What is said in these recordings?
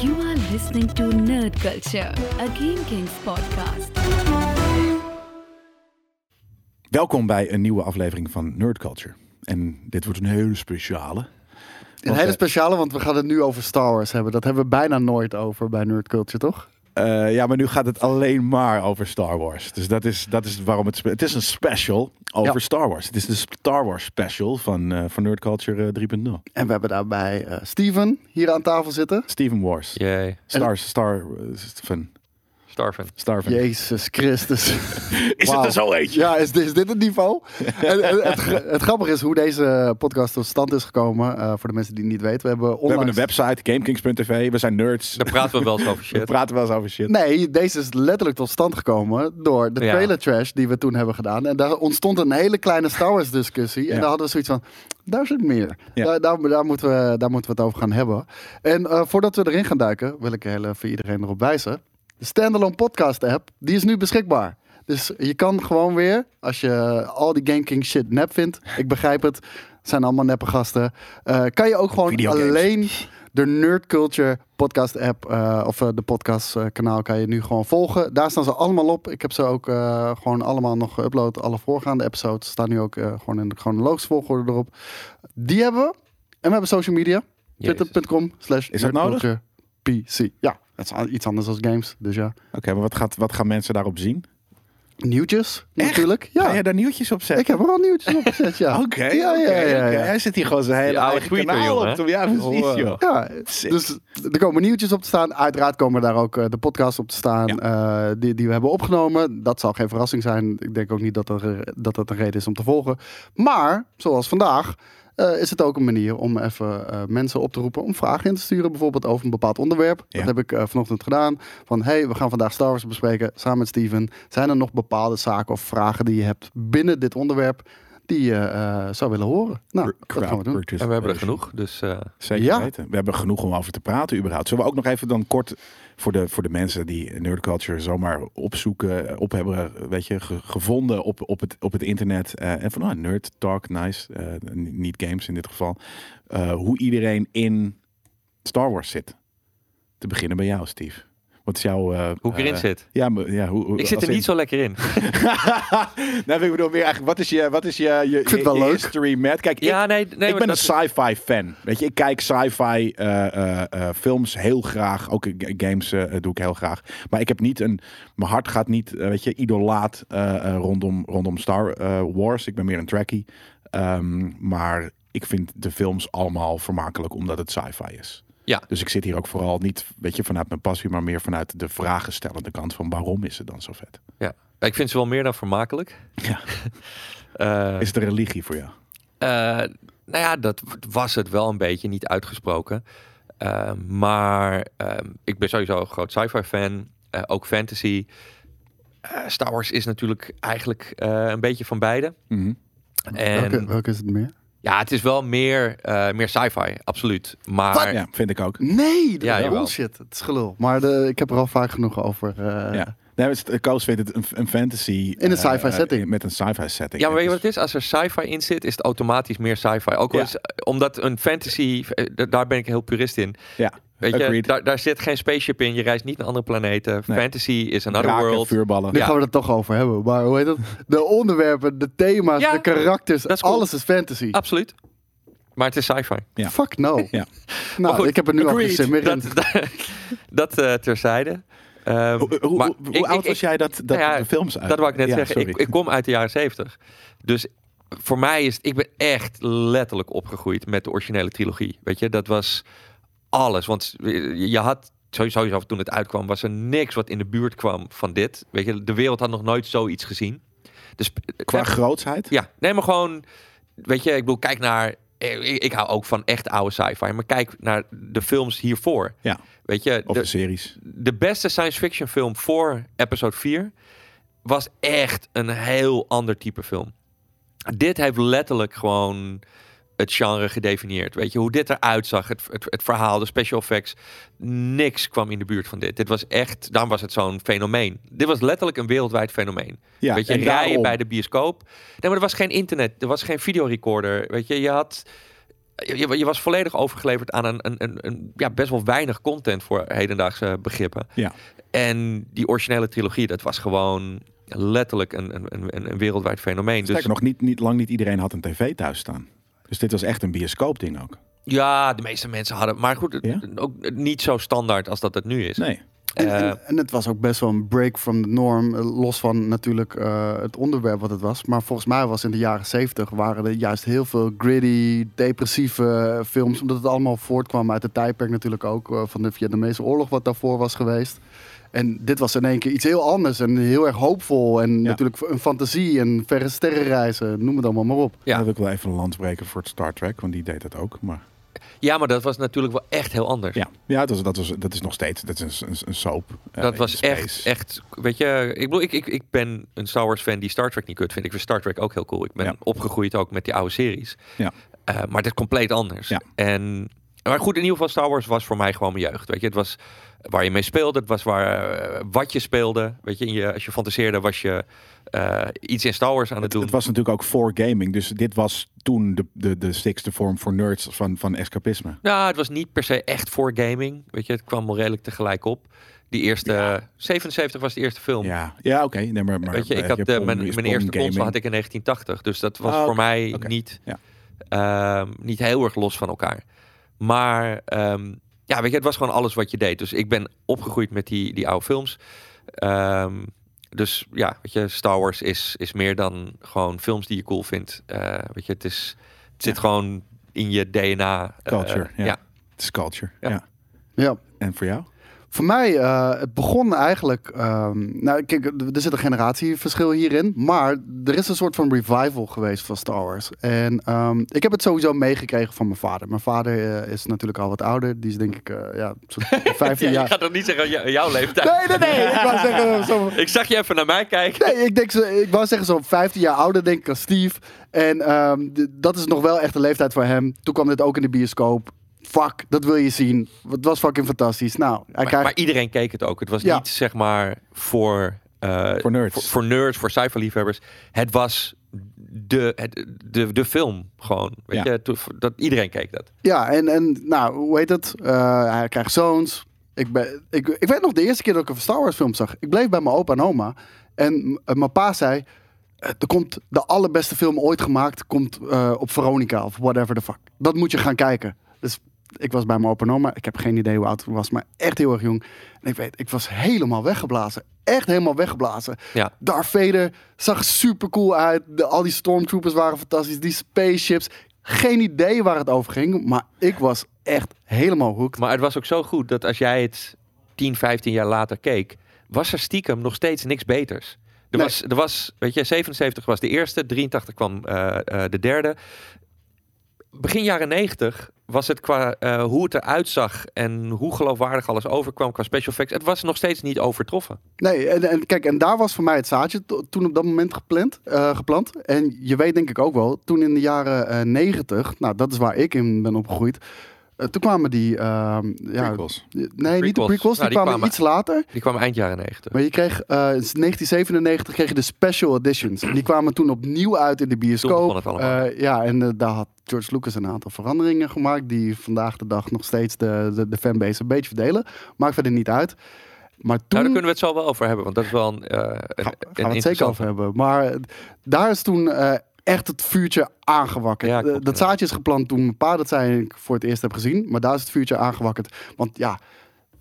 You are listening to Nerd Culture, a Game Kings podcast. Welkom bij een nieuwe aflevering van Nerd Culture. En dit wordt een hele speciale. Een hele eh, speciale, want we gaan het nu over Star Wars hebben. Dat hebben we bijna nooit over bij Nerd Culture, toch? Eh, ja, maar nu gaat het alleen maar over Star Wars. Dus dat is, dat is waarom het... Het is een special over Ja. Star Wars. Het is de Star Wars special van, eh, van Nerd Culture eh, 3.0. En we hebben daarbij eh, Steven hier aan tafel zitten. Steven Wars. Jee, Star, Star, eh, Starven. Star van. Jezus Christus. Is het er zo eentje? Ja, is, dit- is dit het niveau? en, en het, het grappige is hoe deze podcast tot stand is gekomen. eh, voor de mensen die het niet weten. We hebben We hebben een website, gamekings.tv. We zijn nerds. Daar praten we wel eens over We shit. praten wel eens over shit. Nee, deze is letterlijk tot stand gekomen door de Ja. trailer trash die we toen hebben gedaan. En daar ontstond een hele kleine Star Wars discussie. En Ja. daar hadden we zoiets van, daar zit meer. Ja. Daar, daar, daar moeten we, daar moeten we het over gaan hebben. En eh, voordat we erin gaan duiken, wil ik heel even iedereen erop wijzen. De standalone podcast app, die is nu beschikbaar. Dus je kan gewoon weer, als je al die Game King shit nep vindt, ik begrijp het, het zijn allemaal neppe gasten, eh, kan je ook gewoon Videogames. alleen de Nerd Culture podcast app eh, of eh, de podcast kanaal kan je nu gewoon volgen. Daar staan ze allemaal op. Ik heb ze ook gewoon allemaal nog geüpload. Alle voorgaande episodes staan nu ook gewoon in de chronologische volgorde erop. Die hebben we. En we hebben social media. Twitter.com slash Is dat nodig? PC. Ja, het is iets anders dan games. Dus ja. Oké, maar wat, gaat, wat gaan mensen daarop zien? Nieuwtjes natuurlijk. Ga Ja, je daar nieuwtjes op zetten? ik heb er al nieuwtjes op gezet. Ja. Oké, ja, ja, ja. Hij zit hier gewoon zijn hele eigen tweeter, kanaal jongen, op. te- Ja, precies, Oh, joh. Ja, Sick. dus er komen nieuwtjes op te staan. Uiteraard komen daar ook eh, de podcasts op te staan eh, die, die we hebben opgenomen. Dat zal geen verrassing zijn. Ik denk ook niet dat er, dat dat een reden is om te volgen. Maar, zoals vandaag, eh, is het ook een manier om even eh, mensen op te roepen om vragen in te sturen. Bijvoorbeeld over een bepaald onderwerp. Ja. Dat heb ik eh, vanochtend gedaan. Van, hey, we gaan vandaag Star Wars bespreken samen met Steven. Zijn er nog bepaalde zaken of vragen die je hebt binnen dit onderwerp... die je eh, zou willen horen? Nou, dat gaan we doen. En we hebben er genoeg, dus eh, Zeker Ja. weten. We hebben genoeg om over te praten überhaupt. Zullen we ook nog even dan kort voor de, voor de mensen die nerdculture zomaar opzoeken, op hebben weet je, ge- gevonden op, op, het, op het internet. eh, en van oh, nerd talk, nice. eh, niet games in dit geval. eh, hoe iedereen in Star Wars zit. Te beginnen bij jou, Steve. Wat is jouw... eh, hoe ik erin eh, zit. Ja, maar, ja, hoe, hoe- Ik zit er in- niet zo lekker in. nou, ik bedoel meer eigenlijk, wat is je, wat is je, je, vind het wel je leuk. history met? Kijk, Ja, ik, nee, nee ik ben een sci-fi fan. Weet je, ik kijk sci-fi eh, eh, eh, films heel graag. Ook games eh, doe ik heel graag. Maar ik heb niet een. Mijn hart gaat niet, weet je, idolaat eh, eh, rondom, rondom Star Wars. Ik ben meer een trekkie. Ehm, maar ik vind de films allemaal vermakelijk omdat het sci-fi is. Ja. Dus ik zit hier ook vooral niet, weet je, vanuit mijn passie, maar meer vanuit de vragenstellende kant van waarom is het dan zo vet? Ja. Ik vind ze wel meer dan vermakelijk. Ja. Eh, Is het een religie voor jou? eh, nou ja, dat was het wel een beetje, niet uitgesproken. Eh, maar ehm, ik ben sowieso een groot sci-fi fan. eh, ook fantasy. Eh, Star Wars is natuurlijk eigenlijk eh, een beetje van beide. Mhm. En Welke, welke is het meer? Ja, het is wel meer, eh, meer sci-fi, absoluut. Maar Ja, vind ik ook. Nee, dat Ja, bullshit. Het is gelul. Maar de, ik heb er al vaak genoeg over. eh, Ja. Nee, Koos vindt het een, een fantasy. In een eh, sci-fi setting. Met een sci-fi setting. Ja, maar weet je wat het is? Als er sci-fi in zit, is het automatisch meer sci-fi. Ook wel Ja. eens, omdat een fantasy, daar ben ik heel purist in. Ja, Weet je, daar, daar zit geen spaceship in. Je reist niet naar andere planeten. Nee. Fantasy is another Draken, world. vuurballen. Nu Ja. gaan we het toch over hebben. Maar hoe heet het? De onderwerpen, de thema's, Ja, de karakters. dat is cool. Alles is fantasy. Absoluut. Maar het is sci-fi. Ja. Fuck no. Ja. Nou, goed, ik heb er nu al agreed. geen zin meer in. Dat, dat, dat eh, terzijde. Ehm, Hoe, hoe, maar hoe- hoe ik- oud ik- was jij dat, dat nou ja, de films uit? Dat wou ik net Ja, zeggen. Ik, ik kom uit de jaren zeventig. Dus voor mij is het, ik ben echt letterlijk opgegroeid met de originele trilogie. Weet je, dat was alles. Want je had sowieso toen het uitkwam, was er niks wat in de buurt kwam van dit. Weet je, de wereld had nog nooit zoiets gezien. Dus Qua grootsheid? ja, nee, maar gewoon, weet je, ik bedoel, kijk naar. eh, Ik, ik hou ook van echt oude sci-fi, maar kijk naar de films hiervoor. Ja. Weet je, Of de, de, series? de beste science fiction film voor episode 4 was echt een heel ander type film. Dit heeft letterlijk gewoon het genre gedefinieerd. Weet je, hoe dit eruit zag, het, het, het verhaal, de special effects. Niks kwam in de buurt van dit. Dit was echt, daarom was het zo'n fenomeen. Dit was letterlijk een wereldwijd fenomeen. Ja, weet je, en rijden daarom- bij de bioscoop. Nee, maar er was geen internet, er was geen videorecorder. Weet je, je had je, je was volledig overgeleverd aan een, een, een, een ja, best wel weinig content voor hedendaagse begrippen. Ja. En die originele trilogie, dat was gewoon letterlijk een, een, een, een wereldwijd fenomeen. Dus Sterker nog, niet, niet, lang niet iedereen had een tv thuis staan. Dus dit was echt een bioscoopding ook. ja, de meeste mensen hadden. Maar goed, Ja? ook niet zo standaard als dat het nu is. Nee. En, Eh, en, en het was ook best wel een break from the norm. eh, Los van natuurlijk eh, het onderwerp wat het was. Maar volgens mij was in de jaren zeventig waren er juist heel veel gritty, depressieve films. Omdat het allemaal voortkwam uit het tijdperk natuurlijk ook. van de Vietnamese oorlog wat daarvoor was geweest. En dit was in één keer iets heel anders en heel erg hoopvol. En Ja. natuurlijk een fantasie en verre sterrenreizen. Noem het allemaal maar op. Ja. Dan wil ik wel even een land breken voor het Star Trek, want die deed dat ook. Maar ja, maar dat was natuurlijk wel echt heel anders. ja, ja dat, was, dat, was, dat is nog steeds dat is een, een, een soap. eh, Dat was echt, echt, weet je, ik bedoel, ik, ik, ik ben een Star Wars fan die Star Trek niet kut vindt. Ik vind Star Trek ook heel cool. Ik ben Ja. opgegroeid ook met die oude series. Ja. Eh, maar het is compleet anders. Ja. En, maar goed, in ieder geval Star Wars was voor mij gewoon mijn jeugd. Weet je, het was waar je mee speelde. Het was waar, eh, wat je speelde. Weet je, in je, als je fantaseerde was je eh, iets in Star Wars aan het, Het, doen. het was natuurlijk ook voor gaming. Dus dit was toen de, de, de sixte vorm voor nerds van, van escapisme. Nou, het was niet per se echt voor gaming. Weet je, het kwam wel redelijk tegelijk op. Die eerste, Ja. 77 was de eerste film. Ja, ja oké. Nee, maar, maar, Weet je, ik eh, had mijn, mijn eerste console had ik in 1980. Dus dat was Ah, voor mij niet, Ja. ehm, niet heel erg los van elkaar. Maar ehm, ja, weet je, het was gewoon alles wat je deed. Dus ik ben opgegroeid met die, die oude films. Ehm, dus ja, weet je, Star Wars is, is meer dan gewoon films die je cool vindt. Eh, weet je, het, is, het zit Ja. gewoon in je DNA. eh, Culture, ja. ja. Het is culture. Ja. Ja. Ja. En voor jou? Voor mij, eh, het begon eigenlijk. ehm, nou, kijk, er zit een generatieverschil hierin. Maar er is een soort van revival geweest van Star Wars. En ehm, ik heb het sowieso meegekregen van mijn vader. Mijn vader eh, is natuurlijk al wat ouder. Die is denk ik, eh, ja, zo'n 15 Ja, je jaar. gaat toch niet zeggen jou- jouw leeftijd? Nee, nee, nee. Ik wou zeggen, zo, Ik zag je even naar mij kijken. Nee, ik, denk ik wou zeggen zo'n 15 jaar ouder, denk ik, als Steve. En ehm, dat is nog wel echt de leeftijd voor hem. Toen kwam dit ook in de bioscoop. Fuck, dat wil je zien. Het was fucking fantastisch. Nou, hij Maar, krijgt... maar iedereen keek het ook. Het was Ja. niet zeg maar voor, eh, Voor nerds. Voor, voor nerds, voor sci-fi liefhebbers. Het was de, het, de, de film gewoon. Weet Ja. je, dat, iedereen keek dat. Ja, en, en nou, hoe heet het? Eh, hij krijgt zoons. Ik, ben, ik, ik weet nog de eerste keer dat ik een Star Wars film zag. Ik bleef bij mijn opa en oma. En eh, mijn pa zei... Er komt de allerbeste film ooit gemaakt. Komt eh, op Veronica of whatever the fuck. Dat moet je gaan kijken. Dus ik was bij mijn opa oma. Ik heb geen idee hoe oud ik was. Maar echt heel erg jong. En ik weet, ik was helemaal weggeblazen. Echt helemaal weggeblazen. Ja. Darth Vader zag super cool uit. De, al die stormtroopers waren fantastisch. Die spaceships. Geen idee waar het over ging. Maar ik was echt helemaal hooked. Maar het was ook zo goed dat als jij het 10, 15 jaar later keek, was er stiekem nog steeds niks beters. Er, Nee. was, er was, weet je, 77 was de eerste, 83 kwam eh, eh, de derde. Begin jaren 90 was het qua eh, hoe het eruit zag en hoe geloofwaardig alles overkwam qua special effects. Het was nog steeds niet overtroffen. Nee, en, en kijk, en daar was voor mij het zaadje to- toen op dat moment gepland, eh, geplant. En je weet denk ik ook wel, toen in de jaren eh, 90, nou dat is waar ik in ben opgegroeid. Eh, toen kwamen die, ehm, ja, Prequels. nee, niet de Prequels. die Nou, die kwamen kwamen- iets later. Die kwam eind jaren 90. Maar je kreeg, eh, in 1997 kreeg je de special editions. Die kwamen toen opnieuw uit in de Toen bioscoop. Eh, ja, en daar had George Lucas een aantal veranderingen gemaakt. Die vandaag de dag nog steeds de, de, de fanbase een beetje verdelen. Maakt verder niet uit. Maar toen... Nou, daar kunnen we het zo wel over hebben, want dat is wel een, eh, een, Ga- een gaan we het zeker over hebben. Maar daar is toen echt het vuurtje aangewakkerd. Ja, Eh, klopt, dat ja. zaadje is geplant toen mijn pa dat zei ik voor het eerst heb gezien. Maar daar is het vuurtje aangewakkerd. Want ja,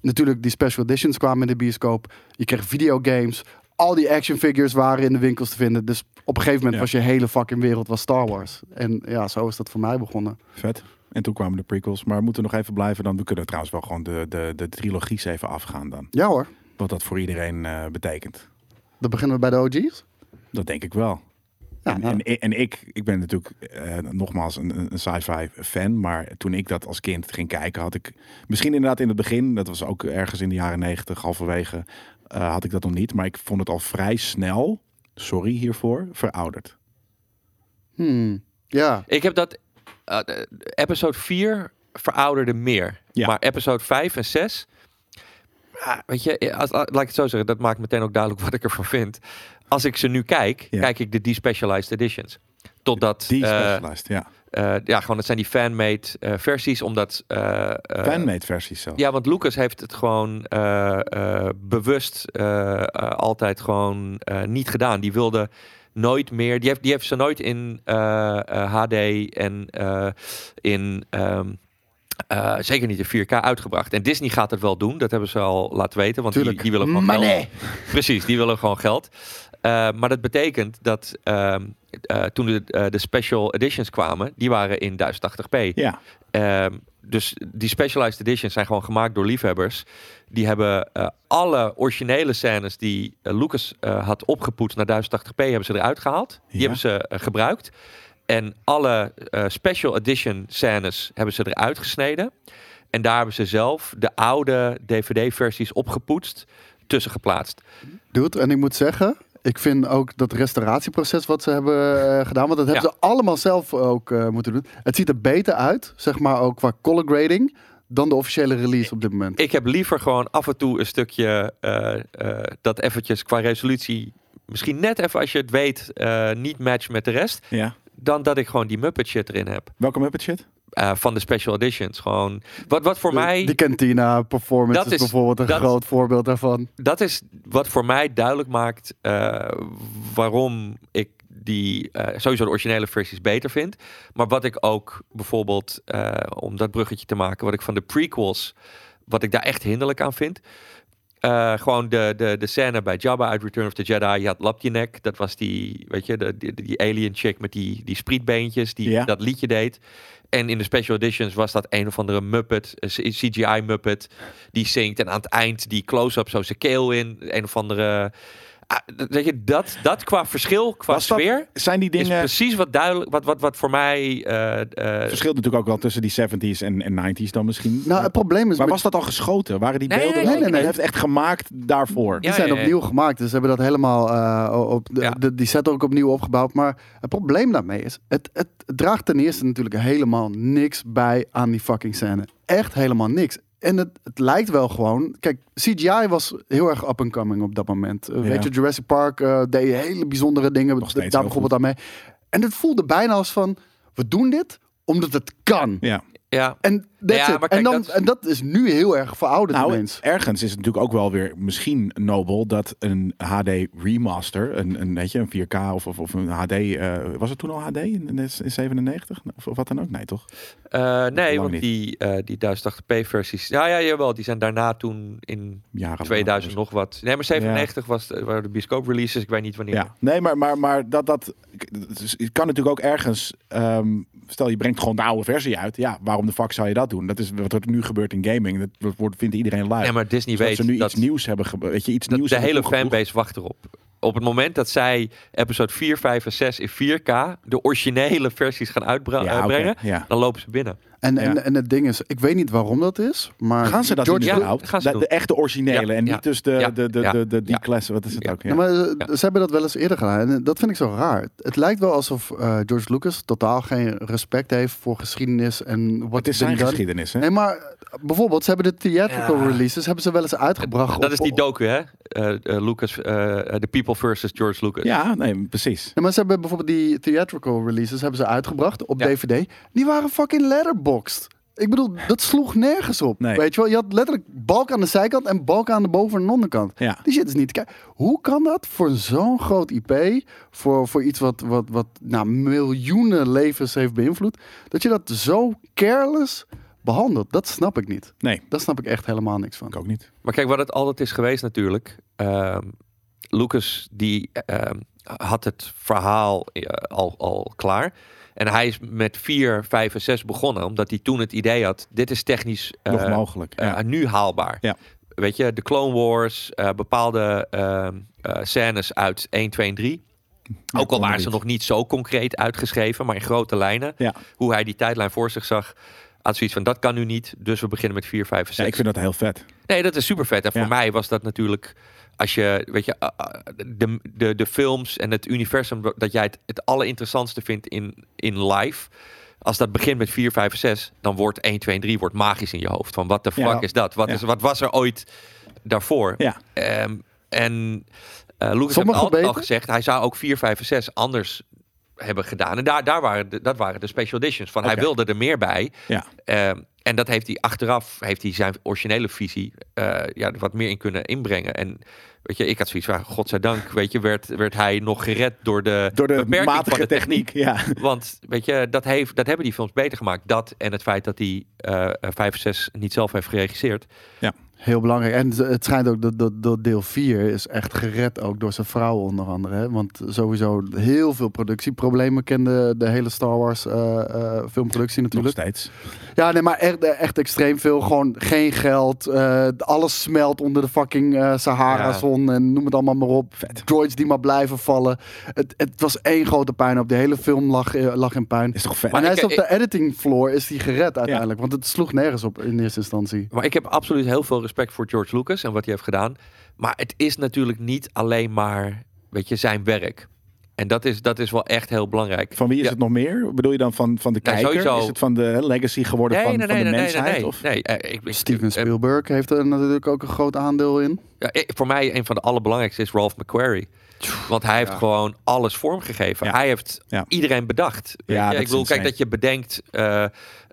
natuurlijk die special editions kwamen in de bioscoop. Je kreeg videogames. Al die action figures waren in de winkels te vinden. Dus op een gegeven moment Ja. was je hele fucking wereld was Star Wars. En ja, zo is dat voor mij begonnen. Vet. En toen kwamen de prequels. Maar we moeten nog even blijven dan. We kunnen trouwens wel gewoon de, de, de trilogies even afgaan dan. Ja hoor, Wat dat voor iedereen eh, betekent. dan beginnen we bij de OG's. Dat denk ik wel. Ja, nou, en, en ik, ik ben natuurlijk eh, nogmaals een, een- sci-fi fan. Maar toen ik dat als kind ging kijken, had ik misschien inderdaad in het begin, dat was ook ergens in de jaren negentig, halverwege, eh, had ik dat nog niet. Maar ik vond het al vrij snel, sorry hiervoor, verouderd. hmm, ja. Ik heb dat. eh, episode 4 verouderde meer. Ja. Maar episode 5 en 6. ja, weet je, als, laat ik het zo zeggen, dat maakt meteen ook duidelijk wat ik ervan vind. Als ik ze nu kijk, Ja. kijk ik de despecialized editions. Totdat, Die eh, specialized, ja. eh, ja, gewoon, het zijn die fanmade eh, versies, omdat... Fanmade versies zelf. Ja, want Lucas heeft het gewoon bewust altijd gewoon niet gedaan. Die wilde nooit meer. Die heeft, die heeft ze nooit in HD en in. ehm, eh, zeker niet in 4K uitgebracht. En Disney gaat het wel doen. Dat hebben ze al laten weten. Want die, die willen gewoon Money. geld. Precies, die willen gewoon geld. Eh, maar dat betekent dat ehm, eh, toen de, eh, de special editions kwamen, die waren in 1080p. Ja. Ehm, dus die specialized editions zijn gewoon gemaakt door liefhebbers. Die hebben eh, alle originele scènes die Lucas eh, had opgepoetst naar 1080p, hebben ze eruit gehaald. Die Ja. hebben ze gebruikt. En alle eh, special edition scènes hebben ze eruit gesneden. En daar hebben ze zelf de oude DVD-versies opgepoetst, tussen geplaatst. Dude, en ik moet zeggen, ik vind ook dat restauratieproces wat ze hebben eh, gedaan, want dat hebben Ja. ze allemaal zelf ook eh, moeten doen. Het ziet er beter uit, zeg maar ook qua color grading, dan de officiële release op dit moment. Ik heb liever gewoon af en toe een stukje eh, eh, dat eventjes qua resolutie, misschien net even als je het weet, eh, niet matcht met de rest. ja. dan dat ik gewoon die Muppet shit erin heb. Welke Muppet shit? Eh, van de special editions. Gewoon, wat, wat voor De- mij, Die Cantina performance is, is- bijvoorbeeld een dat- groot voorbeeld daarvan. dat is wat voor mij duidelijk maakt eh, waarom ik die eh, sowieso de originele versies beter vind. Maar wat ik ook bijvoorbeeld, om dat bruggetje te maken, wat ik van de prequels, wat ik daar echt hinderlijk aan vind. Eh, gewoon de, de, de scène bij Jabba uit Return of the Jedi. Je had Lapjenek, dat was die, weet je, de, die, die alien chick met die, die sprietbeentjes die Ja. dat liedje deed. En in de special editions was dat een of andere Muppet, een CGI Muppet, die zingt. En aan het eind die close-up zo zijn keel in. Een of andere... Ah, dat- weet je, dat, dat qua verschil, qua Was dat- sfeer, Zijn die is dingen... precies wat duidelijk, wat, wat, wat voor mij... eh, eh, Het verschilt natuurlijk ook wel tussen die 70s en, en 90s dan misschien. Nou, het probleem is, maar met- was dat al geschoten? Waren die Nee, beelden nee, nee, nee, nee. Het heeft echt gemaakt daarvoor. die zijn ja, ja. opnieuw gemaakt, dus ze hebben dat helemaal eh, op de, Ja. de- die set ook opnieuw opgebouwd. Maar het probleem daarmee is, het, het draagt ten eerste natuurlijk helemaal niks bij aan die fucking scène. Echt helemaal niks. En het, het lijkt wel gewoon. Kijk, CGI was heel erg up and coming op dat moment. Eh, Ja. Weet je, Jurassic Park eh, deed hele bijzondere dingen. Nog steeds daar bijvoorbeeld aan mee. En het voelde bijna als van: we doen dit omdat het kan. Ja. ja, En that's Ja, maar en, kijk, dan, dat is- en dat is nu heel erg verouderd Nou, ineens. ergens is het natuurlijk ook wel weer misschien nobel dat een HD remaster, een, een, weet je, een 4K of, of, of een HD, eh, was het toen al HD in, in, in 97? Of, of wat dan ook? Nee, toch? Eh, nee, want niet. die, eh die 1080p versies, ja, ja, jawel, die zijn daarna toen in Jaren 2000 nog wat. Nee, maar 97 was de, waren de bioscoop releases, ik weet niet wanneer. Ja, nee, maar, maar, maar dat, dat het kan natuurlijk ook ergens. ehm, stel je brengt gewoon de oude versie uit. Ja, waarom de fuck zou je dat doen? Dat is wat er nu gebeurt in gaming. Dat- Dat wordt, vindt iedereen lui. Nee, maar Disney Dus dat weet ze nu dat, iets nieuws hebben. Weet je, iets dat nieuws de hele fanbase wacht erop. Op het moment dat zij episode 4, 5 en 6 in 4K de originele versies gaan Ja, uitbrengen, ja. dan lopen ze binnen. En, Ja. en, en het ding is, ik weet niet waarom dat is, maar Gaan ze dat George doen Ja, gaan ze de, doen. de echte originele Ja, en ja. niet dus de, Ja, de, de, de, de, die ja. classe. Wat is het Ja. ook? Ja. Ja, maar eh, Ja. ze hebben dat wel eens eerder gedaan. En dat vind ik zo raar. Het lijkt wel alsof eh, George Lucas totaal geen respect heeft voor geschiedenis en wat het is zijn geschiedenis, hè? Nee, maar bijvoorbeeld, ze hebben de theatrical Ja. releases hebben ze wel eens uitgebracht. Dat op- is die docu, hè? Eh, eh, Lucas, The People versus George Lucas. Ja, nee, precies. Nee, maar ze hebben bijvoorbeeld die theatrical releases hebben ze uitgebracht op Ja. DVD. Die waren fucking letterboxd. Ik bedoel, dat sloeg nergens op. Nee. Weet je wel, je had letterlijk balk aan de zijkant en balk aan de boven- en onderkant. Ja. Die shit is niet te kijken. Hoe kan dat voor zo'n groot IP, voor, voor iets wat, wat, wat nou, miljoenen levens heeft beïnvloed, dat je dat zo careless behandelt? Dat snap ik niet. Nee, Daar snap ik echt helemaal niks van. ik ook niet. Maar kijk, wat het altijd is geweest natuurlijk. ehm, Lucas die ehm, had het verhaal eh, al, al klaar. En hij is met 4, 5 en 6 begonnen. Omdat hij toen het idee had, dit is technisch eh, Nog mogelijk. eh, Ja. nu haalbaar. Ja. Weet je, de Clone Wars, eh, bepaalde scènes uit 1, 2 en 3. Ja, Ook al waren ze nog niet zo concreet uitgeschreven, maar in grote lijnen. Hoe hij die tijdlijn voor zich zag, had zoiets van, dat kan nu niet. Dus we beginnen met 4, 5 en 6. Ja, ik vind dat heel vet. Nee, dat is super vet. En voor mij was dat natuurlijk, als je, weet je, uh, uh, de, de, de films en het universum dat jij het, het allerinteressantste vindt in, in live. Als dat begint met 4, 5 en 6, dan wordt 1, 2 en 3 wordt magisch in je hoofd. Van wat de fuck Ja. is dat? Wat, Ja. is, wat was er ooit daarvoor? Ja. Ehm, en eh Lucas heeft altijd al gezegd, hij zou ook 4, 5 en 6 anders hebben gedaan. En daar, daar waren de, dat waren de special editions. Van hij wilde er meer bij. Ja. Ehm, en dat heeft hij achteraf, heeft hij zijn originele visie eh, ja, wat meer in kunnen inbrengen. En weet je, ik had zoiets van, godzijdank, weet je, werd, werd hij nog gered door de, Door de beperking matige van de techniek. Ja. Want weet je, dat, heeft, dat hebben die films beter gemaakt. Dat en het feit dat hij eh vijf of zes niet zelf heeft geregisseerd. Heel belangrijk. En het schijnt ook dat, dat, dat deel 4 is echt gered ook door zijn vrouw onder andere. Hè? Want sowieso heel veel productieproblemen kende de hele Star Wars eh, eh, filmproductie Nog natuurlijk. steeds. Ja, nee, maar echt, echt extreem veel. Gewoon geen geld. eh, alles smelt onder de fucking Sahara-zon. En noem het allemaal maar op. Vet. Droids die maar blijven vallen. Het, het was één grote puin op. De hele film lag, lag in puin. Is toch vet? Maar hij is op de editing floor is hij gered uiteindelijk. Want het sloeg nergens op in eerste instantie. Maar ik heb absoluut heel veel respect voor George Lucas en wat hij heeft gedaan. Maar het is natuurlijk niet alleen maar, weet je, zijn werk. En dat is, dat is wel echt heel belangrijk. Van wie is Ja. het nog meer? Bedoel je dan van, van de Ja, kijker? sowieso. Is het van de legacy geworden van, van de mensheid? nee, of? nee. eh, ik, Steven eh, Spielberg heeft er natuurlijk ook een groot aandeel in. ja, eh, voor mij een van de allerbelangrijkste is Ralph McQuarrie. Want hij heeft Ja. gewoon alles vormgegeven. Ja. Hij heeft Ja. iedereen bedacht. Ja, ik bedoel, kijk dat je bedenkt eh,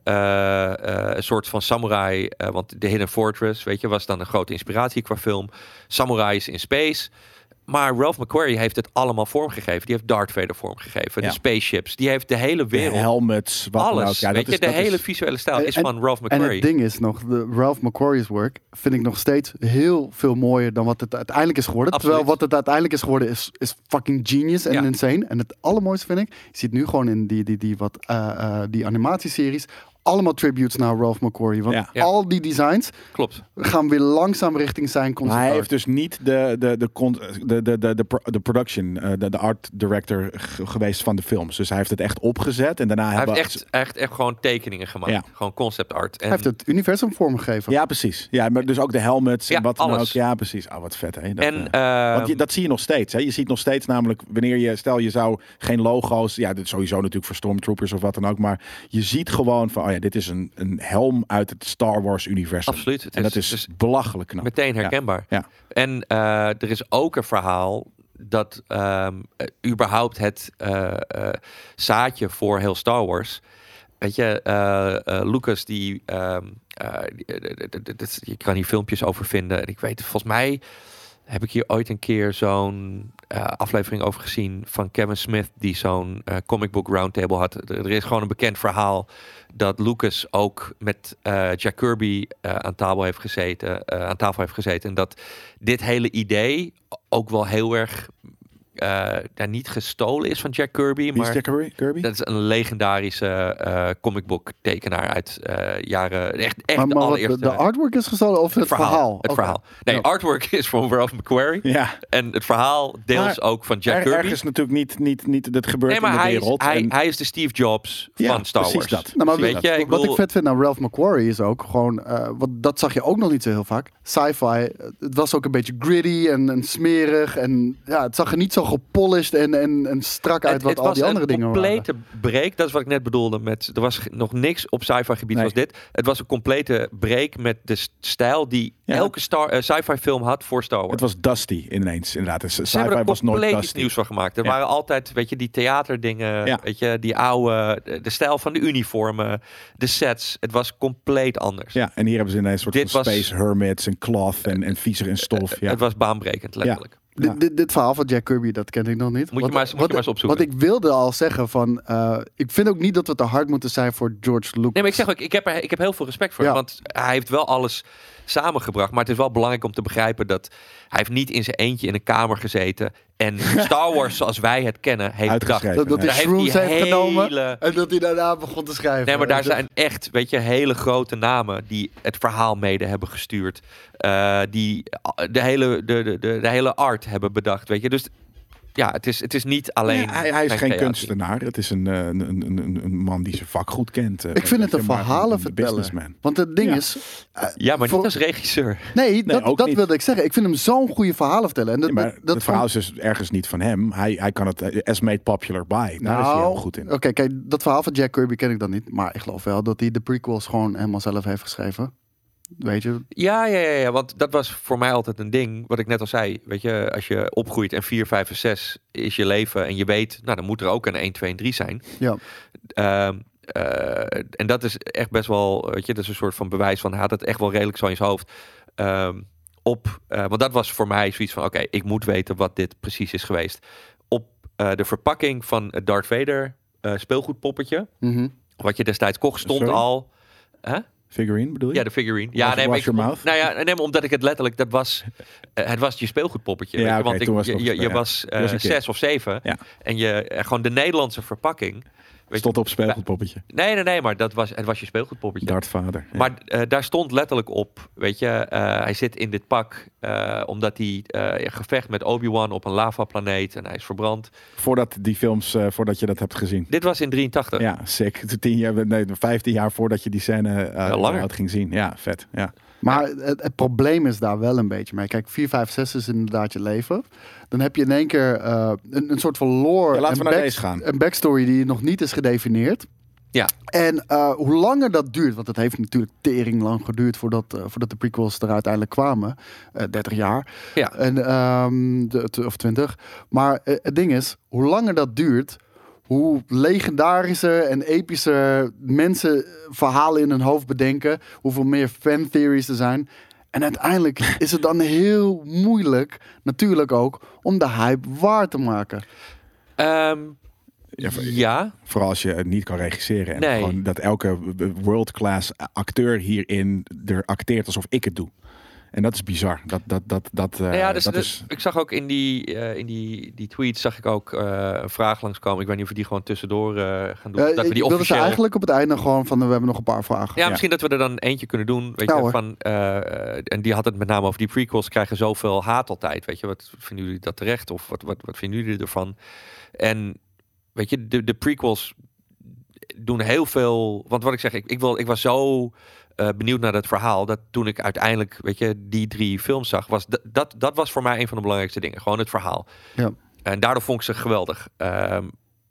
eh, eh, een soort van samurai. eh, want The Hidden Fortress, weet je, was dan een grote inspiratie qua film. Samurais in space. Maar Ralph McQuarrie heeft het allemaal vormgegeven. Die heeft Darth Vader vormgegeven. Ja. De spaceships. Die heeft de hele De wereld. helmets, wat alles. Ja, dat weet je, is- de dat hele is- visuele stijl is En- van Ralph En McQuarrie. het ding is nog, de Ralph McQuarrie's work vind ik nog steeds heel veel mooier dan wat het uiteindelijk is geworden. Absoluut. Terwijl wat het uiteindelijk is geworden is, is fucking genius en Ja. insane. En het allermooiste vind ik, je ziet nu gewoon in die, die, die, wat, die animatieseries allemaal tributes naar Ralph McQuarrie. Want Ja. Al die designs Klopt. gaan weer langzaam richting zijn Maar concept hij art. heeft dus niet de, de, de, con- de, de, de, de, pro- de production, eh, de, de art director geweest van de films. Dus hij heeft het echt opgezet en daarna Hij hebben... heeft echt, echt, echt gewoon tekeningen gemaakt. Ja. Gewoon concept art. En Hij heeft het universum vormgegeven. Ja, precies. Ja, maar dus ook de helmets en Ja, wat dan ook. Ja, precies. Ah, wat vet, hè? Dat, en eh, eh, want je, dat zie je nog steeds. Hè? Je ziet nog steeds namelijk, wanneer je, stel je zou geen logo's, ja, dit is sowieso natuurlijk voor Stormtroopers of wat dan ook, maar je ziet gewoon van, oh ja, dit is een, een helm uit het Star Wars universum. Absoluut. En dat is- het belachelijk knap. meteen herkenbaar. Ja. En eh, er is ook een verhaal dat eh, überhaupt het eh, zaadje voor heel Star Wars. Weet je, Lucas die, ehm, eh, eh, je kan hier filmpjes over vinden. En ik weet, volgens mij heb ik hier ooit een keer zo'n eh, aflevering over gezien van Kevin Smith die zo'n eh, comic book roundtable had. Er is gewoon een bekend verhaal dat Lucas ook met eh, Jack Kirby aan tafel heeft gezeten, aan tafel heeft gezeten en dat dit hele idee ook wel heel erg eh, ja, niet gestolen is van Jack Kirby, maar Jack Kirby? Kirby? dat is een legendarische eh comic book tekenaar uit eh, jaren echt echt Maar, maar allereerste. de, de artwork is gestolen of het, verhaal? Het verhaal. Nee, Ja. artwork is van Ralph McQuarrie. ja, En het verhaal deels Maar ook van Jack er, Kirby. ergens natuurlijk niet, niet, niet, dat gebeurt nee, maar in de hij is, wereld. hij, en- hij is de Steve Jobs Ja, van Star precies Wars. dat. Nou, maar Weet je, ik wat ik vet vind aan Ralph McQuarrie is ook gewoon, wat, dat zag je ook nog niet zo heel vaak. Sci-fi, het was ook een beetje gritty en, en smerig. En ja, het zag er niet zo gepolished en, en, en strak uit het, wat het al was die andere een dingen waren. complete break. Dat is wat ik net bedoelde. Met, er was nog niks op sci-fi gebied Nee. als dit. Het was een complete break met de stijl die Ja. elke star, eh, sci-fi film had voor Star Wars. het was Dusty ineens, inderdaad. Dus Ze hebben Sci-fi er was nooit Dusty. nieuws van gemaakt. Er Ja. waren altijd, weet je, die theaterdingen, Ja. weet je, die oude, de, stijl van de uniformen, de sets. Het was compleet anders. Ja, en hier hebben ze ineens een soort Dit van was- space hermits en cloth en, en viezer en stof. Ja. Het was baanbrekend, letterlijk. Dit, Ja. dit, dit verhaal van Jack Kirby, dat ken ik nog niet. Moet je Wat- maar eens- moet je maar eens opzoeken. Wat ik wilde al zeggen van, eh, ik vind ook niet dat we te hard moeten zijn voor George Lucas. Nee, maar ik zeg ook, ik heb, er, ik heb heel veel respect voor. Ja. hem, Want hij heeft wel alles samengebracht. Maar het is wel belangrijk om te begrijpen dat hij heeft niet in zijn eentje in een kamer gezeten. En Star Wars zoals wij het kennen heeft bedacht. Uitgeschreven. dat, dat hij heeft shrooms hij heeft genomen hele- en dat hij daarna begon te schrijven. Nee, maar daar zijn echt, weet je, hele grote namen die het verhaal mede hebben gestuurd. Eh, die de hele, de, de, de, de hele art hebben bedacht, weet je. Dus ja, het is, het is niet alleen... Ja, hij, hij is geen creatie. kunstenaar. Het is een, eh, een, een, een, een man die zijn vak goed kent. eh, Ik vind het een verhalen vertellen. businessman. Want het ding Ja. is... eh, Ja, maar voor- niet als regisseur. Nee, dat, dat wilde ik zeggen. Ik vind hem zo'n goede verhalen vertellen. En dat, Ja, maar dat, dat het verhaal is dus ergens niet van hem. Hij, hij kan het as made popular by. Daar is hij Nou, heel goed in. Oké, kijk, dat verhaal van Jack Kirby ken ik dan niet. Maar ik geloof wel dat hij de prequels gewoon helemaal zelf heeft geschreven. Weet je? Ja, ja, ja, ja, want dat was voor mij altijd een ding. Wat ik net al zei. Weet je, als je opgroeit en 4, 5 en 6 is je leven. En je weet, nou dan moet er ook een 1, 2 en 3 zijn. Ja. Ehm, eh, en dat is echt best wel, weet je, dat is een soort van bewijs van had het echt wel redelijk zo in zijn hoofd. Ehm, op, eh, want dat was voor mij zoiets van, oké, ik moet weten wat dit precies is geweest. Op eh, de verpakking van het Darth Vader speelgoedpoppetje, Mhm. wat je destijds kocht, stond Sorry? al. Figurine bedoel je? Ja, de figurine. Ja, Wash- nee, ik, mouth? nou ja, nee, omdat ik het letterlijk, dat was, eh, het was je speelgoedpoppetje. Ja, want ik, was je, je, was kind. zes of zeven Ja. en je eh, gewoon de Nederlandse verpakking. Stond op speelgoedpoppetje. je, nee, nee, nee, maar dat was, het was je speelgoedpoppetje. Darth Vader. Ja. Maar eh, daar stond letterlijk op, weet je, eh, hij zit in dit pak eh, omdat hij gevecht met Obi-Wan op een lavaplaneet en hij is verbrand. Voordat die films, voordat je dat hebt gezien. Dit was in 83. Ja, sick. Tien jaar, nee, 15 jaar voordat je die scène Ja, had ging zien. Ja, vet. Ja. Maar het, het probleem is daar wel een beetje mee. Kijk, 4, 5, 6 is inderdaad je leven. Dan heb je in één keer eh, een, een soort van lore Ja, laten en we naar deze gaan. een backstory die nog niet is gedefinieerd. Ja. En eh, hoe langer dat duurt, want het heeft natuurlijk tering lang geduurd voordat, eh, voordat de prequels er uiteindelijk kwamen. Eh 30 jaar. Ja. En, ehm, de, of 20. Maar het ding is, hoe langer dat duurt, hoe legendarischer en epischer mensen verhalen in hun hoofd bedenken, hoeveel meer fan theories er zijn. En uiteindelijk is het dan heel moeilijk, natuurlijk ook, om de hype waar te maken. Ehm, Ja, voor- ja. Vooral als je het niet kan regisseren. En Nee. gewoon dat elke world-class acteur hierin er acteert alsof ik het doe. En dat is bizar. Dat, dat, dat, dat, eh, Nou ja, dus dat is... ik zag ook in die, eh, in die, die tweet zag ik ook eh, een vraag langskomen. Ik weet niet of we die gewoon tussendoor eh, gaan doen. Dat we die officieel... eigenlijk op het einde gewoon van, we hebben nog een paar vragen. Ja, Ja. misschien dat we er dan eentje kunnen doen. Weet Ja, je, hoor. van, eh, en die had het met name over die prequels krijgen zoveel haat altijd. Weet je, wat vinden jullie dat terecht? Of wat, wat, wat vinden jullie ervan? En weet je, de, de prequels doen heel veel. Want wat ik zeg, ik, ik, wil, ik was zo eh, benieuwd naar dat verhaal. Dat toen ik uiteindelijk, weet je, die drie films zag, was dat, dat, was voor mij een van de belangrijkste dingen. Gewoon het verhaal. Ja. En daardoor vond ik ze geweldig. Ehm,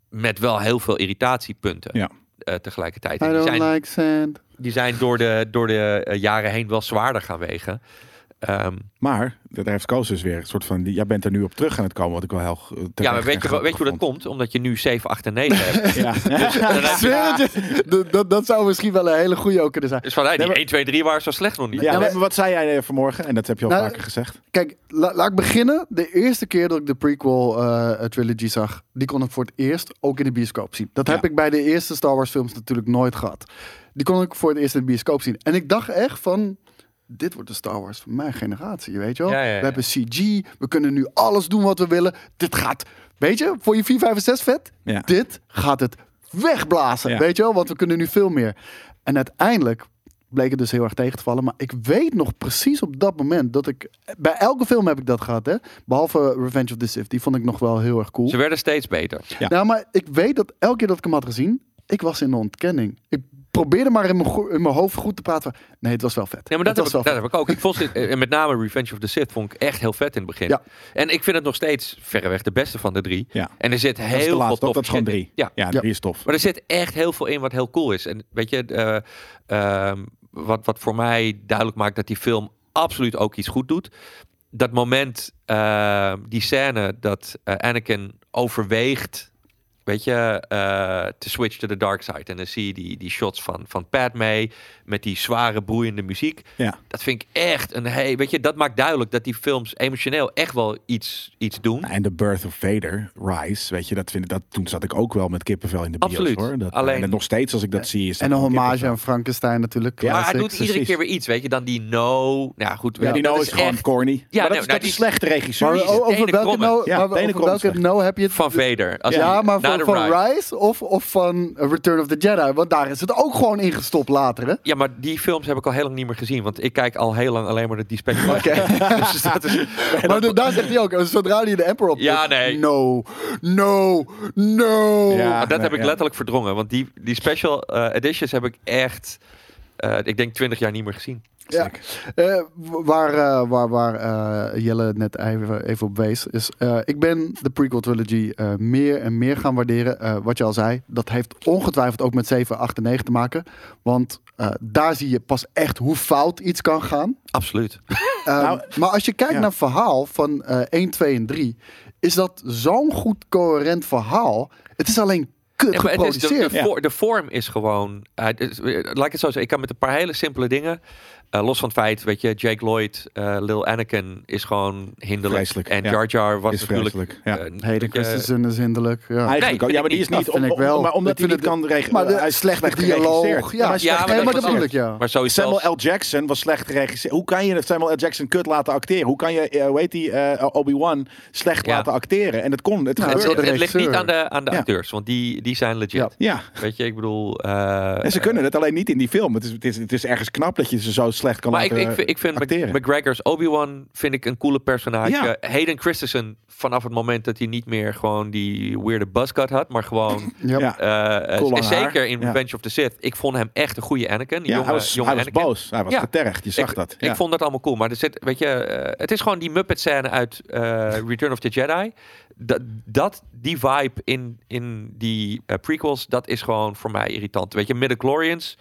met wel heel veel irritatiepunten. Ja. eh, tegelijkertijd. En die zijn, like die zijn door de, door de eh, jaren heen wel zwaarder gaan wegen. Ehm, Maar daar heeft Koos dus weer een soort van... Die, jij bent er nu op terug aan het komen, wat ik wel heel eh, ja, maar weet je, wel- weet je hoe dat komt? Omdat je nu 7, 8 en 9 hebt. Ja. Je. Dat- dat, dat zou misschien wel een hele goede ook kunnen zijn. Dus van, hey, die Nee, maar- 1, 2, 3 waren zo slecht nog niet. Ja, Ja, maar- maar wat zei jij eh, vanmorgen? En dat heb je al Nou, vaker gezegd. Kijk, la- laat ik beginnen. De eerste keer dat ik de prequel eh, trilogy zag, die kon ik voor het eerst ook in de bioscoop zien. Dat heb ik bij de eerste Star Wars films natuurlijk nooit gehad. Die kon ik voor het eerst in de bioscoop zien. En ik dacht echt van, dit wordt de Star Wars van mijn generatie, weet je wel? Ja, ja, ja. We hebben CG, we kunnen nu alles doen wat we willen. Dit gaat, weet je, voor je 4, 5 en 6 vet, Ja. dit gaat het wegblazen, Ja. weet je wel? Want we kunnen nu veel meer. En uiteindelijk bleek het dus heel erg tegen te vallen. Maar ik weet nog precies op dat moment dat ik... Bij elke film heb ik dat gehad, hè. Behalve Revenge of the Sith. Die vond ik nog wel heel erg cool. Ze werden steeds beter. Ja. Nou, maar ik weet dat elke keer dat ik hem had gezien... Ik was in de ontkenning. Ik probeerde maar in mijn, in mijn hoofd goed te praten. Nee, het was wel vet. Ja, maar dat, heb was ik, dat heb ik ook. Ik vond het, en met name Revenge of the Sith vond ik echt heel vet in het begin. Ja. En ik vind het nog steeds verreweg de beste van de drie. Ja. En er zit heel veel laatste, tof Dat is gewoon drie. Ja. Ja, Ja. drie is tof. Maar er zit echt heel veel in wat heel cool is. En weet je, eh, ehm, wat, wat voor mij duidelijk maakt dat die film absoluut ook iets goed doet. Dat moment, eh, die scène dat eh, Anakin overweegt, weet je, eh, te switch to the dark side. En dan zie je die, die shots van, van Padme met die zware broeiende muziek. Ja. Dat vind ik echt een, hey, weet je, dat maakt duidelijk dat die films emotioneel echt wel iets, iets doen. Nou, En The Birth of Vader, Rise, weet je, dat vind ik, dat, toen zat ik ook wel met kippenvel in de bios Absoluut. hoor. Dat, Alleen- en nog steeds als ik dat zie is dat En een hommage aan Frankenstein natuurlijk. Ja, maar hij doet iedere precies. keer weer iets, weet je, dan die no. Nou ja, goed. Ja, die no is, gewoon echt corny. Ja, maar dat, is, nou, dat die- is slechte regisseur. Maar over welke no, Ja, over welke no heb je het? van Vader. Als ja, maar na van, van. Rise of, of van Return of the Jedi. Want daar is het ook gewoon ingestopt later, hè? Ja, maar die films heb ik al heel lang niet meer gezien. Want ik kijk al heel lang alleen maar de die special. Oké. dus dat is, Maar da- daar zegt hij ook, zodra hij de Emperor op Ja, nee. No, no, no. Ja. Dat heb ik ja. letterlijk verdrongen. Want die, die special eh, editions heb ik echt, eh, ik denk, twintig jaar niet meer gezien. Ja. Eh, waar eh, waar, waar eh, Jelle net even, even op wees, is eh, ik ben de prequel trilogy eh, meer en meer gaan waarderen. Eh, wat je al zei, dat heeft ongetwijfeld ook met 7, 8 en 9 te maken. Want eh, daar zie je pas echt hoe fout iets kan gaan. Absoluut. Eh, Nou, maar als je kijkt ja. naar het verhaal van eh 1, 2 en 3, is dat zo'n goed coherent verhaal. Het is alleen kut Ja, maar het is de, geproduceerd. de, voor- de vorm is gewoon. laat ik het zo zeggen. Ik kan met een paar hele simpele dingen. Eh, los van het feit, weet je, Jake Lloyd, eh, Lil Anakin is gewoon hinderlijk. Vreselijk, En ja. Jar Jar was Is natuurlijk. ja. eh, Hayden Christensen is hinderlijk. Ja. Eigenlijk Nee, ook. Ja, maar die is niet. Dat om- ik wel. Maar omdat Ik hij niet het- kan regelen. maar de hij is slecht dialoog, ja. maar Ja, dat bedoel ik, ja. Maar sowieso. Samuel L. Jackson was slecht geregisseerd. Hoe kan je Samuel L. Jackson kut laten acteren? Hoe kan je, hoe heet die, eh, Obi-Wan slecht Ja. laten acteren? En het kon, het Nou, het, gebeurde. dat het, de het ligt niet aan de, aan de Ja. acteurs, want die, die zijn legit. Ja. Ja, Weet je, ik bedoel. eh, en ze kunnen het alleen niet in die film. Het is ergens knap dat je ze zo slecht kan Maar ik, ik, vind- ik vind acteren. McGregor's Obi-Wan vind ik een coole personage. Ja. Hayden Christensen vanaf het moment dat hij niet meer gewoon die weirde buzzcut had, maar gewoon Ja. Eh, eh, Cool zeker in Ja. Revenge of the Sith. Ik vond hem echt een goede Anakin. Ja, jonge, hij was, jonge hij was Anakin. boos. Hij was getergd. Je zag ik, dat. Ik vond dat allemaal cool. Maar er zit, weet je, eh, het is gewoon die Muppet scène uit Return of the Jedi. Dat, dat die vibe in, in die prequels, dat is gewoon voor mij irritant. Weet je, midichlorians,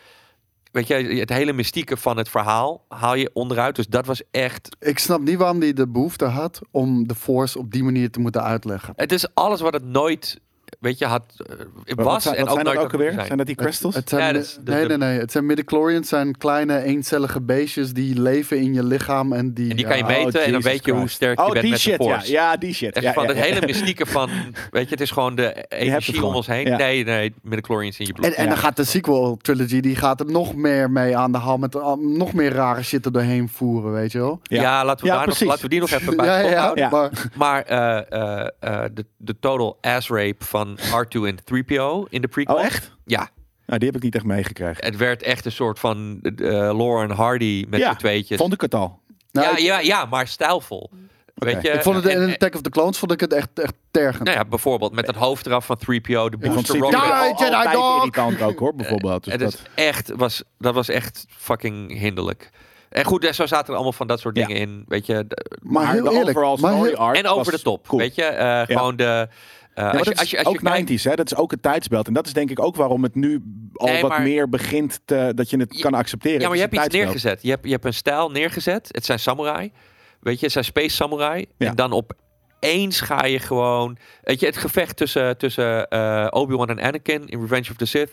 weet je, het hele mystieke van het verhaal haal je onderuit. Dus dat was echt Ik snap niet waarom hij de behoefte had om de Force op die manier te moeten uitleggen. Het is alles wat het nooit, weet je, had, eh, Wat was zijn, en wat ook zijn ook alweer? Zijn dat die crystals? Het, het zijn, Ja, de- nee, de- nee, nee. Het zijn midichlorians, zijn kleine eencellige beestjes die leven in je lichaam en die. En die kan je ja, meten en dan weet je hoe sterk je oh, bent die met shit, de ja. force. Ja, die shit. Echt ja, van ja, het ja. hele mystieke van, weet je, het is gewoon de energie om ons heen. Ja. Nee, nee, midichlorians in je bloed. En, en Ja. dan gaat de sequel trilogy, die gaat er nog meer mee aan de hand met uh, nog meer rare shit er doorheen voeren, weet je wel? ja, Ja. laten, we Ja, daar nog, laten we die nog even bij Ja, ja, ja. Ja. maar Maar eh, eh, eh, de, de total ass rape van R2 en 3PO in de prequel. Oh, echt? Ja, Nou, die heb ik niet echt meegekregen. het werd echt een soort van uh, Lauren Hardy met Ja, z'n tweetjes. Vond ik het al. nou, ja, ik, ja, ja, maar stijlvol. Weet je, ik vond het en- in en- Attack of the Clones vond ik het echt, echt tergend. Nou ja, bijvoorbeeld met het hoofd eraf van 3PO, de booster rocket. Ja, Jedi altijd dog! irritant ook hoor, bijvoorbeeld. Dus het dat, is echt, was, dat was echt fucking hinderlijk. En goed, zo zaten er allemaal van dat soort Ja. dingen in. Weet je, de- Maar maar heel de eerlijk, maar heel- en over de top. cool. Weet je, eh, gewoon de. Ja, maar als, dat je, als is je, als je ook kijkt- 90s, hè? dat is ook het tijdsbeeld. En dat is denk ik ook waarom het nu al Nee, wat maar- meer begint te, dat je het kan accepteren. Ja, maar je hebt iets tijdsbeeld. neergezet. Je hebt, je hebt een stijl neergezet. Het zijn samurai. Weet je, het zijn space samurai. Ja. En dan opeens ga je gewoon... Weet je, het gevecht tussen, tussen eh, Obi-Wan en Anakin in Revenge of the Sith.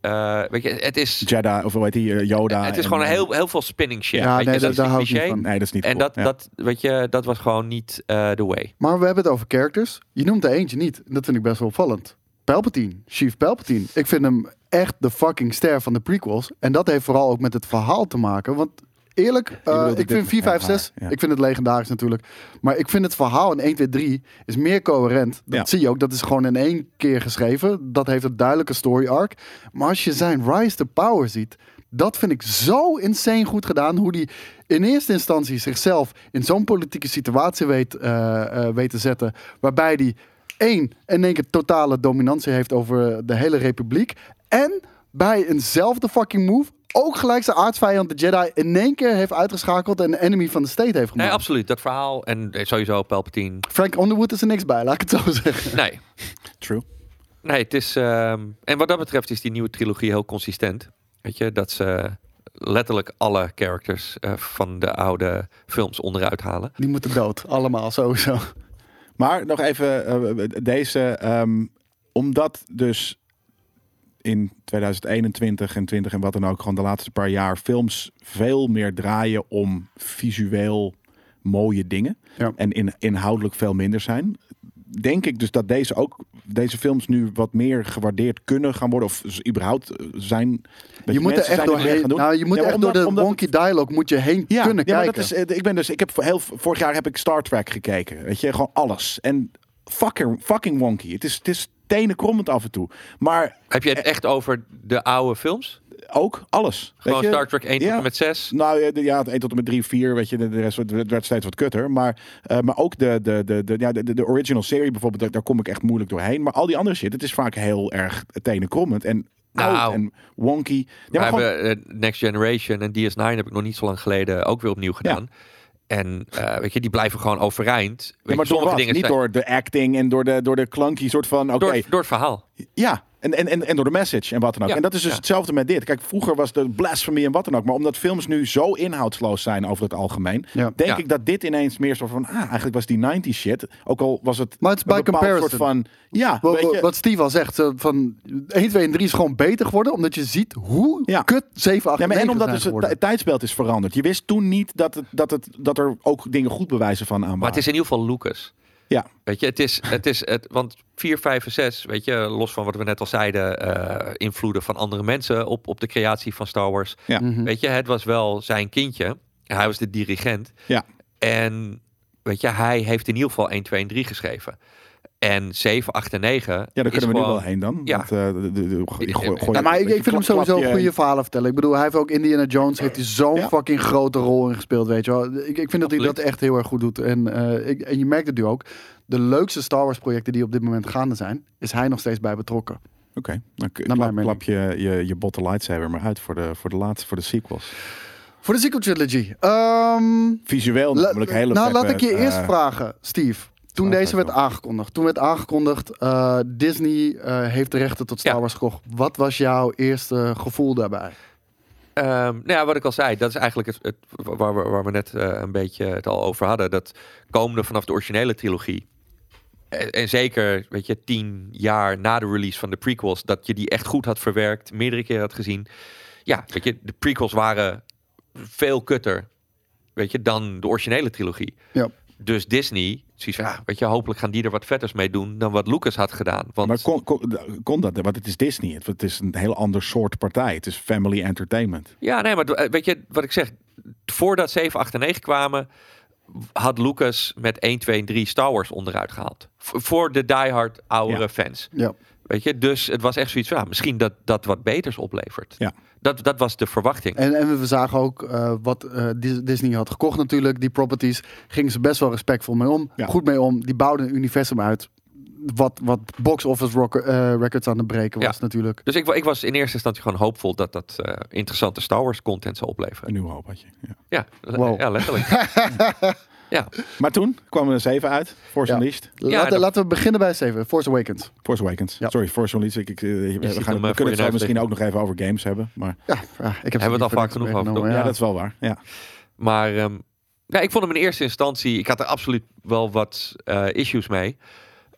Eh, weet je, het is, Jedi, of hoe heet die, eh, Yoda. het is en, gewoon eh, heel, heel veel spinning shit. Ja, weet je, nee, dat is ik niet van. Nee, dat is niet En cool. dat, Ja. dat, weet je, dat was gewoon niet eh the way. Maar we hebben het over characters. Je noemt er eentje niet. Dat vind ik best wel opvallend. Palpatine, Chief Palpatine. Ik vind hem echt de fucking ster van de prequels. En dat heeft vooral ook met het verhaal te maken. Want eerlijk, eh, ik dit- vind 4, 5, ja, 6, ja. ik vind het legendarisch natuurlijk. Maar ik vind het verhaal in 1, 2, 3 is meer coherent. Dat Ja. zie je ook. Dat is gewoon in één keer geschreven. Dat heeft een duidelijke story arc. Maar als je zijn rise to power ziet... Dat vind ik zo insane goed gedaan. Hoe die in eerste instantie zichzelf in zo'n politieke situatie weet, eh, eh, weet te zetten. Waarbij die één, in één keer totale dominantie heeft over de hele republiek. En bij eenzelfde fucking move ook gelijk zijn aardsvijand, de Jedi, in één keer heeft uitgeschakeld en een enemy van de state heeft Nee, gemaakt. absoluut. Dat verhaal en eh, sowieso Palpatine. Frank Underwood is er niks bij, laat ik het zo zeggen. Nee, True. nee, het is... ehm, en wat dat betreft is die nieuwe trilogie heel consistent. Weet je, dat ze letterlijk alle characters eh, van de oude films onderuit halen. Die moeten dood, allemaal sowieso. Maar nog even eh, deze. ehm, omdat dus in 2021 en 20 en wat dan ook, gewoon de laatste paar jaar films veel meer draaien om visueel mooie dingen. Ja. En in, inhoudelijk veel minder zijn. Denk ik dus dat deze ook deze films nu wat meer gewaardeerd kunnen gaan worden. Of überhaupt eh, zijn. Je moet er echt doorheen. Nou, je moet Ja, echt omdat- door de omdat- wonky dialogue moet je heen kunnen ja, kijken. dat is, eh, ik ben dus, ik heb heel vorig jaar heb ik Star Trek gekeken, weet je, gewoon alles en fucking fucking wonky. Het is, het is tenenkrommend af en toe. Maar Heb je het echt over de oude films? ook alles. Gewoon weet je? Star Trek 1 tot Ja. en met 6? Nou ja, ja, het 1 tot en met 3, 4, weet je, de rest werd- werd steeds wat kutter. Maar, eh, maar ook de, de, de, de, ja, de, de- original serie bijvoorbeeld, daar, daar kom ik echt moeilijk doorheen. Maar al die andere shit, het is vaak heel erg tenenkrommend en Nou. en wonky. Ja, We gewoon- hebben eh, Next Generation en DS9 heb ik nog niet zo lang geleden ook weer opnieuw gedaan. En eh, weet je, die blijven gewoon overeind. Weet ja, maar sommige wat? dingen Niet zijn- door de acting en door de, door de clunky soort van, oké, door, door het verhaal. Ja. En, en, en, en door de message en wat dan ook. Ja, en dat is dus ja. hetzelfde met dit. Kijk, vroeger was de blasphemy en wat dan ook. Maar omdat films nu zo inhoudsloos zijn over het algemeen, Ja. denk Ja. ik dat dit ineens meer zo van, ah, eigenlijk was die 90s shit. Ook al was het Maar het is een by bepaald comparison. soort van, ja, Wat, weet je, wat Steve al zegt, zo van 1, 2 en 3 is gewoon beter geworden, omdat je ziet hoe Ja. kut 7, 8 Ja, en maar 9 en omdat dus het tijdsbeeld is veranderd. Je wist toen niet dat, het, dat, het, dat er ook dingen goed bewijzen van aan waren. Maar het is in ieder geval Lucas. Ja. Weet je, het is, het is het, want 4, 5 en 6, weet je, los van wat we net al zeiden, eh, invloeden van andere mensen op, op de creatie van Star Wars. Ja. Mhm. Weet je, het was wel zijn kindje. Hij was de dirigent. Ja. En weet je, hij heeft in ieder geval 1, 2 en 3 geschreven. En 7, 8 en 9. Ja, daar kunnen we nu wel heen dan. Ja. Want, eh, de, de, gooi- gooi- Ja, maar ik, vind hem sowieso je- goede verhalen vertellen. Ik bedoel, hij heeft ook Indiana Jones, heeft hij zo'n Ja. fucking grote rol in gespeeld, weet je wel. Ik, ik vind dat hij dat echt heel erg goed doet. En, eh, ik, en je merkt het nu ook. De leukste Star Wars projecten die op dit moment gaande zijn, is hij nog steeds bij betrokken. Oké, dan klap, klap je, je je botte lightsaber maar uit voor de, voor de laatste, voor de sequels. Voor de sequel trilogy. Ehm, Visueel La- namelijk hele nou, laat ik je eh, eerst vragen, Steve. Toen deze werd aangekondigd. Toen werd aangekondigd, eh, Disney eh, heeft de rechten tot Star Ja. Wars gekocht. Wat was jouw eerste gevoel daarbij? Ehm, nou ja, wat ik al zei, dat is eigenlijk het, het waar, we, waar we net eh, een beetje het al over hadden. Dat komende vanaf de originele trilogie. En, en zeker, weet je, tien jaar na de release van de prequels, dat je die echt goed had verwerkt, meerdere keren had gezien. Ja, weet je, de prequels waren veel kutter, weet je, dan de originele trilogie. Ja. Dus Disney, ja, weet je, hopelijk gaan die er wat vetters mee doen dan wat Lucas had gedaan. Want Maar kon, kon, kon dat? Want het is Disney. Het, het is een heel ander soort partij. Het is family entertainment. Ja, nee, maar eh, weet je wat ik zeg? Voordat 7, 8 en 9 kwamen, had Lucas met 1, 2 en 3 Star Wars onderuit gehaald. V- voor de diehard oudere Ja. fans. Ja. Weet je, dus het was echt zoiets van, ja, misschien dat dat wat beters oplevert. Ja. Dat, dat was de verwachting. En, en we zagen ook eh, wat eh, Dis- Disney had gekocht natuurlijk. Die properties gingen ze best wel respectvol mee om. Ja. Goed mee om. Die bouwden een universum uit. Wat, wat box office rock- eh, records aan het breken was Ja. natuurlijk. Dus ik, ik was in eerste instantie gewoon hoopvol dat dat eh, interessante Star Wars content zou Een opleveren. nieuwe hoop had je. Ja. Ja, Wow. ja letterlijk. ja. Maar toen kwam er 7 uit. Force Ja. Unleashed. laten, dat- laten we beginnen bij 7. Force Awakens. Force Awakens. Ja. Sorry, Force Unleashed. Ik, ik, eh, we, gaan, we eh, kunnen het zo misschien ook nog even over games hebben. Maar Ja, ik heb Hebben we het al vaak genoeg over, ja, dat is wel waar. Ja. Maar ehm, ja, ik vond hem in eerste instantie, ik had er absoluut wel wat eh, issues mee.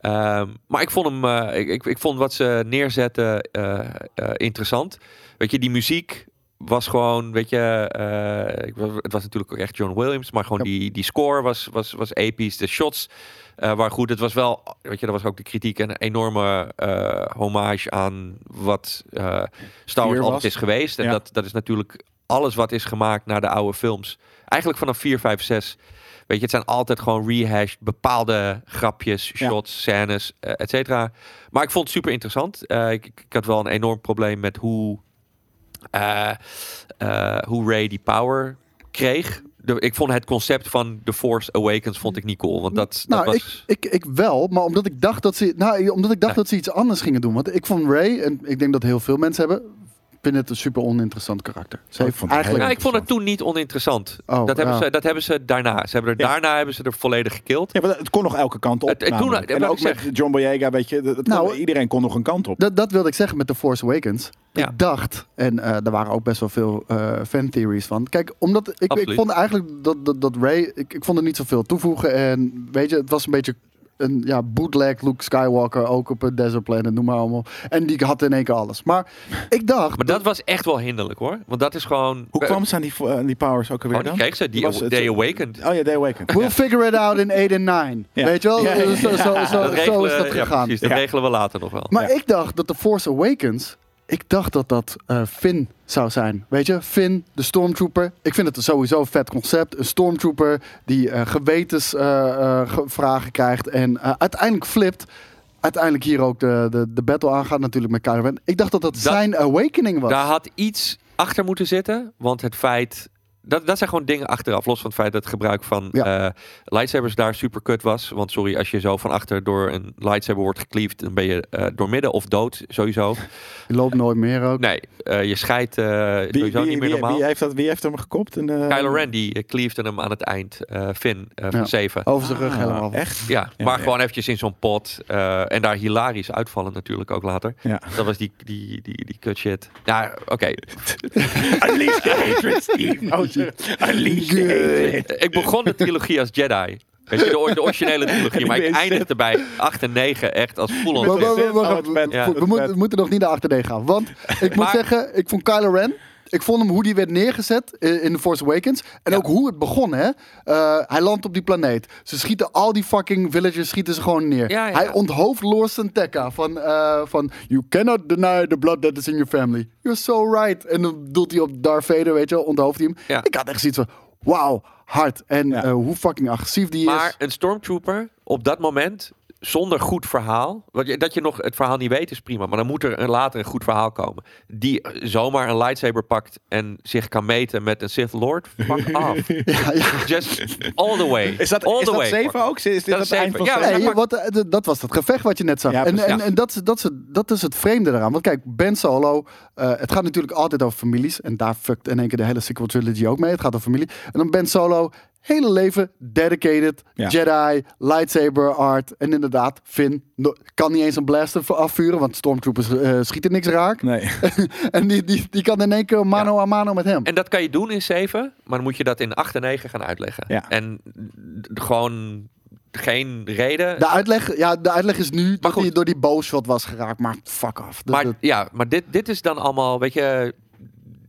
Ehm, maar ik vond hem, eh, ik, ik, ik vond wat ze neerzetten eh, eh, interessant. Weet je, die muziek was gewoon, weet je, eh, het was natuurlijk ook echt John Williams, maar gewoon Ja. die, die score was, was, was episch. De shots waren goed. Het was wel, weet je, dat was ook de kritiek, een enorme eh, hommage aan wat Star Wars altijd is geweest. En Ja. dat, dat is natuurlijk alles wat is gemaakt naar de oude films. Eigenlijk vanaf 4, 5, 6. Weet je, het zijn altijd gewoon rehashed bepaalde grapjes, Ja. shots, scènes, et cetera. Maar ik vond het super interessant. Ik, ik had wel een enorm probleem met hoe, hoe Ray die power kreeg. De, ik vond het concept van The Force Awakens vond ik niet cool. Want dat, Nou, dat was... ik, ik, ik wel, maar omdat ik dacht dat ze, nou, omdat ik dacht Ja. dat ze iets anders gingen doen. Want ik vond Ray, en ik denk dat heel veel mensen hebben, vind het een super oninteressant karakter. Ze ik heeft vond het eigenlijk. Nou, ik vond het toen niet oninteressant. Oh, dat, hebben ja. ze, dat hebben ze daarna. Ze hebben er, Ja. Daarna hebben ze er volledig gekild. Ja, maar het kon nog elke kant op. Het- het ja, en ook met. John Boyega, weet je, dat- dat kon- Nou, iedereen kon nog een kant op. Dat, dat wilde ik zeggen met The Force Awakens. Ja. Ik dacht, en eh er waren ook best wel veel eh fan theories van. Kijk, omdat ik, ik vond eigenlijk dat, dat, dat Ray, ik, ik vond er niet zoveel toevoegen. En weet je, het was een beetje een ja, bootleg Luke Skywalker, ook op een desert planet, noem maar allemaal. En die had in één keer alles. Maar ik dacht, Maar dat was echt wel hinderlijk hoor. Want dat is gewoon... Hoe kwam ze aan die, die powers ook alweer Oh, die dan? kreeg ze. Die, Was They Awakened. Oh ja, Day Awakened. we'll figure it out in 8 en 9. Ja. Weet je wel? Ja, ja, ja. Zo, zo, zo, zo is dat ja, gegaan. precies, dat Ja. regelen we later nog wel. Maar Ja. ik dacht dat The Force Awakens, ik dacht dat dat eh, Finn zou zijn. Weet je, Finn, de Stormtrooper. Ik vind het sowieso een vet concept. Een Stormtrooper die eh gewetensvragen krijgt en eh, uiteindelijk flipt. uiteindelijk hier ook de, de, de battle aangaat natuurlijk met Kylo Ren. Ik dacht dat dat, Dat- zijn awakening was. Daar had iets achter moeten zitten. Want het feit. Dat, dat zijn gewoon dingen achteraf. Los van het feit dat het gebruik van Ja. eh, lightsabers daar super kut was. Want sorry, als je zo van achter door een lightsaber wordt gekliefd. dan ben je eh, door midden of dood sowieso. Je loopt nooit meer ook. Nee, eh, je scheidt eh Wie, sowieso wie, niet meer wie, normaal. wie heeft dat, wie heeft hem gekopt? Eh, Kylo Ren die eh, kliefde hem aan het eind. eh Finn eh, van Ja. 7. Over zijn rug Ah, helemaal. Echt? Ja, Ja, maar ja. gewoon eventjes in zo'n pot. eh, en daar hilarisch uitvallen natuurlijk ook later. Ja. Dat was die, die, die, die kut shit. Ja, oké. Unleash the hatred, Steve. Oh, Ik begon de trilogie als Jedi. Weet je, de, de originele trilogie. Maar ik ben eindigde bij 8 en 9 echt als full on. Oh, we, we moeten, we moeten nog niet naar achterdeen gaan. Want ik moet Maar- zeggen, ik vond Kylo Ren... Ik vond hem hoe die werd neergezet eh, in The Force Awakens. En Ja. ook hoe het begon, hè. Eh, hij landt op die planeet. Ze schieten al die fucking villagers schieten ze gewoon neer. Ja, ja. Hij onthoofd Lawson Tekka van, eh, van... You cannot deny the blood that is in your family. You're so right. En dan doet hij op Darth Vader, weet je wel. Onthoofd hij hem. Ik had echt zoiets van... Wauw, hard. En hoe fucking agressief die Maar is. een stormtrooper op dat moment zonder goed verhaal. Want je, dat je nog het verhaal niet weet is prima. Maar dan moet er een, later een goed verhaal komen. Die eh, zomaar een lightsaber pakt en zich kan meten met een Sith Lord. Fuck off. Ja, ja. Just all the way. Is dat, all is the dat way. 7 ook? Is dit Dat het eind van Ja? Nee, wat, eh, dat was het gevecht wat je net zag. Ja, en, en, en dat, is, dat, is, het- dat is het vreemde eraan. Want kijk, Ben Solo, eh, het gaat natuurlijk altijd over families. En daar fuckt in één keer de hele sequel trilogy ook mee. Het gaat over familie. En dan Ben Solo, hele leven dedicated, Ja. Jedi, lightsaber art. En inderdaad, Finn no- kan niet eens een blaster afvuren, want stormtroopers eh, schieten niks raak. Nee. en die, die, die kan in één keer mano a mano met hem. En dat kan je doen in 7, maar dan moet je dat in 8 en 9 gaan uitleggen. Ja. En gewoon geen reden. De uitleg, ja, de uitleg is nu dat goed. hij door die bowshot was geraakt, maar fuck off. Dus maar dat- ja, maar dit, dit is dan allemaal, weet je,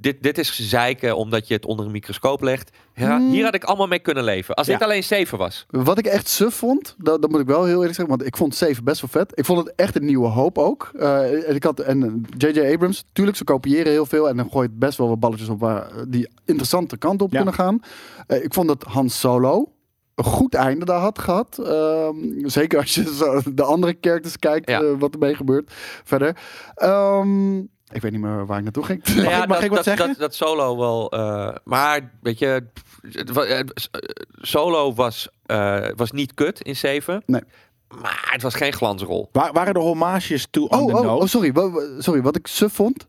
dit, dit is zeiken omdat je het onder een microscoop legt. Ja, Hmm. Hier had ik allemaal mee kunnen leven. Als Ja. dit alleen 7 was. Wat ik echt suf vond, dat, dat moet ik wel heel eerlijk zeggen, want ik vond 7 best wel vet. Ik vond het echt een nieuwe hoop ook. Eh, en ik had en J.J. Abrams, tuurlijk, ze kopiëren heel veel en dan gooit best wel wat balletjes op waar eh, die interessante kant op Ja. kunnen gaan. Eh, ik vond dat Han Solo een goed einde daar had gehad. Ehm, zeker als je zo de andere characters kijkt, Ja. eh, wat ermee gebeurt verder. Ehm, ik weet niet meer waar ik naartoe ging. Nou ja, ik- mag dat, ik wat dat, zeggen? Dat, dat solo wel. eh, maar weet je, eh, eh, solo was, eh, was niet kut in 7. Nee. Maar het was geen glansrol. Waar, waren er hommages to on Oh, oh, oh, sorry. Sorry, wat ik suf vond,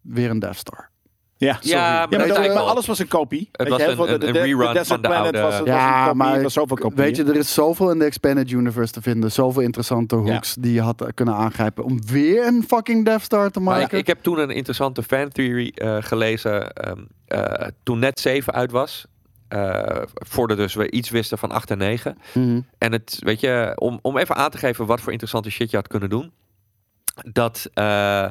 weer een Death Star. Ja, sorry. Ja, maar ja, alles was een kopie. Weet was je, een- de- een- de- een de rerun van de Planet oude- Was, was Ja, kopie, maar er was zoveel kopieën. Weet je, er is zoveel in de Expanded Universe te vinden. Zoveel interessante hooks die je had kunnen aangrijpen. Om weer een fucking Death Star te Maar ik, maken. ik heb toen een interessante fan theory eh, gelezen. ehm, eh, toen net 7 uit was. eh, voordat dus we iets wisten van 8 en 9. Mhm. En het, weet je, om, om even aan te geven wat voor interessante shit je had kunnen doen. Dat eh,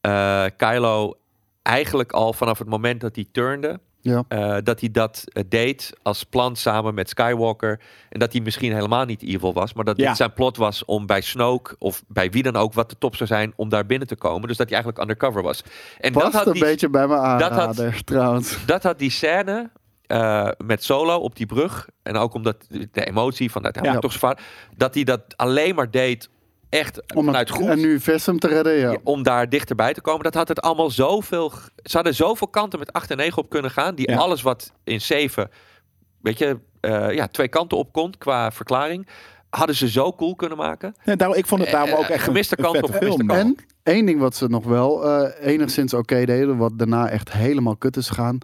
eh, Kylo eigenlijk al vanaf het moment dat hij turnde. Ja. eh, dat hij dat eh, deed als plan samen met Skywalker. En dat hij misschien helemaal niet evil was. Maar dat Ja. dit zijn plot was om bij Snoke of bij wie dan ook wat de top zou zijn. om daar binnen te komen. Dus dat hij eigenlijk undercover was. En dat Past had een die, beetje bij me had- aanrader, trouwens. dat had die scène eh, met Solo op die brug. En ook omdat de emotie van dat hij Ja. toch vader. Dat hij dat alleen maar deed echt Om het goed. een universum te redden, ja. Om daar dichterbij te komen. Dat had het allemaal zoveel. Ze hadden zoveel kanten met 8 en 9 op kunnen gaan. Die Ja. alles wat in 7, weet je, eh, ja, twee kanten op kon qua verklaring. Hadden ze zo cool kunnen maken. Ja, daarom, ik vond het daarom Eh, ook echt gemiste een, een kans vette op film. En één ding wat ze nog wel eh, enigszins oké deden, wat daarna echt helemaal kut is gegaan.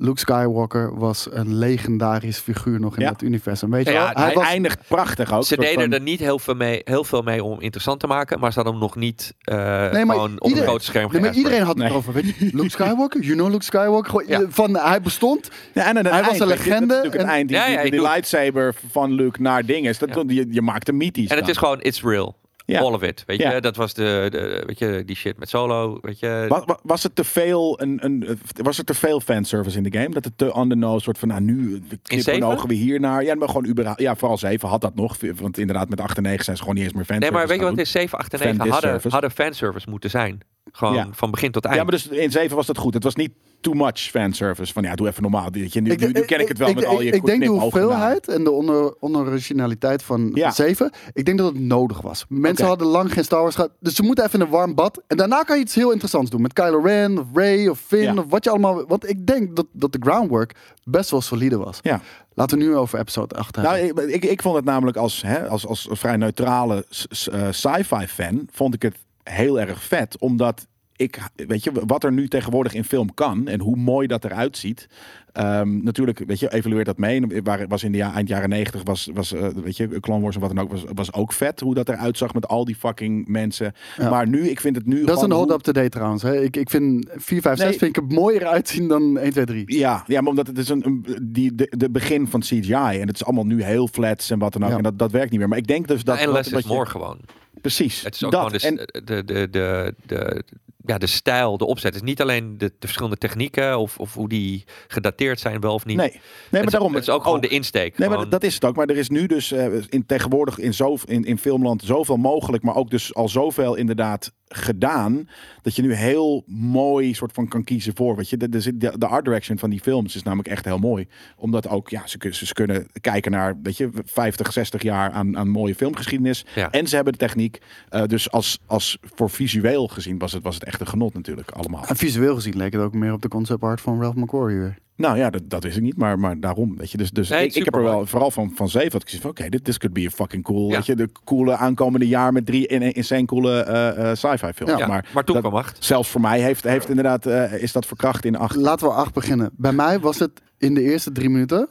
Luke Skywalker was een legendarisch figuur nog in Ja. dat universum. Weet je Ja, wel? hij Hij was, Eindigt prachtig ook. Ze deden van- er niet heel veel, mee, heel veel mee om interessant te maken. Maar ze hadden hem nog niet eh, maar gewoon op een groot scherm Nee, maar iedereen had het Nee. over. Weet je, Luke Skywalker, you know Luke Skywalker. Gewoon, Ja. Van, hij bestond. Ja, en Hij was een legende het en- eind. Die, Ja, ja, die, ik die doe- lightsaber van Luke naar dingen. Dat, Ja. je, je maakt hem mythisch. En het is gewoon, it's real. Ja. All of it. Weet Ja. je, dat was de, de, weet je, die shit met solo. Weet je, Wa- wa- Was het te veel, een, een, was er te veel fanservice in de game? Dat het te on the nose soort van, nou nu knippen ogen we hier naar. Ja, maar gewoon überhaupt, ja, vooral 7 had dat nog. Want inderdaad met 8 en 9 zijn ze gewoon niet eens meer Nee, fanservice maar weet je wat in 7, 8 en 9 Fan hadden, hadden fanservice moeten zijn. Gewoon Ja. van begin tot eind. Ja, maar dus in 7 was dat goed. Het was niet too much fanservice. Van ja, doe even normaal. Nu, nu, nu ken ik het wel met al je Ik denk de hoeveelheid en de onder, onoriginaliteit van Ja. 7. Ik denk dat het nodig was. Mensen hadden lang geen Star Wars gehad. Dus ze moeten even in een warm bad. En daarna kan je iets heel interessants doen. Met Kylo Ren of Rey of Finn Ja. of wat je allemaal... Want ik denk dat, dat de groundwork best wel solide was. Ja. Laten we nu over episode 8 hebben. Nou, ik, ik, ik vond het namelijk als, hè, als, als vrij neutrale eh, sci-fi fan, vond ik het heel erg vet. Omdat ik, weet je, wat er nu tegenwoordig in film kan en hoe mooi dat eruit ziet. Ehm, natuurlijk, weet je, evalueert dat mee. En Waar, was in de ja, eind jaren negentig was, was eh, weet je, Clone Wars en wat dan ook, was, was ook vet. Hoe dat eruit zag met al die fucking mensen. Ja. Maar nu, ik vind het nu dat is een hold up to date trouwens. Hè. Ik, ik vind 4, 5, 6 Nee. vind ik er mooier uitzien dan 1, 2, 3. Ja, ja, maar omdat het is een, een die, de, de begin van CGI en het is allemaal nu heel flats en wat dan ook. Ja. En dat, dat werkt niet meer. Maar ik denk dus dat. en less dat is je- more gewoon. Precies. Het is ook dat. gewoon de, en, de, de, de, de, ja, de stijl, de opzet. Het is niet alleen de, de verschillende technieken of, of hoe die gedateerd zijn, wel of niet. nee, nee, maar het, is- daarom. Het is ook gewoon de insteek. Nee, maar dat is het ook. Maar er is nu dus eh, in, tegenwoordig in, zo, in, in filmland zoveel mogelijk, maar ook dus al zoveel inderdaad gedaan, dat je nu heel mooi soort van kan kiezen voor. Weet je, de, de, de, art direction van die films is namelijk echt heel mooi. Omdat ook, ja, ze, ze kunnen kijken naar, weet je, 50, 60 jaar aan, aan mooie filmgeschiedenis. Ja. En ze hebben de techniek. Eh, dus als, als voor visueel gezien was het, was het echt een genot natuurlijk allemaal. En visueel gezien leek het ook meer op de concept art van Ralph McQuarrie weer. Nou ja, dat, dat wist ik niet, maar, maar daarom, weet je. Dus, dus Nee, ik, ik heb er wel, vooral van, van zeven, had ik gezien van, oké, dit this could be a fucking cool, Ja. weet je. De coole aankomende jaar met drie in, insane coole eh, eh, sci-fi films. Ja, ja, maar maar, toen dat- kwam acht. zelfs voor mij heeft, heeft inderdaad, eh, is dat verkracht in acht. Laten we 8 beginnen. Bij mij was het in de eerste drie minuten.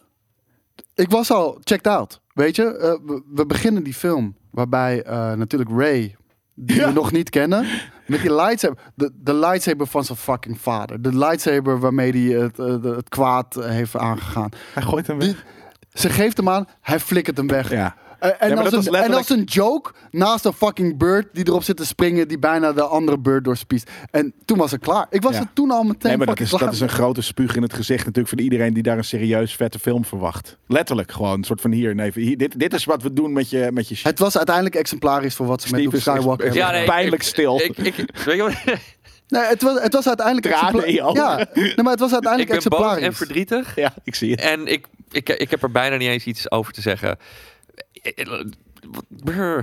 Ik was al checked out. Weet je, Eh, we, we beginnen die film waarbij eh, natuurlijk Ray, die Ja. we nog niet kennen, met die lightsaber, de, de lightsaber van zijn fucking vader, de lightsaber waarmee hij het, eh, het kwaad heeft aangegaan. Hij gooit hem Die- Ze geeft hem aan, hij flikkert hem weg. Ja. Eh, en, maar als een, letterlijk- en als een joke naast een fucking bird die erop zit te springen, die bijna de andere bird doorspiest. En toen was het klaar. Ik was Ja. er toen al meteen Nee, maar dat is, klaar dat is een grote spuug in het gezicht natuurlijk voor iedereen die daar een serieus vette film verwacht. Letterlijk gewoon, een soort van hier, nee, hier dit, dit is wat we doen met je, met je shit. Het was uiteindelijk exemplarisch voor wat ze met Luke is- is- Skywalker is- hebben Ja, nee, pijnlijk ik- stil. Ik, ik, weet je wat? Nee, het was, het was uiteindelijk Tranen exempla- in je ogen. Ja, nee, maar het was ik uiteindelijk ben boos en exemplarisch. verdrietig. Ja, ik zie het. En ik, ik, ik heb er bijna niet eens iets over te zeggen. it,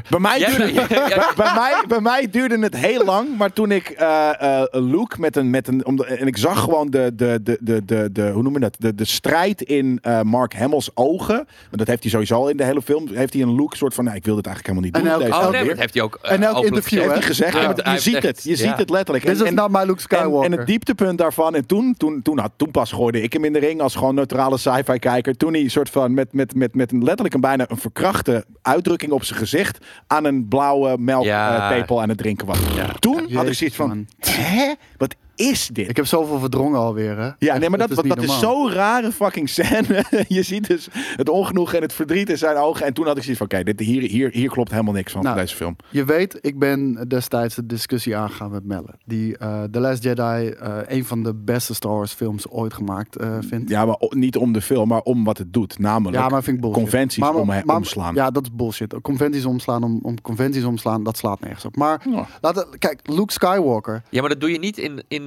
Bij mij, duurde, ja, ja, bij, bij mij, bij mij duurde het heel lang, maar toen ik eh eh, Luke met een, met een om de- en ik zag gewoon de, de, de, de, de, de hoe noem je dat, de, de strijd in eh, Mark Hamill's ogen. Maar dat heeft hij sowieso al in de hele film. Heeft hij een look soort van, nou, ik wil dit eigenlijk helemaal niet En doen. elk- deze Oh nee, dat heeft hij ook. eh, En elk interview, heeft hij gezegd. Ja, en want je ziet echt- het, je ja. ziet het letterlijk. En- is en- not my Luke en, Skywalker. en het dieptepunt daarvan, en toen, toen, toen, had, toen pas gooide ik hem in de ring als gewoon neutrale sci-fi kijker. Toen hij soort van met, met, met, met een letterlijk een bijna een verkrachte uitdrukking op zijn gezicht aan een blauwe Ja. melktepel aan het drinken was. Toen had ik zoiets van, hè? Wat is dit? Ik heb zoveel verdrongen alweer, hè? ja, nee, maar dat, is dat, dat is normaal. zo'n rare fucking scène. je ziet dus het ongenoeg en het verdriet in zijn ogen. En toen had ik zoiets van, oké, dit hier, hier, hier klopt helemaal niks van, Nou, van deze film. Je weet, ik ben destijds de discussie aangegaan met Melle. Die eh The Last Jedi eh, een van de beste Star Wars films ooit gemaakt eh, vindt. Ja, maar niet om de film, maar om wat het doet. Namelijk, Ja, maar vind ik bullshit. conventies Maar- om, maar- omslaan. Ja, dat is bullshit. Conventies omslaan om, om conventies omslaan, dat slaat nergens op. Maar Ja. laten, kijk, Luke Skywalker. Ja, maar dat doe je niet in, in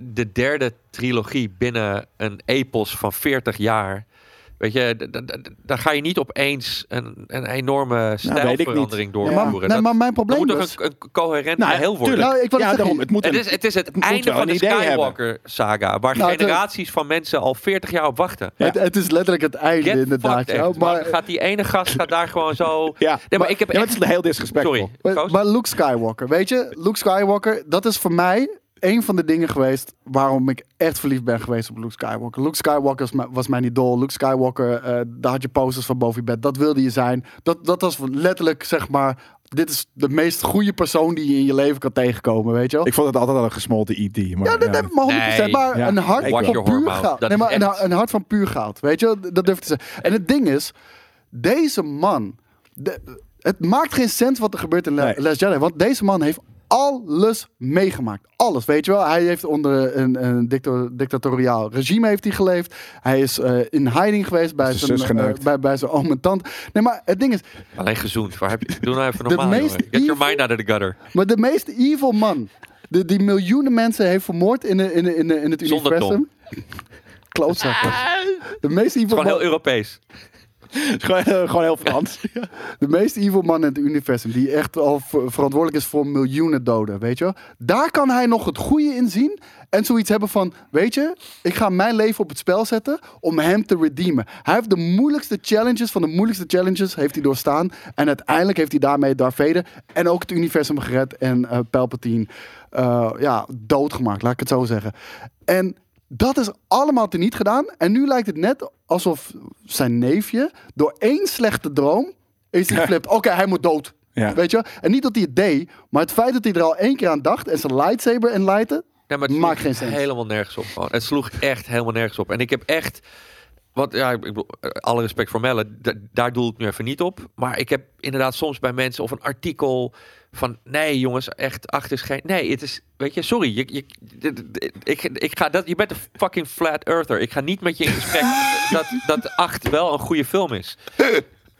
de derde trilogie binnen een epos van 40 jaar. Weet je, d- d- d- daar ga je niet opeens een, een enorme ik stijlverandering. Ja, doorvoeren. maar, nee, Dat- maar mijn dat probleem moet toch is... een, een coherent Nou, geheel worden. Nou, ik wil ja, zeggen, daarom. Het moet Het een, is, het is het, einde van de. Skywalker-saga, waar Nou, het- generaties van mensen al 40 jaar op wachten. Ja. Het, het is letterlijk het einde Get inderdaad. ja. echt. Maar, Maar gaat die ene gast gaat daar gewoon zo... ja, Nee, maar ik heb ja, maar echt... het is heel disrespectvol. Sorry. maar, maar Luke Skywalker, weet je? Luke Skywalker, dat is voor mij een van de dingen geweest waarom ik echt verliefd ben geweest op Luke Skywalker. Luke Skywalker was, mijn- idool. Luke Skywalker, eh, daar had je posters van boven je bed. Dat wilde je zijn. Dat, dat was letterlijk, zeg maar, dit is de meest goede persoon die je in je leven kan tegenkomen, weet je wel? Ik vond het altijd al een gesmolten ID. Maar, Ja, dat, dat, maar 100%. Nee. maar Ja. een hart Ik van puur goud. Dat Nee, maar een, echt- een hart van puur goud. Weet je, wel? dat durf ik te zeggen. En het ding is, deze man, de- het maakt geen sens wat er gebeurt in Nee. Last Jedi. Want deze man heeft alles meegemaakt. Alles, weet je wel. Hij heeft onder een, een dicto- dictatoriaal regime heeft hij geleefd. Hij is eh, in hiding geweest bij zijn, zus eh, bij, bij zijn oom en tante. Nee, maar het ding is, Alleen gezoend. Waar heb je... Doe nou even De normaal, meest jongen. Get your evil- mind out of the gutter. maar de meest evil man de, die miljoenen mensen heeft vermoord in, de, in, de, in, de, in het Zonder universum. Klootzakken. De meest evil Gewoon man, heel Europees. gewoon, eh, gewoon heel Frans. de meest evil man in het universum. Die echt al ver- verantwoordelijk is voor miljoenen doden. Weet je? Daar kan hij nog het goede in zien. En zoiets hebben van, weet je, ik ga mijn leven op het spel zetten om hem te redeemen. Hij heeft de moeilijkste challenges van de moeilijkste challenges heeft hij doorstaan. En uiteindelijk heeft hij daarmee Darth Vader en ook het universum gered en eh, Palpatine eh, ja, doodgemaakt, laat ik het zo zeggen. En dat is allemaal teniet gedaan. En nu lijkt het net alsof zijn neefje door één slechte droom is hij geflipt. Oké, hij moet dood. Ja. Weet je? En niet dat hij het deed, maar het feit dat hij er al één keer aan dacht en zijn lightsaber Ja, maar het Maakt geen sens. helemaal nergens op. Gewoon. Het sloeg echt helemaal nergens op. En ik heb echt... Want ja, ik bedoel, eh, alle respect voor Melle, da- daar doe ik nu even niet op. Maar ik heb inderdaad soms bij mensen of een artikel van... Nee jongens, echt, acht is geen... Nee, het is... Weet je, sorry. Je, je, ik, ik ga dat, je bent een fucking flat earther. Ik ga niet met je in gesprek dat, dat acht wel een goede film is.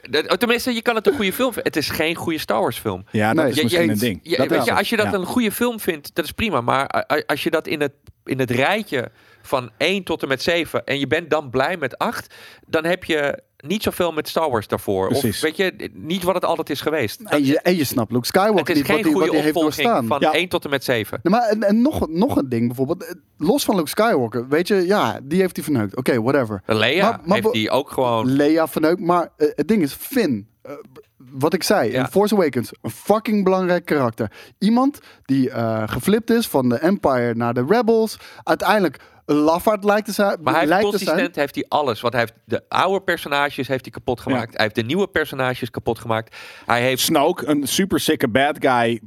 Dat- Tenminste, je kan het een goede film vinden. Het is geen goede Star Wars film. Ja, dat is je- misschien je- een ding. Weet je, als je dat Ja. een goede film vindt, dat is prima. Maar als je dat in het, in het rijtje van 1 tot en met 7 en je bent dan blij met 8, dan heb je niet zoveel met Star Wars daarvoor. Precies. Of weet je, niet wat het altijd is geweest. en je, en je snapt Luke Skywalker het is niet wat hij heeft doorstaan. van Ja. 1 tot en met 7. Nee, maar en, en nog, nog een ding bijvoorbeeld, eh, los van Luke Skywalker, weet je, ja, die heeft hij verneukt. Oké, whatever. Leia Maar- maar heeft die ook gewoon... Leia verneukt, maar eh, het ding is, Finn, eh, wat ik zei, Ja. in Force Awakens, een fucking belangrijk karakter. Iemand die geflipt is van de Empire naar de Rebels, uiteindelijk een lafaard lijkt te zijn. Maar hij heeft lijkt te zijn. consistent heeft hij alles. Want hij heeft de oude personages heeft hij kapot gemaakt. Hij heeft de nieuwe personages kapot gemaakt. Hij heeft Snoke, een super sikke bad guy.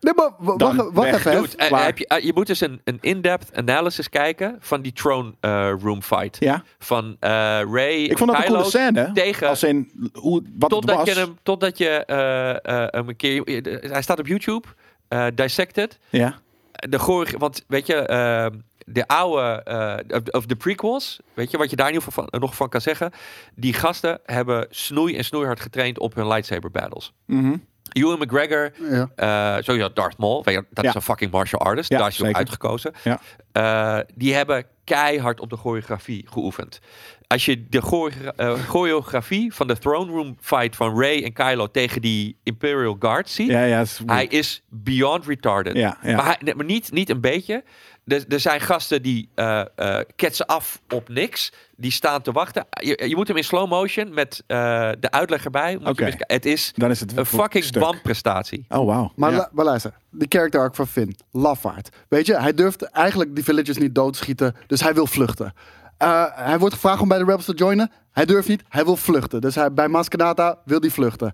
Nee, maar wacht, even. Dude, eh, Klaar. heb je, eh, je moet dus een, een in-depth analysis kijken van die throne eh, room fight. Ja. Van eh, Ray Ik vond dat een coole scène. tegen- Als in hoe, wat het Totdat was. je hem, totdat je eh, eh, hem een keer... Hij staat op YouTube, eh, Dissected. Ja. De choreo- want weet je, eh, de oude, eh, of, de prequels, weet je, wat je daar in ieder geval van, nog van kan zeggen. Die gasten hebben snoei en snoeihard getraind op hun lightsaber battles. Mhm. Ewan McGregor, Ja. sowieso Darth Maul, weet je, dat Ja. is een fucking martial artist. Ja, daar is hij uitgekozen. Eh, die hebben keihard op de choreografie geoefend. Als je de choreo- choreografie van de throne room fight van Ray en Kylo tegen die Imperial Guard ziet, Ja, ja. is- hij is beyond retarded. Maar, hij, maar niet, niet een beetje. Er, er zijn gasten die eh eh, ketsen af op niks. Die staan te wachten. Je, je moet hem in slow motion met eh, de uitleg erbij. Moet je Oké. het is Dan is het een fucking wanprestatie. Oh, wauw. Maar, Ja. lu- maar luister, de character arc van Finn, lafaard. Weet je, hij durft eigenlijk die villagers niet doodschieten, dus hij wil vluchten. Eh, hij wordt gevraagd om bij de Rebels te joinen. Hij durft niet, hij wil vluchten. Dus hij, bij Maskanata wil hij vluchten.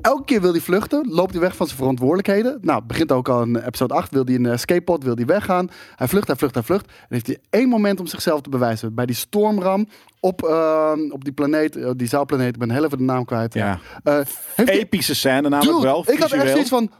Elke keer wil hij vluchten, loopt hij weg van zijn verantwoordelijkheden. Nou, begint ook al in episode 8, wil hij een escape pod, wil hij weggaan. Hij vlucht, hij vlucht, hij vlucht. En heeft hij één moment om zichzelf te bewijzen. Bij die stormram op, eh, op die planeet, eh, die zaalplaneet, ik ben heel even de naam kwijt. Ja. Epische scène namelijk Dude, wel. ik had echt zoiets van...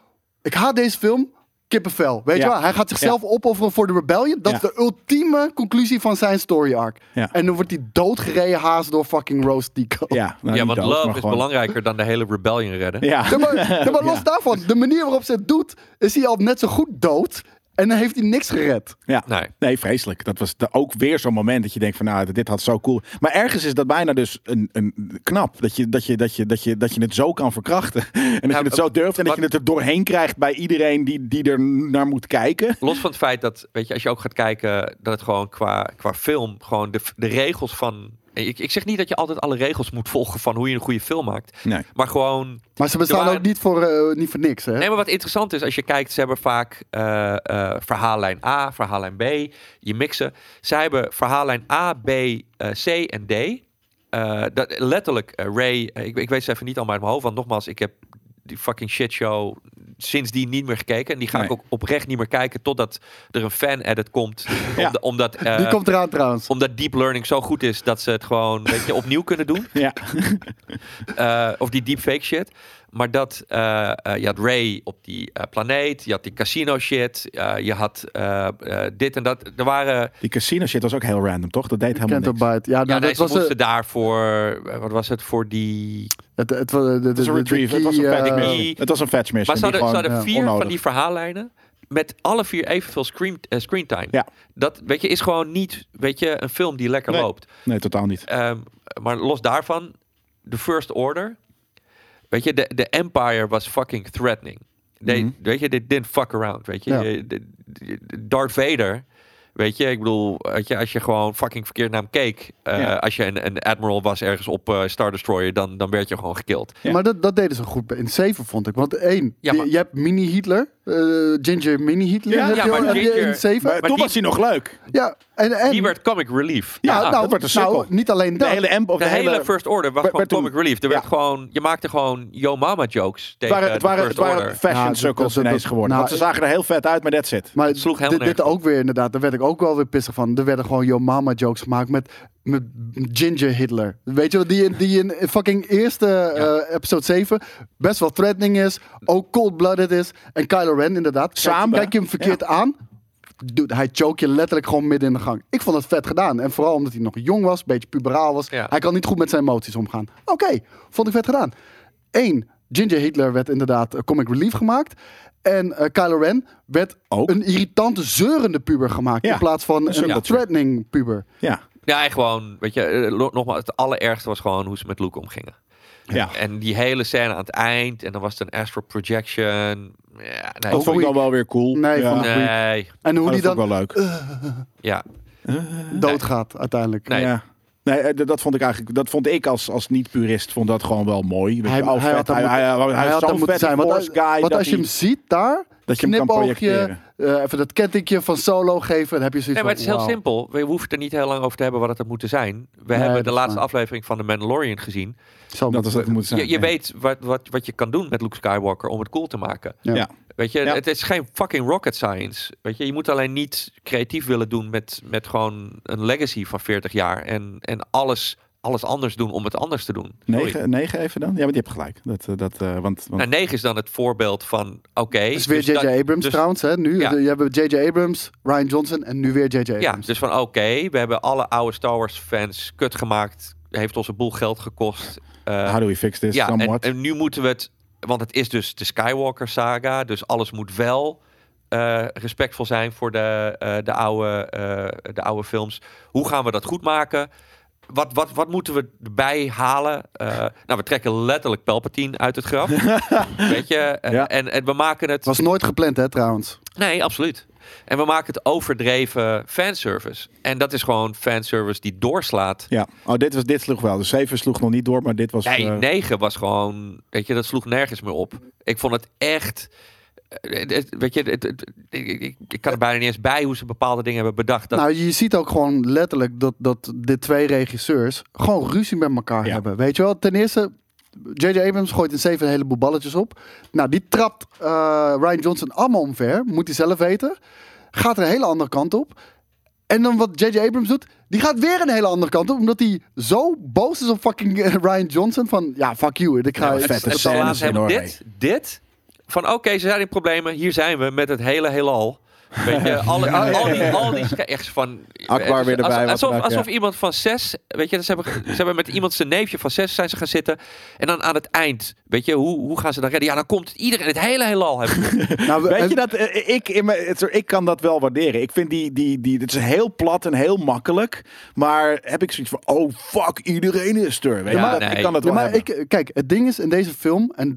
Ik haat deze film. Kippenvel. Weet Ja. je wel? Hij gaat zichzelf opofferen voor de rebellion. Dat Ja. is de ultieme conclusie van zijn story arc. Ja. En dan wordt hij doodgereden haast door fucking Roast Tico. Ja, nou, ja, want dood, love is gewoon- belangrijker dan de hele rebellion redden. Ja. Ja, maar, ja, maar los daarvan, de manier waarop ze het doet, is hij al net zo goed dood. En dan heeft hij niks gered. Ja. Nee. Nee, vreselijk. Dat was de, ook weer zo'n moment dat je denkt van nou, dit had zo cool. Maar ergens is dat bijna dus een, een knap. Dat je, dat, je, dat, je, dat, je, dat je het zo kan verkrachten. En dat Ja, je het zo durft en dat je het er doorheen krijgt bij iedereen die, die er naar moet kijken. Los van het feit dat, weet je, als je ook gaat kijken, dat het gewoon qua, qua film, gewoon de, de regels van. Ik, ik zeg niet dat je altijd alle regels moet volgen van hoe je een goede film maakt. Nee. Maar gewoon Maar ze bestaan waren- ook niet voor, eh, niet voor niks. Hè? Nee, maar wat interessant is, als je kijkt, ze hebben vaak eh, eh, verhaallijn A, verhaallijn B, je mixen. Zij hebben verhaallijn A, B, eh, C en D. Eh, dat, letterlijk, Ray, ik, ik weet ze even niet allemaal uit mijn hoofd, want nogmaals, ik heb die fucking shitshow sindsdien niet meer gekeken. En die ga ik ook oprecht niet meer kijken totdat er een fan-edit komt. Ja. Omdat, omdat, eh, Die komt eraan trouwens. omdat deep learning zo goed is dat ze het gewoon weet je, opnieuw kunnen doen. Ja. Eh, of die deepfake shit. Maar dat, eh, eh, je had Ray op die eh, planeet, je had die casino shit, eh, je had eh, eh, dit en dat. Er waren, Die casino shit was ook heel random, toch? Dat deed helemaal Kent niks. Bite. Ja, nou, ja, nee, dat ze was, moesten eh, daarvoor, wat was het, voor die... het, het, was de, de, Het was een retriever. Het was een fetch mission. Het was een fetch mission. Maar ze hadden, die ze gewoon, hadden ja, vier onnodig. van die verhaallijnen. met alle vier evenveel screen, eh, screentime. Ja. Dat weet je, is gewoon niet weet je, een film die lekker Nee. loopt. Nee, totaal niet. Ehm, maar los daarvan, de First Order. Weet je, de, de Empire was fucking threatening. They, Mhm. Weet je, they didn't fuck around. Weet je, Ja. Darth Vader. Weet je, ik bedoel, weet je, als je gewoon fucking verkeerd naar hem keek. eh, Ja. Als je een, een admiral was ergens op eh, Star Destroyer, dan, dan werd je gewoon gekild. Ja. Maar dat, dat deden ze goed in 7, vond ik. Want één, Ja, je, maar- je hebt mini-Hitler. eh, Ginger mini-Hitler. Ja, heb ja, je, maar heb je Ginger- in 7. Maar, maar toen die- was hij nog leuk. ja, en, en, Die werd comic relief. Ja, nou, nou, dat werd een nou, niet alleen De dat. hele amp of De, de, hele, First Order was werd- gewoon toen- comic relief. Er werd ja. gewoon, je maakte gewoon Yo Mama jokes Het tegen waren, het de waren, het waren Order. fashion circles ineens geworden. nou, want ze zagen er heel vet uit, maar that's it. Maar Het sloeg helemaal dit, ook weer inderdaad. Daar werd ik ook wel weer pissig van. Er werden gewoon Yo Mama jokes gemaakt met, met Ginger Hitler. Weet je wel, die, in- die in fucking eerste eh, episode 7 best wel threatening is. Ook cold-blooded is. En Kylo Ren inderdaad. Samen, Kijk je hem verkeerd aan. Dude, hij choke je letterlijk gewoon midden in de gang. Ik vond het vet gedaan. En vooral omdat hij nog jong was, een beetje puberaal was. Ja. Hij kan niet goed met zijn emoties omgaan. Oké, vond ik vet gedaan. Eén, Ginger Hitler werd inderdaad eh, comic relief gemaakt. En eh, Kylo Ren werd Ook. een irritante, zeurende puber gemaakt. Ja, In plaats van een threatening puber. Ja, Ja, en gewoon, weet je, eh, nogmaals, het allerergste was gewoon hoe ze met Luke omgingen. ja. En die hele scène aan het eind, en dan was het een astral projection. Ja, nee, dat vond ik dan wel weer cool. Nee, ja. vond ik- nee, En hoe Oh, die dat dan vond ik wel leuk. ja. doodgaat uiteindelijk. Nee. Ja. Nee, eh, dat vond ik eigenlijk, dat vond ik als, als niet-purist, vond dat gewoon wel mooi. Weet Hij, je, hij vet. had hij, hij, hij, hij had moeten vette zijn. Want, guy. want dat als je hem ziet daar, dat je hem kan projecteren. Eh, even dat kettingje van solo geven, dan heb je zoiets Nee, maar het is heel simpel. We hoeven er niet heel lang over te hebben wat het had moeten zijn. We Nee, hebben de laatste aflevering van The Mandalorian gezien. Zo Dat is dat het moet zijn. Je, je ja. weet wat, wat, wat je kan doen met Luke Skywalker om het cool te maken. Ja. Ja. Weet je, Ja. het is geen fucking rocket science. Weet je, je moet alleen niet creatief willen doen met, met gewoon een legacy van 40 jaar. En, en alles, alles anders doen om het anders te doen. Sorry. Negen, negen even dan? Ja, maar je hebt gelijk. Dat, eh, dat, eh, want, want Nou, 9 is dan het voorbeeld van, oké. Het is weer dus J.J. Abrams dus- trouwens, hè, nu. Ja. Je hebt J.J. Abrams, Ryan Johnson en nu weer J.J. Ja, Abrams. dus van oké, we hebben alle oude Star Wars fans kut gemaakt. Heeft ons een boel geld gekost. Eh, how do we fix this ja, en, nu moeten we het, want het is dus de Skywalker saga, dus alles moet wel eh, respectvol zijn voor de, eh, de, oude, eh, de oude films. Hoe gaan we dat goed maken? Wat, wat, wat moeten we erbij halen? Eh, nou, we trekken letterlijk Palpatine uit het graf. Weet je? Eh, Ja. en, en we maken het... Was nooit gepland, hè, trouwens. Nee, absoluut. En we maken het overdreven fanservice. En dat is gewoon fanservice die doorslaat. ja, oh, dit, was, dit sloeg wel. De 7 sloeg nog niet door, maar dit was... Nee, eh, 9 was gewoon, weet je, dat sloeg nergens meer op. Ik vond het echt, eh, weet je, het, het- ik, kan er bijna niet eens bij hoe ze bepaalde dingen hebben bedacht. Dat, Nou, je ziet ook gewoon letterlijk dat, dat de twee regisseurs gewoon ruzie met elkaar Ja. hebben. Weet je wel, ten eerste, J.J. Abrams gooit in 7 een heleboel balletjes op. Nou, die trapt eh, Ryan Johnson allemaal omver. Moet hij zelf weten. Gaat er een hele andere kant op. En dan wat J.J. Abrams doet, die gaat weer een hele andere kant op. Omdat hij zo boos is op fucking eh, Ryan Johnson. Van, ja, fuck you. Ik ga, vet. het, vette scènes dit, dit, van oké, ze zijn in problemen, hier zijn we met het hele heelal. Weet je, alle, al die, al die echt van... Akbar weer erbij, wat Alsof, alsof ja. iemand van zes, weet je, ze hebben, ze hebben met iemand zijn neefje van zes zijn ze gaan zitten. En dan aan het eind, weet je, hoe, hoe gaan ze dan redden? Ja, dan komt iedereen, het hele heelal. Hebben. nou, we- Weet je dat? eh, Ik, in mijn- ik kan dat wel waarderen. Ik vind die, die, die, het is heel plat en heel makkelijk. Maar heb ik zoiets van, oh fuck, iedereen is er. Weet je? Ja, nee. Ik kan dat Ja, wel maar hebben. ik, kijk, het ding is in deze film, en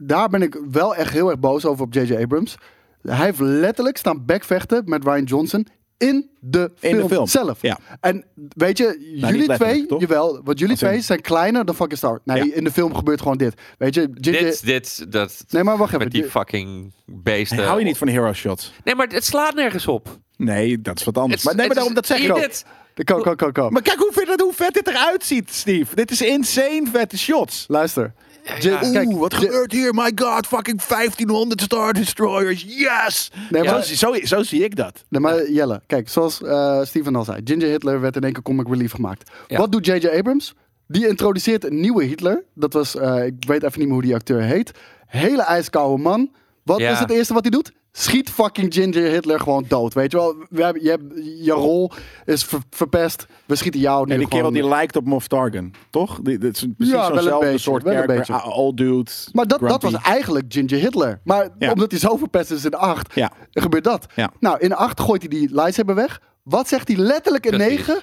daar ben ik wel echt heel erg boos over op J.J. Abrams. Hij heeft letterlijk staan backvechten met Ryan Johnson in de In de film, film, zelf. ja. En weet je, niet jullie twee, toch? jawel, want jullie Als in- twee zijn kleiner dan fucking Star. Nee, Ja. in de film gebeurt gewoon dit. Weet je, J.J. dit, dit, dat, Nee, maar wacht even. met die fucking beesten. Hou je niet van hero shots? Nee, maar het slaat nergens op. Nee, dat is wat anders. Maar nee, maar daarom, dat zeg ik ook. dit- Kom, kom, kom, kom. Maar kijk hoe vet, hoe vet dit eruit ziet, Steve. Dit is insane vette shots. Luister. J- Ja. kijk, Oeh, wat gebeurt hier? My god, fucking 1500 Star Destroyers. Yes! Nee, Ja, maar- zo, zo, zo zie ik dat. Nee, maar Jelle, kijk, zoals eh, Steven al zei, Ginger Hitler werd in één keer comic relief gemaakt. Ja. Wat doet J.J. Abrams? Die introduceert een nieuwe Hitler. Dat was, eh, ik weet even niet meer hoe die acteur heet. Hele ijskoude man. Wat Ja. is het eerste wat hij doet? Schiet fucking Ginger Hitler gewoon dood. Weet je wel, we hebben, je, hebt, je rol is ver- verpest. We schieten jou nu En die kerel die lijkt op Moff Targan, toch? Die, dit is precies Ja, wel een zo'nzelfde beetje, soort wel een character. beetje. Ah, Old dude. Maar dat, dat was eigenlijk Ginger Hitler. Maar Ja. omdat hij zo verpest is in 8, Ja. gebeurt dat. Ja. Nou, in 8 gooit hij die lightsaber weg. Wat zegt hij letterlijk in Precies. 9?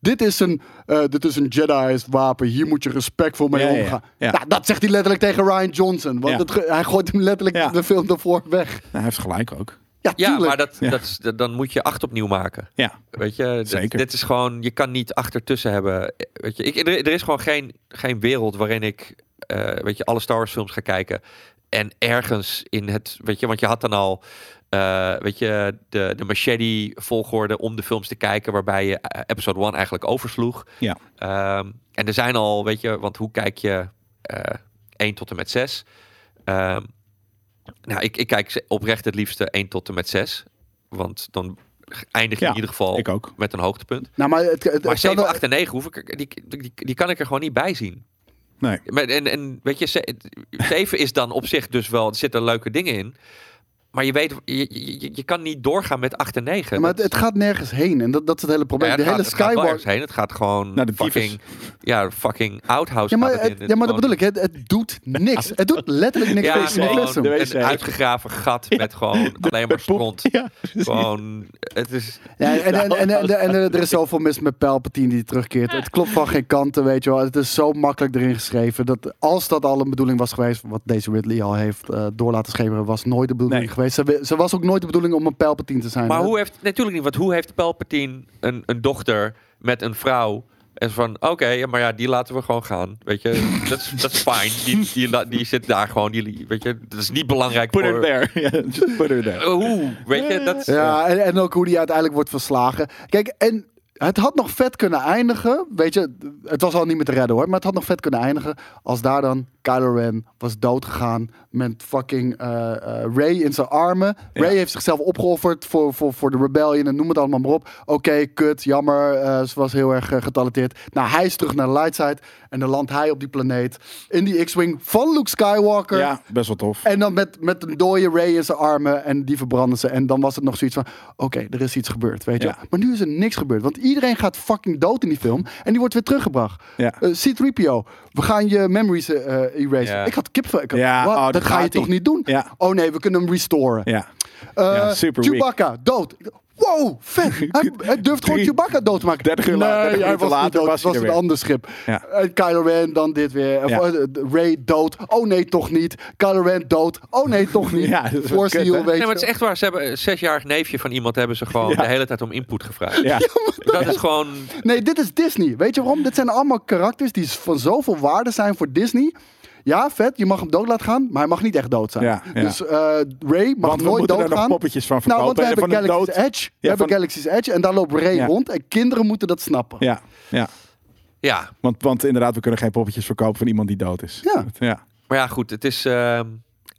Dit is een, eh, dit is een Jedi's wapen. Hier moet je respectvol mee Ja, ja, ja. omgaan. Ja. Nou, dat zegt hij letterlijk tegen Ryan Johnson. Want Ja. het hij gooit hem letterlijk Ja. de film ervoor weg. Nou, hij heeft gelijk ook. Ja, maar dat, Ja. dat is, dat- dan moet je acht opnieuw maken. Ja, Weet je, dit, Zeker. dit is gewoon, je kan niet achtertussen hebben. Weet je, ik, er, er is gewoon geen, geen wereld waarin ik, eh, weet je, alle Star Wars films ga kijken. En ergens in het, weet je, want je had dan al, eh, weet je, de, de machete volgorde om de films te kijken, waarbij je eh, episode 1 eigenlijk oversloeg. ja. Ehm, en er zijn al, weet je, want hoe kijk je eh 1 tot en met 6? Ehm, nou, ik, ik kijk ze oprecht het liefste 1 tot en met 6. Want dan eindig je Ja, in ieder geval ik ook. met een hoogtepunt. Nou, maar het, het, Maar het kan 7, wel- 8 en 9, hoef ik, die, die, die kan ik er gewoon niet bij zien. Nee. Maar- En, en weet je, ze- 7 is dan op zich dus wel, er zitten leuke dingen in. Maar je weet, je, je, je kan niet doorgaan met 8 en 9. maar het, het gaat nergens heen. En dat, dat is het hele probleem. ja, de het hele het gaat Skywalker... heen. Het gaat gewoon Naar de fucking, ja, fucking outhouse. Ja, maar, het ja, maar dat bedoel ik. Het, het doet niks. Het doet letterlijk niks Ja, gewoon wc. een uitgegraven gat met gewoon alleen maar stront. Gewoon, het is... Ja, en, en, en, en, en er is zoveel mis met Palpatine die terugkeert. Het klopt van geen kanten, weet je wel. Het is zo makkelijk erin geschreven. Dat als dat al een bedoeling was geweest, wat deze Ridley al heeft eh, door laten schemeren, was nooit de bedoeling Nee. Geweest. Ze, was ook nooit de bedoeling om een Palpatine te zijn. Maar hè? hoe heeft, natuurlijk niet, want hoe heeft Palpatine een, een dochter met een vrouw? En van, oké, maar ja, die laten we gewoon gaan. Weet je, dat is, dat is fijn. Die, die, zit daar gewoon, die, weet je, dat is niet belangrijk Put voor... her there. Put her there. Eh, Hoe, weet je, dat is... Ja, en, en ook hoe die uiteindelijk wordt verslagen. Kijk, en het had nog vet kunnen eindigen. Weet je, het was al niet meer te redden hoor. Maar het had nog vet kunnen eindigen. Als daar dan Kylo Ren was doodgegaan. Met fucking eh, eh, Ray in zijn armen. Ja. Ray heeft zichzelf opgeofferd voor, voor, voor de rebellion. En noem het allemaal maar op. Oké, kut, jammer. eh, ze was heel erg getalenteerd. Nou, hij is terug naar de light side. En dan landt hij op die planeet. In die X-Wing van Luke Skywalker. Ja, best wel tof. En dan met, met een dode Ray in zijn armen en die verbranden ze. En dan was het nog zoiets van, oké, er is iets gebeurd, weet je. Ja. Maar nu is er niks gebeurd, want iedereen gaat fucking dood in die film. En die wordt weer teruggebracht. Ja. Eh, C-3PO, we gaan je memories eh erasen. Ja. Ik had kipvel. Ik had, Ja, wat? oh, dat dat ga je toch niet doen? Ja. Oh nee, we kunnen hem restoren. Ja. Eh, Ja, super weak. Chewbacca, dood. Wow, vet. Hij, hij durft gewoon Chewbacca dood te maken. 30 uur la- 30 nee, hij was later dood. was het hij was een ander schip. Ja. En Kylo Ren dan dit weer. Ja. eh, Ray dood. Oh nee, toch niet. Kylo Ren dood. Oh nee, toch niet. Ja, dat Force kut, Nee, maar het is echt waar. Ze hebben een zesjarig neefje van iemand hebben ze gewoon Ja. de hele tijd om input gevraagd. Ja. Dat is gewoon... Nee, dit is Disney. Weet je waarom? Dit zijn allemaal karakters die van zoveel waarde zijn voor Disney. Ja, vet, je mag hem dood laten gaan, maar hij mag niet echt dood zijn. Ja, ja. Dus eh, Ray mag Want we nooit moeten er nog poppetjes van Nou, want we verkopen. hebben en van Galaxy's dood. Edge. We Ja, hebben van- Galaxy's Edge en daar loopt Ray Ja. rond. En kinderen moeten dat snappen. Ja, ja. Ja, Want, want inderdaad, we kunnen geen poppetjes verkopen van iemand die dood is. Ja. ja. maar ja, goed. Het is, ehm,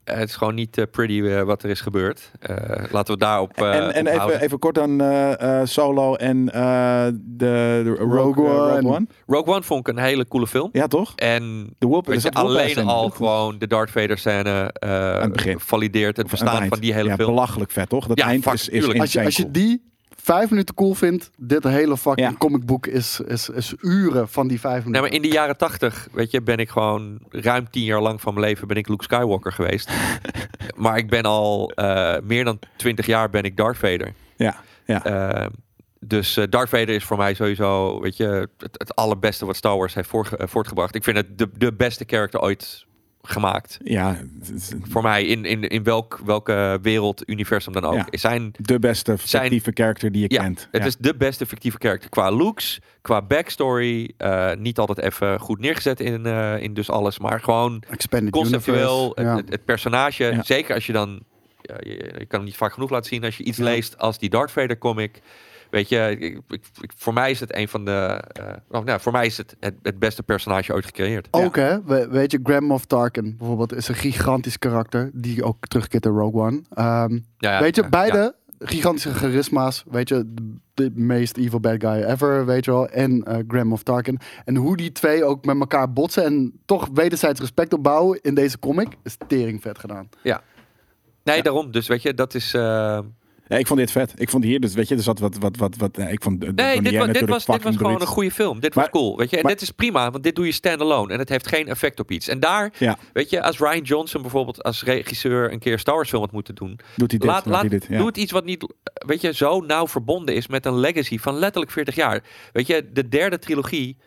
het is gewoon niet eh, pretty eh, wat er is gebeurd. Eh, laten we daarop eh en en even, even kort aan eh, eh, Solo en eh, de, de Rogue, Rogue Rogue One. One. Rogue One vond ik een hele coole film. Ja, toch? En De whoop, weet er je, alleen al gewoon de Darth Vader scène eh, het begin. valideert het Aan het bestaan van die hele ja, film. belachelijk vet, toch? Dat Ja, eind fuck, is, is. Als je, als je die vijf minuten cool vindt, dit hele fucking Ja. comicboek is, is, is uren van die vijf minuten. Nee, maar in de jaren tachtig, weet je, ben ik gewoon ruim tien jaar lang van mijn leven ben ik Luke Skywalker geweest. maar ik ben al eh, meer dan twintig jaar ben ik Darth Vader. Ja, ja. Eh, dus eh, Darth Vader is voor mij sowieso, weet je, het, het allerbeste wat Star Wars heeft voortgebracht. Ik vind het de, de beste character ooit gemaakt. ja, Voor mij, in, in, in welk, welke wereld, universum dan ook. Ja. Is Zijn, de beste Zijn- fictieve character die je ja, kent. het Ja. is de beste fictieve character. Qua looks, qua backstory. eh, niet altijd even goed neergezet in, eh, in dus alles. Maar gewoon Expanded conceptueel. Universe, ja. Het, personage. Ja. Zeker als je dan... Ja, je, je kan hem niet vaak genoeg laten zien. Als je iets leest als die Darth Vader comic. Weet je, ik, ik- ik- voor mij is het een van de... eh, of, nou, voor mij is het, het het beste personage ooit gecreëerd. Ook hè, we- weet je, Grand Moff Tarkin bijvoorbeeld is een gigantisch karakter die ook terugkeert in Rogue One. Ehm, Ja, ja, weet je, ja, beide gigantische charisma's. Weet je, de, de meest evil bad guy ever, weet je wel. En eh Grand Moff Tarkin. En hoe die twee ook met elkaar botsen en toch wederzijds respect opbouwen in deze comic is tering vet gedaan. Ja. Nee, daarom. Dus weet je, dat is... eh, Ja, ik vond dit vet. Ik vond hier, dus weet je, er zat wat, wat, wat, wat nee, ik vond de- de Nee, dit, Bonnier wa- dit was, dit was gewoon een goede film. Dit Maar- was cool, weet je. En maar- dit is prima, want dit doe je standalone. En het heeft geen effect op iets. En daar, Ja, weet je, als Ryan Johnson bijvoorbeeld als regisseur een keer Star Wars film had moeten doen. doet hij dit, laat, doet laat, hij dit, ja. Doe het iets wat niet, weet je, zo nauw verbonden is met een legacy van letterlijk 40 jaar. Weet je, de derde trilogie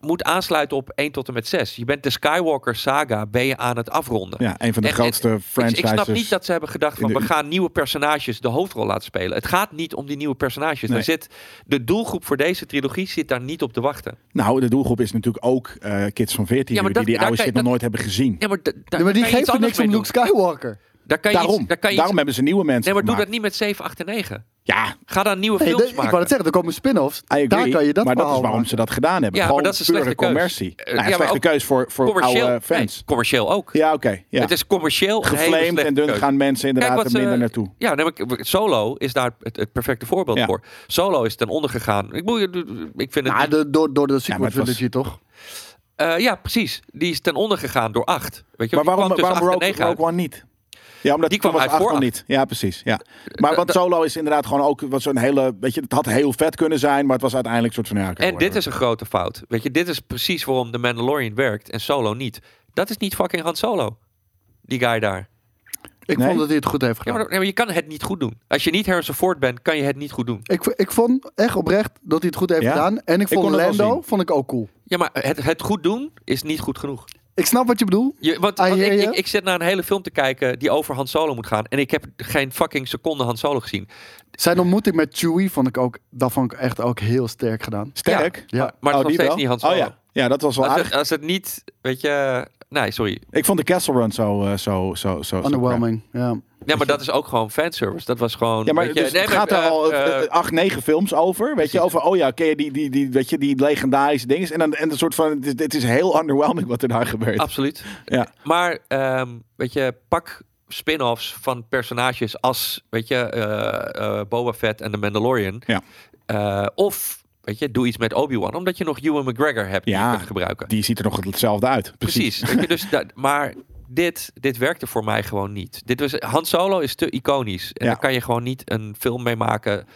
moet aansluiten op 1 tot en met 6. Je bent de Skywalker saga, ben je aan het afronden. Ja, een van de En- grootste Ik, ik franchises. snap niet dat ze hebben gedacht van de- we gaan nieuwe personages de hoofdrol laten spelen. Het gaat niet om die nieuwe personages. Nee. Daar zit, de doelgroep voor deze trilogie zit daar niet op te wachten. Nou, de doelgroep is natuurlijk ook eh, kids van 14 Ja, maar dat- die die oude shit nog nooit hebben gezien. Ja, maar, Ja, die anders niks om Luke. Skywalker. Daar kan je Daarom, iets, daar kan je daarom iets, hebben ze nieuwe mensen nee, maar doe dat niet met 7, 8 en 9. Ja, Ga dan nieuwe Nee, films de- ik maken. wou het zeggen, er komen spin-offs. Agree, Daar kan je dat maar dat is waarom maken. ze dat gedaan hebben. Ja, Gewoon maar dat is een pure slechte commercie. Eh, Nou, ja, slechte ook keus voor, voor commercieel, oude fans. nee, commercieel ook. Ja, oké. ja. Het is commercieel Geflamed en dan keus. gaan mensen inderdaad er minder naartoe. Ja, nee, maar Solo is daar het, het perfecte voorbeeld Ja. voor. Solo is ten onder gegaan. Ik, bedoel, ik vind het Nou, de, door, door de Ja, sequel het was- trilogy, toch? Eh, ja, precies. Die is ten onder gegaan door 8. Weet je, Maar waarom, waarom 8 en Rogue, 9 uit. Rogue One niet? Ja, omdat Die kwam was uit 8 nog voor niet. Ja, precies. Ja. Maar Eh, want dat- Solo is inderdaad gewoon ook was een hele, weet je, het had heel vet kunnen zijn, maar het was uiteindelijk een soort van ja. En dit is een grote fout. Weet je, dit is precies waarom de Mandalorian werkt en Solo niet. Dat is niet fucking Han Solo. Die guy daar. Ik Nee. vond dat hij het goed heeft Ja, gedaan. maar, nee, maar je kan het niet goed doen. Als je niet Harrison Ford bent, kan je het niet goed doen. Ik, ik vond echt oprecht dat hij het goed heeft Ja? gedaan. En ik vond Lando vond ik ook cool. Ja, maar het, het goed doen is niet goed genoeg. Ik snap wat je bedoelt. Je, want I want hear ik, ik, ik zit naar een hele film te kijken die over Han Solo moet gaan. En ik heb geen fucking seconde Han Solo gezien. Zijn ontmoeting met Chewie vond ik ook, dat vond ik echt ook heel sterk gedaan. sterk. Ja. Maar, maar Oh, het is nog steeds wel? niet Han Solo. Oh ja. Ja, dat was wel Als, aardig. het, als het niet, weet je... Nee, sorry. Ik vond de Castle Run zo, eh, zo, zo, zo, zo. Underwhelming, ja. Ja, maar dat is ook gewoon fanservice. Dat was gewoon... Ja, maar weet je, dus nee, het maar, gaat er eh, al eh, acht, negen films over. Weet je, over, oh ja, ken je die, die, die, weet je, die legendarische dingen. En dan en een soort van, het is, het is heel underwhelming wat er daar gebeurt. Absoluut. Ja. Maar, ehm, weet je, pak spin-offs van personages als, weet je, eh, eh, Boba Fett en The Mandalorian. Ja. Eh, of, weet je, doe iets met Obi-Wan. Omdat je nog Ewan McGregor hebt die je kunt gebruiken. Die ziet er nog hetzelfde uit. Precies. Precies. Weet je, dus dat, maar dit, dit werkte voor mij gewoon niet. Dit was, Han Solo is te iconisch. En Ja. daar kan je gewoon niet een film mee maken.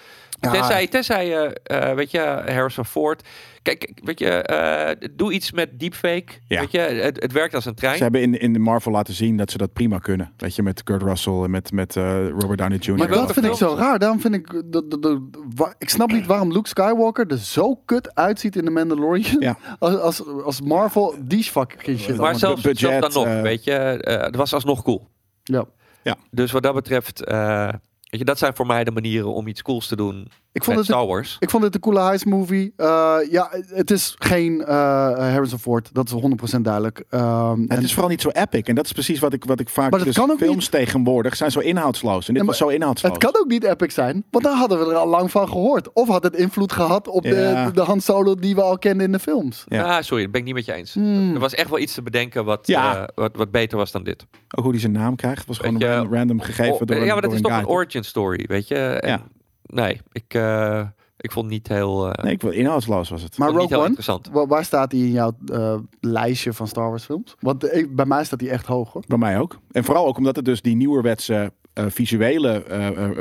Ja. Tenzij, tenzij je, eh, weet je, Harrison Ford. Kijk, weet je, eh, doe iets met deepfake. Ja. Weet je, het, het werkt als een trein. Ze hebben in, in de Marvel laten zien dat ze dat prima kunnen. Weet je, met Kurt Russell en met, met eh, Robert Downey Jr. Maar dat vind ik zo raar. Daarom vind ik... Dat, dat, ik snap niet waarom Luke Skywalker er zo kut uitziet in The Mandalorian. Ja. Als, als, als Marvel die fucking shit Maar zelfs, budget, zelfs dan nog, weet je, eh, het was alsnog cool. doet. Ja. Dus wat dat betreft, eh, weet je, dat zijn voor mij de manieren om iets cools te doen Ik vond het Star Wars. Ik vond het een coole heist movie. Eh, ja, het is geen eh, Harrison Ford. Dat is 100% duidelijk. Ehm, Het en- is vooral niet zo epic. En dat is precies wat ik, wat ik vaak... Maar dus kan ook films tegenwoordig zijn zo inhoudsloos. En dit was zo inhoudsloos. het kan ook niet epic zijn. Want dan hadden we er al lang van gehoord. Of had het invloed gehad op Ja. de, de Han Solo die we al kenden in de films. Ja. Ah, sorry, dat ben ik niet met je eens. Hmm. Er was echt wel iets te bedenken wat, Ja. eh, wat, wat beter was dan dit. Ook hoe hij zijn naam krijgt. was gewoon je, random, random gegeven Oh, door een ja, maar dat is toch een origin story, weet je? En, Ja. Nee, ik, eh, ik vond het niet heel, eh, Nee, ik wil inhoudsloos was het. Maar vond Rogue One, interessant. wa- waar staat hij in jouw eh, lijstje van Star Wars films? Want ik- bij mij staat hij echt hoog hoor. Bij mij ook. En vooral ook omdat het dus die nieuwerwetse eh, visuele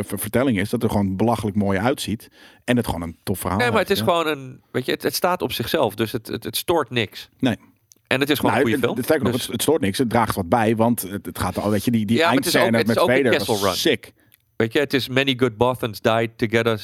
ver- vertelling is. Dat er gewoon belachelijk mooi uitziet. En het gewoon een tof verhaal Nee, maar het heeft, is ja. gewoon een, weet je, het, het staat op zichzelf, dus het, het, het stoort niks. Nee. En het is gewoon Nou, een goede het- film. het- Dus- het, het stoort niks. Het draagt wat bij. Want het, het gaat al, weet je, die, die Ja, ook- met Vader Castle was Run. sick. Weet je, het is many good Bothans died together.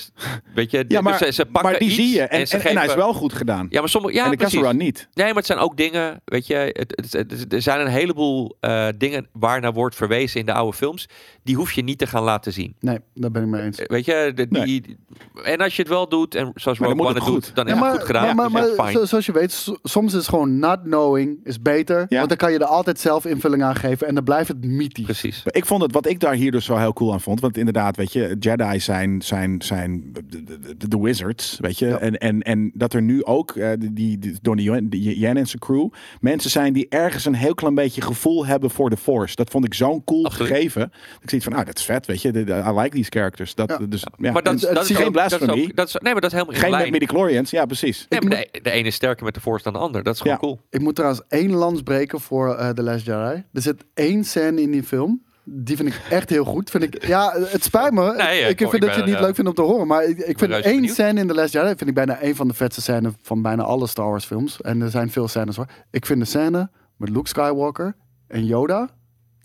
Weet je, Ja, maar, dus ze, ze pakken maar die iets zie je. En, ze en, en hij is geven- wel goed gedaan. Ja, maar sommige, ja, en de Run niet. Nee, maar het zijn ook dingen, weet je, het, het, het- er zijn een heleboel eh, dingen waar naar wordt verwezen in de oude films. Die hoef je niet te gaan laten zien. Nee, daar ben ik mee eens. Eh, Weet je, de, Nee. die, en als je het wel doet, en zoals Rogue One het het goed. doet, dan is maar, het goed gedaan. maar, maar, dus ja, maar zo- zoals je weet, so- soms is gewoon not knowing is beter. Ja. Want dan kan je er altijd zelf invulling aan geven en dan blijft het mythisch. Precies. Ik vond het, wat ik daar hier dus wel heel cool aan vond. Want inderdaad, weet je, Jedi zijn, zijn, zijn de, de, de- de wizards, weet je. Ja. En, en, en dat er nu ook, eh, die, door de Yen- de Yen en zijn crew, mensen zijn die ergens een heel klein beetje gevoel hebben voor de Force. Dat vond ik zo'n cool Absoluut. gegeven. Ik zie van, nou, dat is vet, weet je. De- de- I like these characters. Dat, Ja. Dus, ja. Maar dat, dat is geen blasphemy. dat is- Nee, maar dat is helemaal Geen met lijn. midichlorians, ja precies. Nee, maar de, de ene is sterker met de Force dan de ander. Dat is gewoon Ja. cool. Ik moet trouwens één lans breken voor eh The Last Jedi. Er zit één scène in die film Die vind ik echt heel goed. Vind ik, ja, het spijt me. Nee, ja, ik vind dat je het niet ja. leuk vindt om te horen. Maar ik, ik vind één benieuwd. scène in The Last Jedi... vind ik bijna een van de vetste scènes van bijna alle Star Wars films. En er zijn veel scènes hoor. Ik vind de scène met Luke Skywalker en Yoda...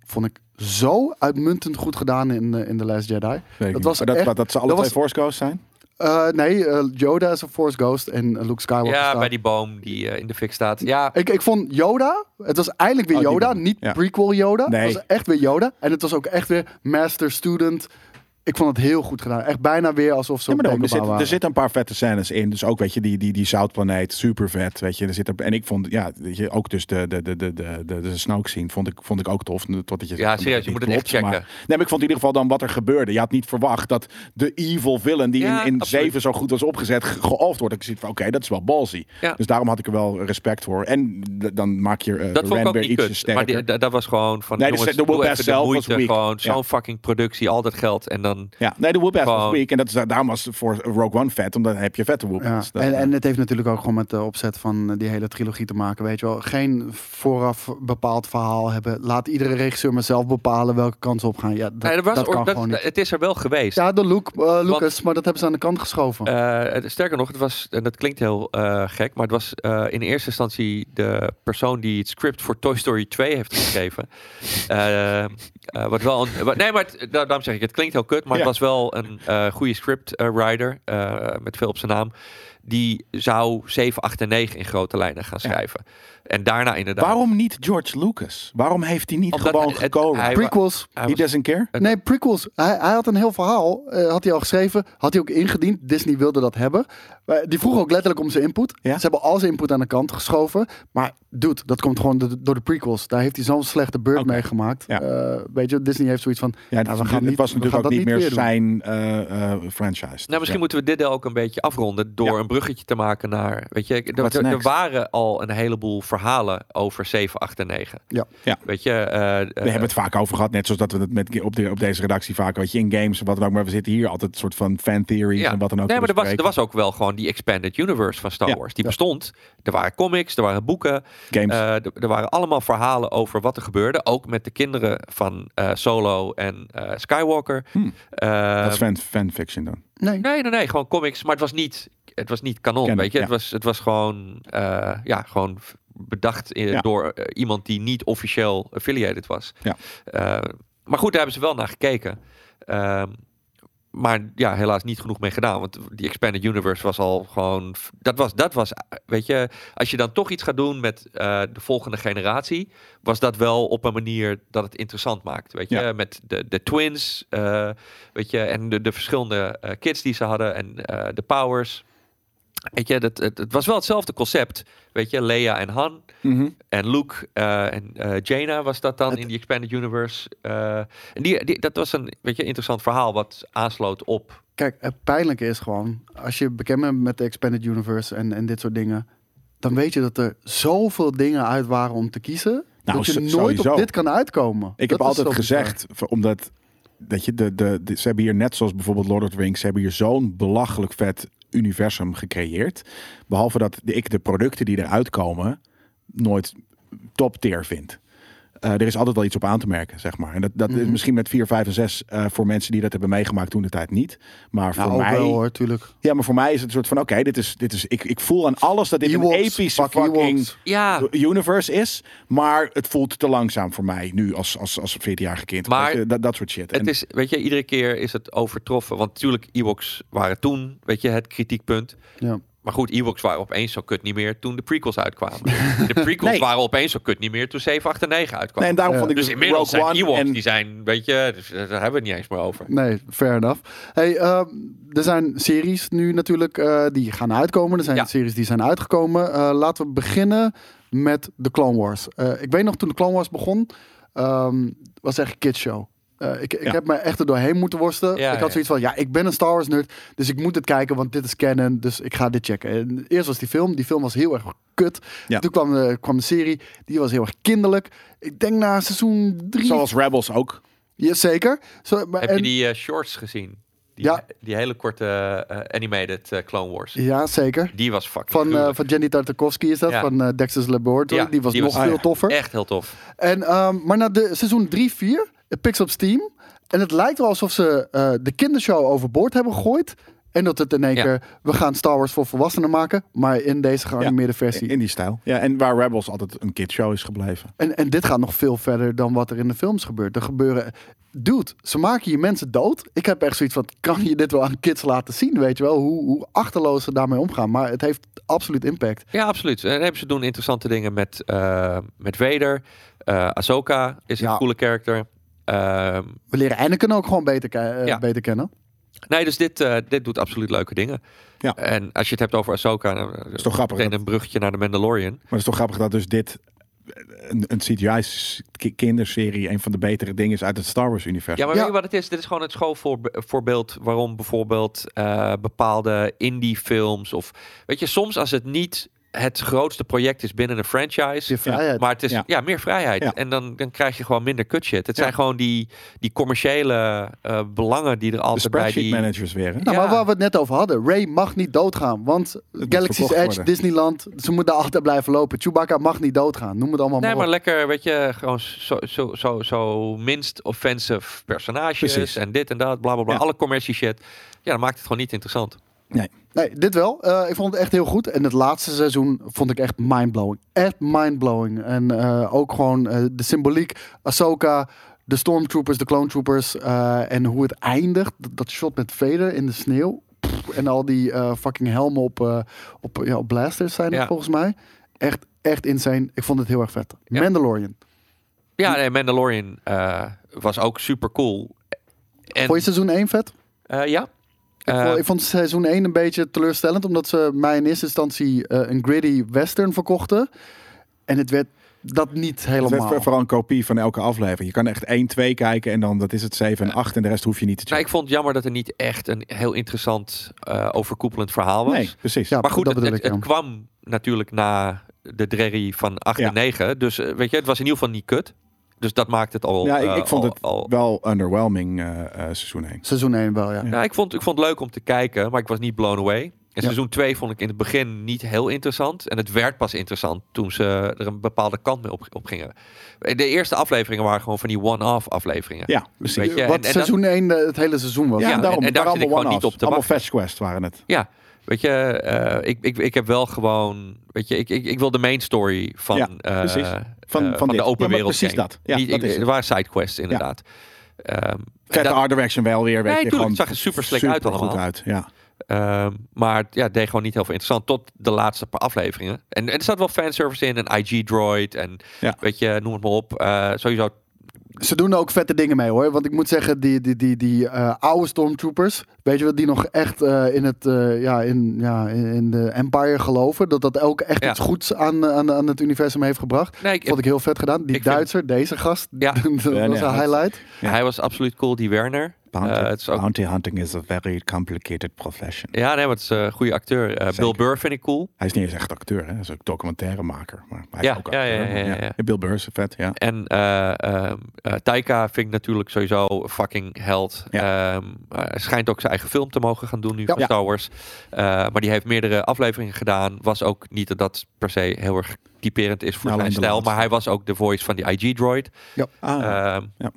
vond ik zo uitmuntend goed gedaan in, eh, in The Last Jedi. Dat was dat, echt- dat, dat ze alle dat twee was- Force Ghosts zijn? Eh, nee, eh, Yoda is een Force Ghost en eh, Luke Skywalker Ja, staat- bij die boom die in de fik staat. Ja, Ik, ik vond Yoda, het was eindelijk weer Oh, Yoda, niet Ja. prequel Yoda. Nee. Het was echt weer Yoda. En het was ook echt weer master-student. Ik vond het heel goed gedaan. Echt bijna weer alsof ze Ja, maar op er, zit, er zitten een paar vette scènes in. Dus ook, weet je, die, die, die zoutplaneet, super vet. Weet je, er zit er, en ik vond, ja, weet je, ook dus de, de, de, de, de, de, de Snoke scene vond ik, vond ik ook tof. Totdat je Ja, zegt, serieus, je moet het echt checken. Maar, nee, maar ik vond in ieder geval dan wat er gebeurde. Je had niet verwacht dat de evil villain die Ja, in, in absoluut. 7 zo goed was opgezet, ge- geofferd wordt. Ik zit van, oké, dat is wel ballsy. Ja. Dus daarom had ik er wel respect voor. En dan maak je uh, dat vond ik ook niet kut. Maar die- da- dat was gewoon van, Nee, de- jongens, de de zelf was moeite. Gewoon zo'n fucking productie, al dat geld. En dan, ja, nee, de whoop ass was weak. En dat is, daarom was voor Rogue One vet, omdat dan heb je vette whoop Ja. ass. En, en het heeft natuurlijk ook gewoon met de opzet van eh, die hele trilogie te maken. Weet je wel, geen vooraf bepaald verhaal hebben. Laat iedere regisseur maar zelf bepalen welke kant ze op gaan. Ja, dat, Nee, dat was, dat kan dat- gewoon niet. Het is er wel geweest. Ja, de Luke, eh, Lucas, maar dat hebben ze aan de kant geschoven. Eh, sterker nog, het was, en dat klinkt heel eh, gek, maar het was eh, in eerste instantie de persoon die het script voor Toy Story 2 heeft geschreven. Eh, eh, wat wel een, wat- nee, maar het, daarom zeg ik, het klinkt heel kut, maar het was wel een eh, goede scriptwriter eh, met veel op zijn naam. Die zou 7, 8 en 9 in grote lijnen gaan Ja. schrijven. En daarna inderdaad. Waarom niet George Lucas? Waarom heeft hij niet Omdat gewoon gekozen? Prequels. hij He was- doesn't care? Nee, prequels. Hij, hij had een heel verhaal. eh, had hij al geschreven. Had hij ook ingediend. Disney wilde dat hebben. Maar die vroeg ook letterlijk om zijn input. Ja? Ze hebben al zijn input aan de kant geschoven. Maar dude, dat komt gewoon do- door de prequels. Daar heeft hij zo'n slechte beurt Oké. mee gemaakt. Ja. Eh, weet je, Disney heeft zoiets van... Ja, nou, het, we gaan het niet- was we natuurlijk gaan ook dat niet meer zijn eh, eh, franchise. Nou, misschien ja. moeten we dit deel ook een beetje afronden door Ja. een bruggetje te maken naar, weet je, er, er- er waren al een heleboel verhalen over 7, 8 en 9. Ja. Ja. Weet je, eh, We hebben het vaak over gehad, net zoals dat we het met, op, de, op deze redactie vaak, weet je, in games of wat dan ook. Maar we zitten hier altijd een soort van fan theories ja. en wat dan ook. Nee, maar er was, er was ook wel gewoon die expanded universe van Star Ja. Wars. Die Ja. bestond. Er waren comics, er waren boeken. games. eh, er, er waren allemaal verhalen over wat er gebeurde. Ook met de kinderen van eh, Solo en eh, Skywalker. Hmm. Eh, dat is fan, fanfiction dan. Nee. Nee, nee, nee, gewoon comics. Maar het was niet, het was niet kanon, weet je. ja. Het, was, het was gewoon, eh, ja, gewoon bedacht eh, Ja. door eh, iemand die niet officieel affiliated was. Ja. Maar goed, daar hebben ze wel naar gekeken. Ehm, maar ja, helaas niet genoeg mee gedaan. Want die Expanded Universe was al gewoon... Dat was, dat was, weet je... Als je dan toch iets gaat doen met de volgende generatie... was dat wel op een manier dat het interessant maakt. Weet je, Ja. met de, de twins... weet je, en de, de verschillende kids die ze hadden... en de powers... Weet je, dat, het, het was wel hetzelfde concept. Weet je, Leia en Han en Luke eh, en eh, Jaina was dat dan Het- in die Expanded Universe. Eh, en die, die, dat was een weet je, interessant verhaal wat aansloot op. Kijk, het pijnlijke is gewoon... Als je bekend bent met de Expanded Universe en, en dit soort dingen... dan weet je dat er zoveel dingen uit waren om te kiezen... Nou, dat je nooit sowieso. op dit kan uitkomen. Ik Dat heb altijd gezegd, omdat dat je de, de, de- ze hebben hier net zoals bijvoorbeeld Lord of the Rings, ze hebben hier zo'n belachelijk vet universum gecreëerd. Behalve dat ik de producten die eruit komen nooit top tier vind. Eh, er is altijd wel iets op aan te merken, zeg maar. En dat, dat is Mhm. misschien met 4, 5 en 6 eh, voor mensen die dat hebben meegemaakt toen de tijd niet. Maar Nou, voor ook mij, wel hoor, tuurlijk. ja, maar voor mij is het een soort van, oké, dit is, dit is, ik, ik voel aan alles dat dit Ewoks, een epische fucking. Ja, universe is, maar het voelt te langzaam voor mij nu als, als, als 14-jarige kind. Maar je, dat, dat soort shit. het En- is, weet je, iedere keer is het overtroffen. Want natuurlijk, Ewoks waren toen, weet je, het kritiekpunt. Ja. Maar goed, Ewoks waren opeens zo kut niet meer toen de prequels uitkwamen. De prequels Nee. waren opeens zo kut niet meer toen 7, 8 en 9 uitkwamen. nee, en daarom Ja. vond ik dus dus inmiddels Rogue zijn One Ewoks, en die zijn, weet je, dus daar hebben we het niet eens meer over. Nee, fair enough. Hey, ehm, er zijn series nu natuurlijk eh, die gaan uitkomen. Er zijn Ja. series die zijn uitgekomen. Eh, laten we beginnen met de Clone Wars. Eh, ik weet nog toen de Clone Wars begon, ehm, was echt een kidshow. Eh, ik ik Ja. heb me echt er doorheen moeten worstelen. Ja, ik had ja. zoiets van, ja, ik ben een Star Wars nerd, dus ik moet het kijken, want dit is canon, dus ik ga dit checken. En eerst was die film, die film was heel erg kut. Ja. Toen kwam de, kwam de serie, die was heel erg kinderlijk. Ik denk na seizoen drie, zoals Rebels ook. ja, zeker. Zo, maar, Heb en- je die eh, shorts gezien? Die, Ja. die hele korte eh, animated eh, Clone Wars. Ja, zeker. Die was fucking Van, eh, van Jenny Tartakovsky is dat, Ja. van eh, Dexter's Laboratory. Ja, die was die nog was- veel ah, ja. toffer. Echt heel tof. En, ehm, maar na de seizoen 3, 4, Pikt op Steam. En het lijkt wel alsof ze eh, de kindershow overboord hebben gegooid. En dat het in één Ja. keer, we gaan Star Wars voor volwassenen maken. Maar in deze geanimeerde versie. In die stijl. Ja, en waar Rebels altijd een kidshow is gebleven. En, en dit gaat nog veel verder dan wat er in de films gebeurt. Er gebeuren. Dude, ze maken je mensen dood. Ik heb echt zoiets van: kan je dit wel aan kids laten zien? Weet je wel, hoe, hoe achterloos ze daarmee omgaan. Maar het heeft absoluut impact. Ja, absoluut. En hebben ze doen interessante dingen met, eh met Vader. Eh Ahsoka is een Ja. coole character. Ehm, We leren Anakin ook gewoon beter, ke- eh, Ja. beter kennen. nee, dus dit, eh, dit doet absoluut leuke dingen. Ja. En als je het hebt over Ahsoka, dan eh, is toch grappig meteen een bruggetje naar de Mandalorian. Maar het is toch grappig dat dus dit een, een CGI-kinderserie een van de betere dingen is uit het Star Wars-universum. Ja, maar weet je wat het is? Dit is gewoon het schoolvoorbeeld waarom bijvoorbeeld bepaalde indie-films of weet je, soms als het niet het grootste project is binnen een franchise, Je vrijheid. maar het is ja, Ja. meer vrijheid Ja. en dan, dan krijg je gewoon minder kutshit. Het Ja. zijn gewoon die, die commerciële eh, belangen die er altijd bij spreadsheet die managers weer. Nou, Ja. maar waar we het net over hadden. Ray mag niet doodgaan. Want Galaxy's Edge, worden. Disneyland, ze moeten altijd blijven lopen. Chewbacca mag niet doodgaan. Noem het allemaal Nee, maar maar op. lekker, weet je, gewoon zo, zo, zo, zo minst offensive personages Precies. en dit en dat, bla bla bla. Ja. Alle commercie shit. Ja, dan maakt het gewoon niet interessant. Nee, dit wel. Eh, ik vond het echt heel goed. En het laatste seizoen vond ik echt mindblowing. Echt mindblowing. En eh, ook gewoon eh, de symboliek. Ahsoka, de stormtroopers, de clone troopers. en hoe het eindigt. Dat, shot met Vader in de sneeuw. Pff, en al die fucking helmen op, op, ja, op blasters zijn het volgens mij. Echt, echt insane. Ik vond het heel erg vet. Ja. Mandalorian. Ja, nee, Mandalorian was ook super cool. En, Vond je seizoen 1 vet? ja. Ik, Eh, vond, ik vond seizoen 1 een beetje teleurstellend, omdat ze mij in eerste instantie eh, een gritty western verkochten. En het werd dat niet Het werd helemaal. vooral een kopie van elke aflevering. Je kan echt 1, 2 kijken en dan dat is het 7 en 8 en de rest hoef je niet te nou, checken. ik vond het jammer dat er niet echt een heel interessant eh, overkoepelend verhaal was. nee, precies. Ja, maar goed, dat het, kwam natuurlijk na de Drerry van 8 en Ja. 9. Dus eh, weet je, het was in ieder geval niet kut. Dus dat maakt het al. ja, ik, eh, ik vond al- het al- wel underwhelming eh, eh, seizoen 1. Seizoen 1 wel, ja. Ja. Ja, ik vond, ik vond het leuk om te kijken, maar ik was niet blown away. En Ja. seizoen 2 vond ik in het begin niet heel interessant. En het werd pas interessant toen ze er een bepaalde kant mee op, op gingen. De eerste afleveringen waren gewoon van die one-off afleveringen. Ja, precies. Weet je, Wat en- en seizoen 1 eh, het hele seizoen was. Ja, Ja, daarom, en- en daar zit ik allemaal gewoon niet one-offs. op te Allemaal. Fetch Quest waren het. Ja, weet je, eh, ik, ik, ik heb wel gewoon, weet je, ik, ik, ik wil de main story van, Ja, eh, precies. eh, Van- van, van de open Ja, wereld. precies game. dat. Ja, Niet, dat is het. waren sidequests inderdaad. En Vette dat- art direction wel weer. Weet Nee, je, tuurlijk, gewoon het zag er super slick uit allemaal. uit. Ja. Ehm, maar ja, het deed gewoon niet heel veel interessant tot de laatste paar afleveringen. En, en er zat wel fanservice in, een IG-droid en Ja. weet je, noem het maar op. Sowieso, Ze doen er ook vette dingen mee hoor. Want ik moet zeggen, die, die, die, die eh, oude stormtroopers, weet je wat, die nog echt eh, in, het, eh, ja, in, ja, in de Empire geloven. Dat dat ook echt Ja. iets goeds aan, aan, aan het universum heeft gebracht. nee, ik, Vond ik heel vet gedaan. Die vind- Duitser, deze gast, Ja. dat was Ja, nee, een highlight. Ja. hij was absoluut cool, die Werner. Bounty, Eh, ook- bounty hunting is a very complicated profession. Ja, nee, maar het is eh, een goede acteur. Eh, Bill. Burr vind ik cool. Hij is niet eens echt acteur, hè? hij is ook documentairemaker. Maar hij Ja, is ook ja, acteur. ja, ja, ja, ja. Bill Burr is vet, ja. En eh eh, Taika vind ik natuurlijk sowieso fucking held. Ja. Ehm, hij schijnt ook zijn eigen film te mogen gaan doen nu Ja. van Star Wars. Eh, maar die heeft meerdere afleveringen gedaan. Was ook niet dat dat per se heel erg typerend is voor Nou, zijn stijl. Maar hij was ook de voice van die IG-droid. Ah, Ehm, ja.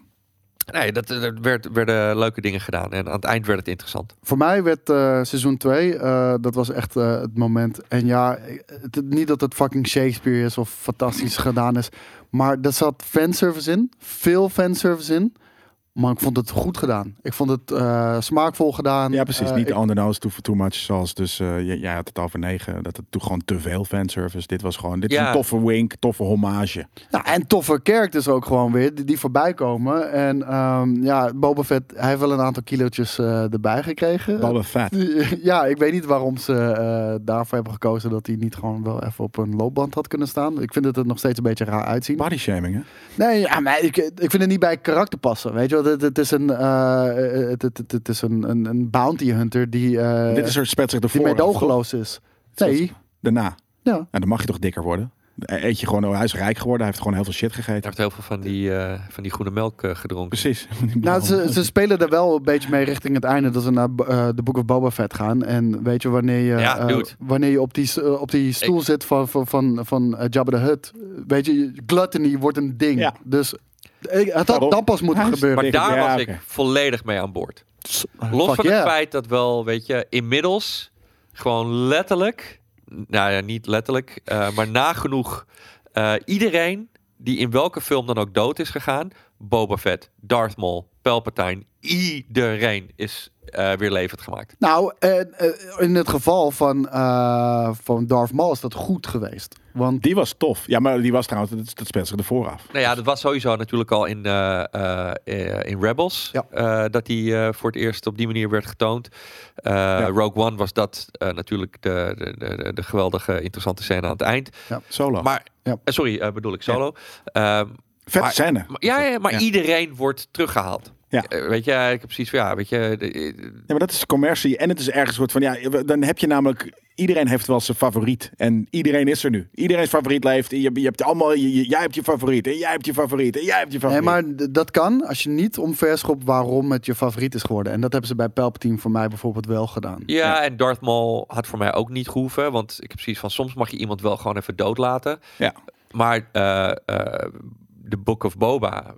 Nee, dat, er werd, werden leuke dingen gedaan. En aan het eind werd het interessant. Voor mij werd eh, seizoen 2, dat was echt eh, het moment. En ja, niet dat het fucking Shakespeare is of fantastisch gedaan is. Maar er zat fanservice in. Veel fanservice in. Maar ik vond het goed gedaan. Ik vond het eh, smaakvol gedaan. ja, precies. Eh, niet ik- the nose, too, too much. Zoals dus, eh, j- jij had het over negen. Dat het toen gewoon te veel fanservice. Dit was gewoon, dit is een toffe wink, toffe hommage. Ja, en toffe characters ook gewoon weer, die, die voorbij komen. En ehm, ja, Boba Fett, hij heeft wel een aantal kilootjes eh, erbij gekregen. Boba Fett. Ja, ik weet niet waarom ze eh, daarvoor hebben gekozen dat hij niet gewoon wel even op een loopband had kunnen staan. Ik vind het er nog steeds een beetje raar uitzien. Body shaming, hè? Nee, ja, maar ik, ik vind het niet bij karakter passen. Weet je wel, het, het is een, eh, het, het, het, het is een, een, een bounty hunter die, eh Dit is er die is. Nee, Daarna. ja. En dan mag je toch dikker worden? Eet je gewoon, oh, hij is rijk geworden. Hij heeft gewoon heel veel shit Hij gegeten. heeft heel veel van die, eh, van die groene melk gedronken. Precies. Nou, ze, ze spelen er wel een beetje mee richting het einde dat ze naar eh, de Book of Boba Fett gaan. En weet je, wanneer je, Ja, eh, wanneer je op die, op die stoel zit van, van, van, van Jabba the Hutt, weet je, gluttony wordt een ding. Ja. Dus Ik- Het had dan pas moeten gebeuren. Maar daar was ik volledig mee aan boord. Los Fuck van yeah. het feit dat wel, weet je, inmiddels gewoon letterlijk, nou ja, niet letterlijk, eh, maar nagenoeg eh, iedereen die in welke film dan ook dood is gegaan, Boba Fett, Darth Maul, Palpatine, iedereen is eh, weer levend gemaakt. Nou, eh, eh, in het geval van, eh, van Darth Maul is dat goed geweest. Want Die was tof. Ja, maar die was trouwens, dat, dat speelt zich ervoor af. Nou ja, dat was sowieso natuurlijk al in, eh, eh, eh, in Rebels. Ja. eh, dat die eh, voor het eerst op die manier werd getoond. Eh, Rogue One was dat eh, natuurlijk de, de, de, de geweldige interessante scène aan het eind. Solo. Maar, Ja. sorry, eh, bedoel ik solo. Ehm, Vette maar- scène. maar- ja, ja, maar Ja. iedereen wordt teruggehaald. Ja. Eh, weet je, ik heb precies van, ja, weet je... de- Ja, maar dat is commercie. En het is ergens een soort van, ja, dan heb je namelijk, iedereen heeft wel zijn favoriet. En iedereen is er nu. Iedereen's favoriet leeft. Je, je hebt allemaal, je- je- jij hebt je favoriet. En jij hebt je favoriet. En jij hebt je Nee, favoriet. maar d- dat kan als je niet omverschopt waarom het je favoriet is geworden. En dat hebben ze bij Palpatine voor mij bijvoorbeeld wel gedaan. Ja, en Darth Maul had voor mij ook niet gehoeven. Want ik heb precies van, soms mag je iemand wel gewoon even doodlaten. Ja. Maar eh, eh, de Book of Boba,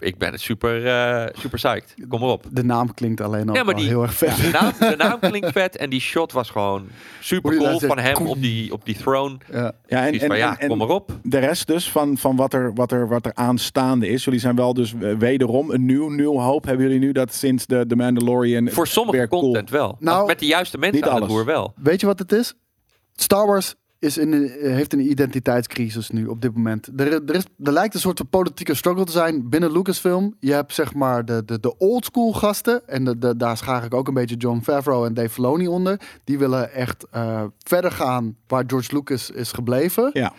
ik ben het super, eh super psyched. Kom erop. De naam klinkt alleen al Ja, maar heel erg vet. De naam, de naam klinkt vet en die shot was gewoon super cool van hem op die, op die throne. Ja. ja, en, Precies en, van, ja, en- kom erop. de rest dus van, van wat, er, wat, er, wat er aanstaande is. Jullie zijn wel dus eh, wederom een nieuw, nieuw hoop. Hebben jullie nu dat sinds de, de Mandalorian... Voor sommige cool. content wel. Nou, Met de juiste mensen niet aan het alles. roer wel. Weet je wat het is? Star Wars is in een, heeft een identiteitscrisis nu op dit moment. Er, er, is, er lijkt een soort van politieke struggle te zijn binnen Lucasfilm. Je hebt zeg maar de, de, de old school gasten. En de, de, daar schaar ik ook een beetje John Favreau en Dave Filoni onder. Die willen echt eh, verder gaan waar George Lucas is gebleven. Ja.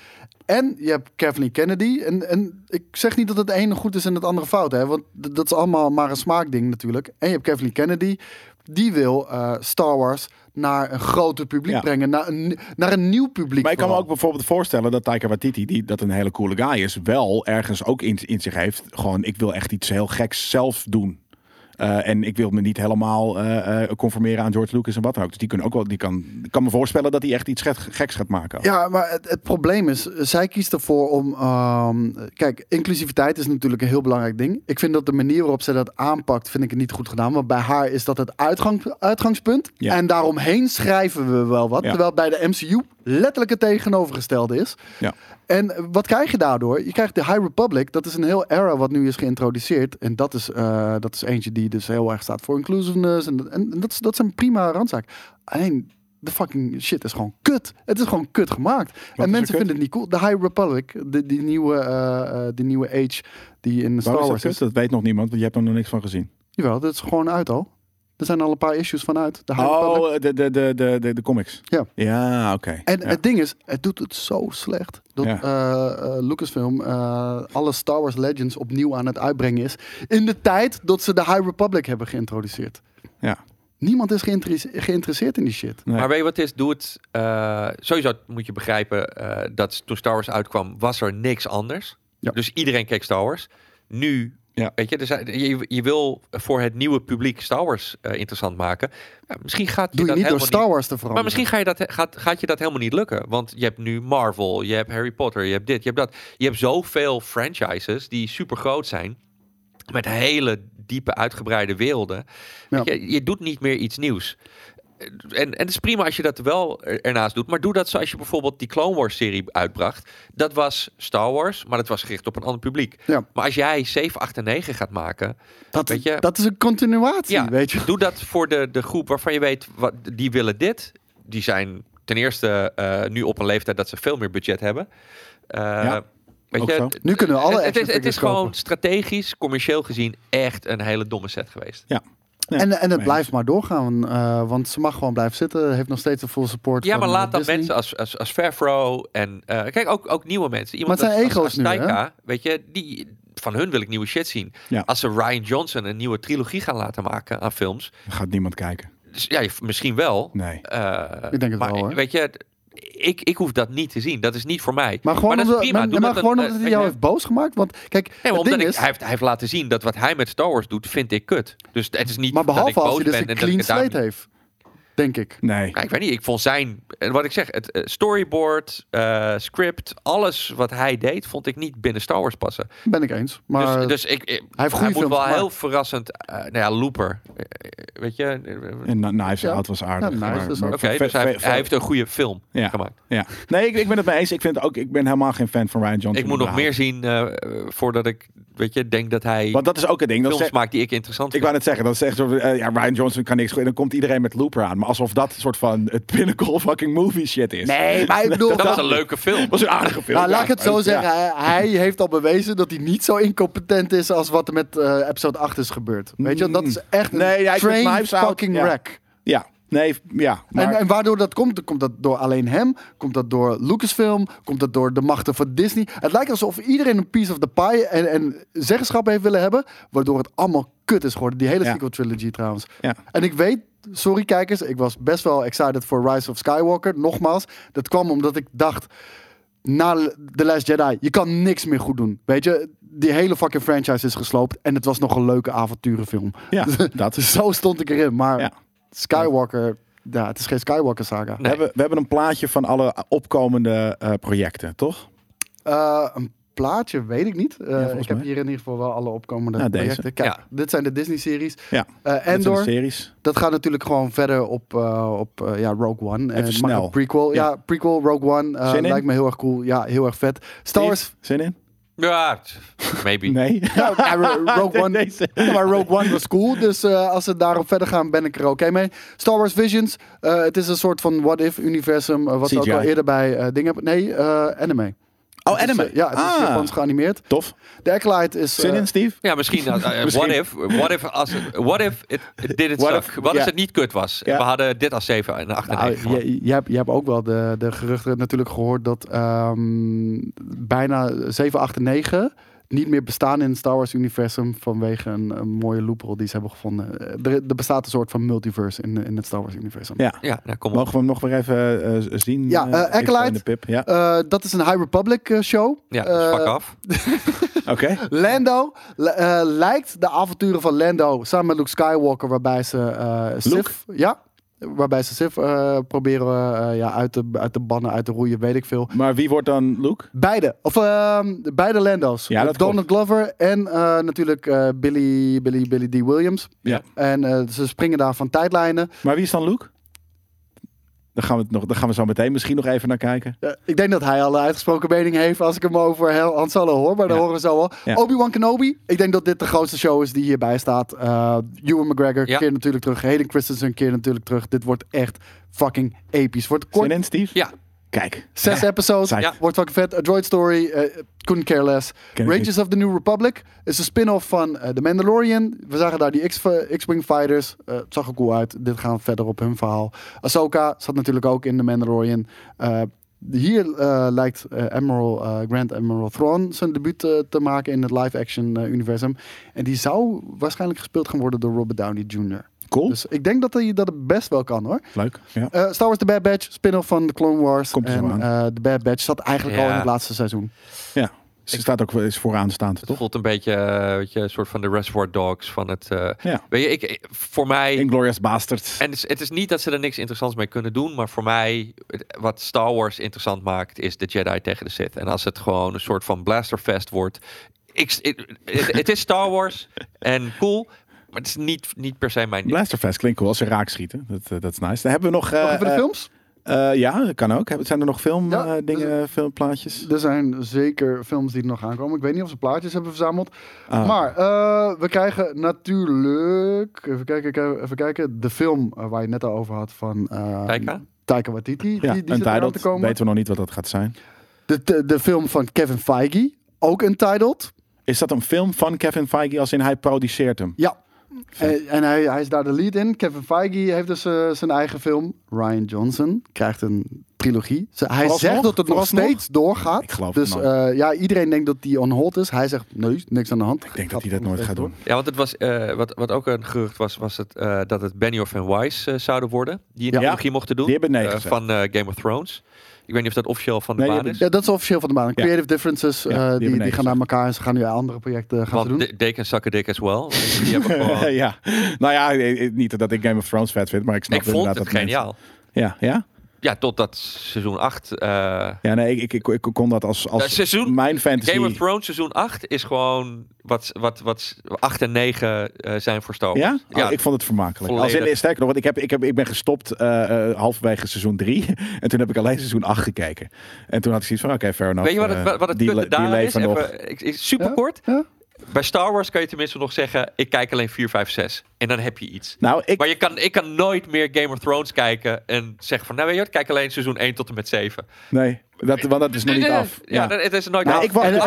En je hebt Kathleen Kennedy. En, en ik zeg niet dat het ene goed is en het andere fout. Hè? Want dat is allemaal maar een smaakding natuurlijk. En je hebt Kathleen Kennedy. Die wil eh, Star Wars naar een groter publiek Ja. brengen. Naar een, naar een nieuw publiek. Maar ik kan me ook bijvoorbeeld voorstellen dat Taika Waititi, die dat een hele coole guy is, wel ergens ook in, in zich heeft. Gewoon, ik wil echt iets heel geks zelf doen. Eh, en ik wil me niet helemaal eh, eh, conformeren aan George Lucas en wat dan ook. Dus die kunnen ook wel, die kan, kan me voorstellen dat hij echt iets geks, gaat maken. Ja, maar het, het probleem is, zij kiest ervoor om. ehm, kijk, inclusiviteit is natuurlijk een heel belangrijk ding. Ik vind dat de manier waarop zij dat aanpakt, vind ik het niet goed gedaan. Want bij haar is dat het uitgang, uitgangspunt. Ja. En daaromheen schrijven we wel wat. Ja. Terwijl bij de MCU letterlijk het tegenovergestelde is. Ja. En wat krijg je daardoor? Je krijgt de High Republic. Dat is een heel era wat nu is geïntroduceerd. En dat is, eh, dat is eentje die dus heel erg staat voor inclusiveness. En, en, en dat, is, dat is een prima randzaak. Alleen, de fucking shit is gewoon kut. Het is gewoon kut gemaakt. en mensen vinden het niet cool. De High Republic, de, die, nieuwe, die nieuwe age die in Star Wars is dat weet nog niemand, want je hebt er nog niks van gezien. Jawel, dat is gewoon uit al. Er zijn al een paar issues van uit. De High Republic. Oh, de, de, de, de, de, de comics. Ja. Ja, oké. En Ja. het ding is, het doet het zo slecht. Dat Ja. eh, eh, Lucasfilm eh, alle Star Wars Legends opnieuw aan het uitbrengen is. In de tijd dat ze de High Republic hebben geïntroduceerd. Ja. Niemand is geïnteresse- geïnteresseerd in die shit. Nee. Maar weet je wat het is? Doe het. eh, sowieso moet je begrijpen eh, dat toen Star Wars uitkwam, was er niks anders. Ja. Dus iedereen keek Star Wars. Nu, Ja. weet je, zijn, je, je wil voor het nieuwe publiek Star Wars eh, interessant maken. Ja, misschien gaat je Doe je dat niet door Star Wars te veranderen. Maar misschien ga je dat, gaat, gaat je dat helemaal niet lukken. Want je hebt nu Marvel, je hebt Harry Potter, je hebt dit, je hebt dat. Je hebt zoveel franchises die super groot zijn. Met hele diepe, uitgebreide werelden. Ja. Je doet niet meer iets nieuws. En, en het is prima als je dat wel er- ernaast doet. Maar doe dat zoals je bijvoorbeeld die Clone Wars serie uitbracht. Dat was Star Wars, maar dat was gericht op een ander publiek. Ja. Maar als jij 7, 8 en 9 gaat maken. dat, weet je- dat is een continuatie, Ja, weet je. Doe dat voor de, de groep waarvan je weet, wat, die willen dit. Die zijn ten eerste eh, nu op een leeftijd dat ze veel meer budget hebben. Eh, Ja, weet je, zo. Nu kunnen we alle het, is, het is gewoon strategisch, commercieel gezien, echt een hele domme set geweest. Nee, en, en het blijft maar doorgaan, eh, want ze mag gewoon blijven zitten. Heeft nog steeds de full support Ja, van, maar laat dan Disney. mensen als, als, als Favreau en eh, kijk ook, ook nieuwe mensen. Iemand Maar het zijn als, als, ego's als nu? Taika, weet je, die, van hun wil ik nieuwe shit zien. Ja. Als ze Ryan Johnson een nieuwe trilogie gaan laten maken aan films, Dan gaat niemand kijken. dus ja, misschien wel. Nee. Eh, Ik denk het maar, wel, hoor. Weet je, ik, ik hoef dat niet te zien. Dat is niet voor mij. Maar gewoon, dat is omdat, prima. maar, maar dat gewoon dan, omdat eh, hij jou weet heeft boos gemaakt. Want kijk, Nee, maar omdat ik, is, hij, heeft, hij heeft laten zien dat wat hij met Star Wars doet, vind ik kut. Dus het is niet maar dat ik behalve als boos hij dus ben een dat clean daarom slate heeft. Denk ik. Nee. Nou, ik weet niet, ik vond zijn, en wat ik zeg, het eh, storyboard, eh, script, alles wat hij deed, vond ik niet binnen Star Wars passen. Ben ik eens. Maar dus, dus ik, ik- heeft goede moet films wel heel verrassend, eh, nou ja, Looper, weet je. Oké, En Na- Knives Ja. Out was aardig. Ja, maar ook- ve- dus hij, hij heeft een goede film Ja. gemaakt. Ja. Nee, ik, ik ben het mee eens. Ik, vind ook, ik ben helemaal geen fan van Ryan Johnson. Ik moet nog meer zien eh, voordat ik, weet je, denk dat hij Want dat is ook het ding. Dat films maakt die ik interessant ik vind. wou net zeggen, dat is echt zo, ja, Ryan Johnson kan niks goed. En dan komt iedereen met Looper aan. Maar alsof dat een soort van het pinnacle fucking movie shit is. Nee, maar ik bedoel... dat was een leuke film. Dat was een aardige film. Nou, laat ik het zo zeggen. Hij, hij heeft al bewezen dat hij niet zo incompetent is als wat er met eh, episode 8 is gebeurd. Weet je, dat is echt een Nee, ja, ik vind train Out, fucking ja. wreck. Ja, nee, ja. Maar, En, en waardoor dat komt, komt dat door alleen hem, komt dat door Lucasfilm, komt dat door de machten van Disney. Het lijkt alsof iedereen een piece of the pie en, en zeggenschap heeft willen hebben, waardoor het allemaal kut is geworden. Die hele Ja. sequel trilogy trouwens. ja. En ik weet, sorry kijkers, ik was best wel excited voor Rise of Skywalker. Nogmaals, dat kwam omdat ik dacht, na The Last Jedi, je kan niks meer goed doen. Weet je, die hele fucking franchise is gesloopt en het was nog een leuke avonturenfilm. ja, dat is... Zo stond ik erin, maar Ja. Skywalker, ja, het is geen Skywalker saga. We, hebben, we hebben een plaatje van alle opkomende eh, projecten, toch? Eh, een plaatje, weet ik niet. Eh, ik heb hier in ieder geval wel alle opkomende Nou, deze. projecten. Kijk, Ja. dit zijn de Disney-series. Ja. Eh, Dat zijn de Endor, series. dat gaat natuurlijk gewoon verder op, eh, op eh, ja, Rogue One. En snel. prequel. Ja. Ja. prequel, Rogue One. Zin in? lijkt me heel erg cool. Ja, heel erg vet. Star Wars... Zin in? Ja, maybe. Nee. Rogue One, maar Rogue One was cool. Dus eh, als ze daarop verder gaan, ben ik er oké mee. Star Wars Visions. eh, het is een soort van what-if-universum. wat ze ook CGI. al eerder bij eh, dingen hebben. Nee, eh, anime. Oh, anime. eh, ja, het is Ah. Japans geanimeerd. Tof. De Acolyte is... Zin eh, in, Steve? Ja, misschien. uh, Misschien. What if, what if, als het, what if it, it did it What suck? if- Wat als het niet kut was? En Ja. we hadden dit als 7 en 8 en Nou, 9 gemaakt. je, je, hebt, je hebt ook wel de, de geruchten natuurlijk gehoord dat ehm, bijna 7, 8 en 9 niet meer bestaan in het Star Wars universum vanwege een, een mooie loophole die ze hebben gevonden. Eh, Er, er bestaat een soort van multiverse in, in het Star Wars universum. Ja. Ja, nou, kom op. Mogen we hem nog weer even eh, zien? Ja, Acolyte. de pip. Ja, Eh, dat is een High Republic show. Ja, dus fuck af. oké. Lando li- eh, lijkt de avonturen van Lando samen met Luke Skywalker, waarbij ze eh Sith, ja, waarbij ze Sith eh, proberen eh, ja, uit, te, uit te bannen, uit te roeien, weet ik veel. Maar wie wordt dan Luke? Beide, of ehm, beide Lando's. Ja, dat Donald Glover en eh, natuurlijk Billy, Billy, Billy D. Williams. Ja. En ze springen daar van tijdlijnen. Maar wie is dan Luke? Daar gaan we, het nog, daar gaan we zo meteen misschien nog even naar kijken. Eh, ik denk dat hij al een uitgesproken mening heeft als ik hem over Han Solo hoor, maar dat Ja. horen we zo wel. Ja. Obi-Wan Kenobi, ik denk dat dit de grootste show is die hierbij staat. Uh, Ewan McGregor Ja. keert natuurlijk terug, Hayden Christensen keert natuurlijk terug. Dit wordt echt fucking episch. Wordt kort, Zin in, Steve? Ja, Kijk. zes episodes. Ja. wordt fucking vet. A Droid Story, eh, couldn't care less. Ken Rangers of the New Republic is een spin-off van eh, The Mandalorian. We zagen daar die X- X-Wing fighters. Eh, het zag er cool uit. Dit gaan verder op hun verhaal. Ahsoka zat natuurlijk ook in The Mandalorian. Eh, hier eh, lijkt eh, Admiral, eh, Grand Admiral Thrawn zijn debuut eh, te maken in het live-action eh, universum. En die zou waarschijnlijk gespeeld gaan worden door Robert Downey Jr. Cool. Dus ik denk dat hij dat het best wel kan hoor. Leuk. Ja. Eh, Star Wars The Bad Batch, spin-off van The Clone Wars. Komt zo en aan. eh, The Bad Batch zat eigenlijk al in het laatste seizoen. ja. Ze staat ook wel eens vooraanstaand, het toch? voelt een beetje, eh, weet je, een soort van de Reservoir Dogs van het... eh, Ja. Weet je, ik, voor mij... Inglorious Bastards. En het is, het is niet dat ze er niks interessants mee kunnen doen, maar voor mij, wat Star Wars interessant maakt, is de Jedi tegen de Sith. En als het gewoon een soort van blasterfest wordt. Ik, het is Star Wars en cool, maar het is niet, niet per se mijn. Blasterfest klinkt cool als ze raak schieten. Dat, eh, dat is nice. Dan hebben we nog... eh, Nog even de eh, films? eh, ja, dat kan ook. Zijn er nog film Ja, eh, dingen, filmplaatjes? Er zijn zeker films die er nog aankomen. Ik weet niet of ze plaatjes hebben verzameld. Ah. Maar eh, we krijgen natuurlijk... Even kijken, even kijken. De film waar je het net al over had van... eh Taika? Taika Waititi. Ja, die, die zit Untitled. te komen. Weten we nog niet wat dat gaat zijn. De, de, de film van Kevin Feige. Ook Untitled. Is dat een film van Kevin Feige als in hij produceert hem? Ja. En, en hij, hij is daar de lead in. Kevin Feige heeft dus eh, zijn eigen film. Ryan Johnson krijgt een trilogie. Hij zegt dat het nog steeds doorgaat. Ik geloof dus eh, ja, iedereen denkt dat die on hold is. Hij zegt nee, niks aan de hand. Ik denk dat hij dat nooit gaat doen. Ja, want het was, eh, wat, wat ook een gerucht was, was het, eh, dat het Benioff en Weiss eh, zouden worden. Die een Ja. trilogie mochten doen. Die hebben nee van eh, Game of Thrones. Ik weet niet of dat officieel van de Nee, baan is. Ja, dat is officieel van de baan. Ja. Creative differences, Ja, eh, die die, die gaan naar elkaar en ze gaan nu andere projecten gaan doen. They can suck a dick as well. Die hebben gewoon... ja, nou ja, eh, eh, niet dat ik Game of Thrones vet vind, maar ik snap ik vond inderdaad het dat mensen- geniaal. Ja, ja? Ja, totdat seizoen 8... eh, Ja, nee, ik, ik, ik kon dat als, als seizoen- mijn fantasy... Game of Thrones seizoen 8 is gewoon wat, wat, wat 8 en 9 eh, zijn voor Star Wars. Ja? Ja. Oh, ik vond het vermakelijk. Als in, sterker nog, want ik, heb, ik, heb, ik ben gestopt eh, halverwege seizoen 3. en toen heb ik alleen seizoen 8 gekeken. En toen had ik zoiets van, oké, fair enough. Weet je wat het, wat- het die, is? nog. Even, super Ja? kort. Ja? Bij Star Wars kan je tenminste nog zeggen, ik kijk alleen 4, 5, 6. En dan heb je iets. Nou, ik, Maar je kan, ik kan nooit meer Game of Thrones kijken en zeggen van, nou weet je wat, kijk alleen seizoen 1 tot en met 7. nee, dat, want dat is nog niet af. Ja, dat- het is nooit Nou, af. ik wacht En,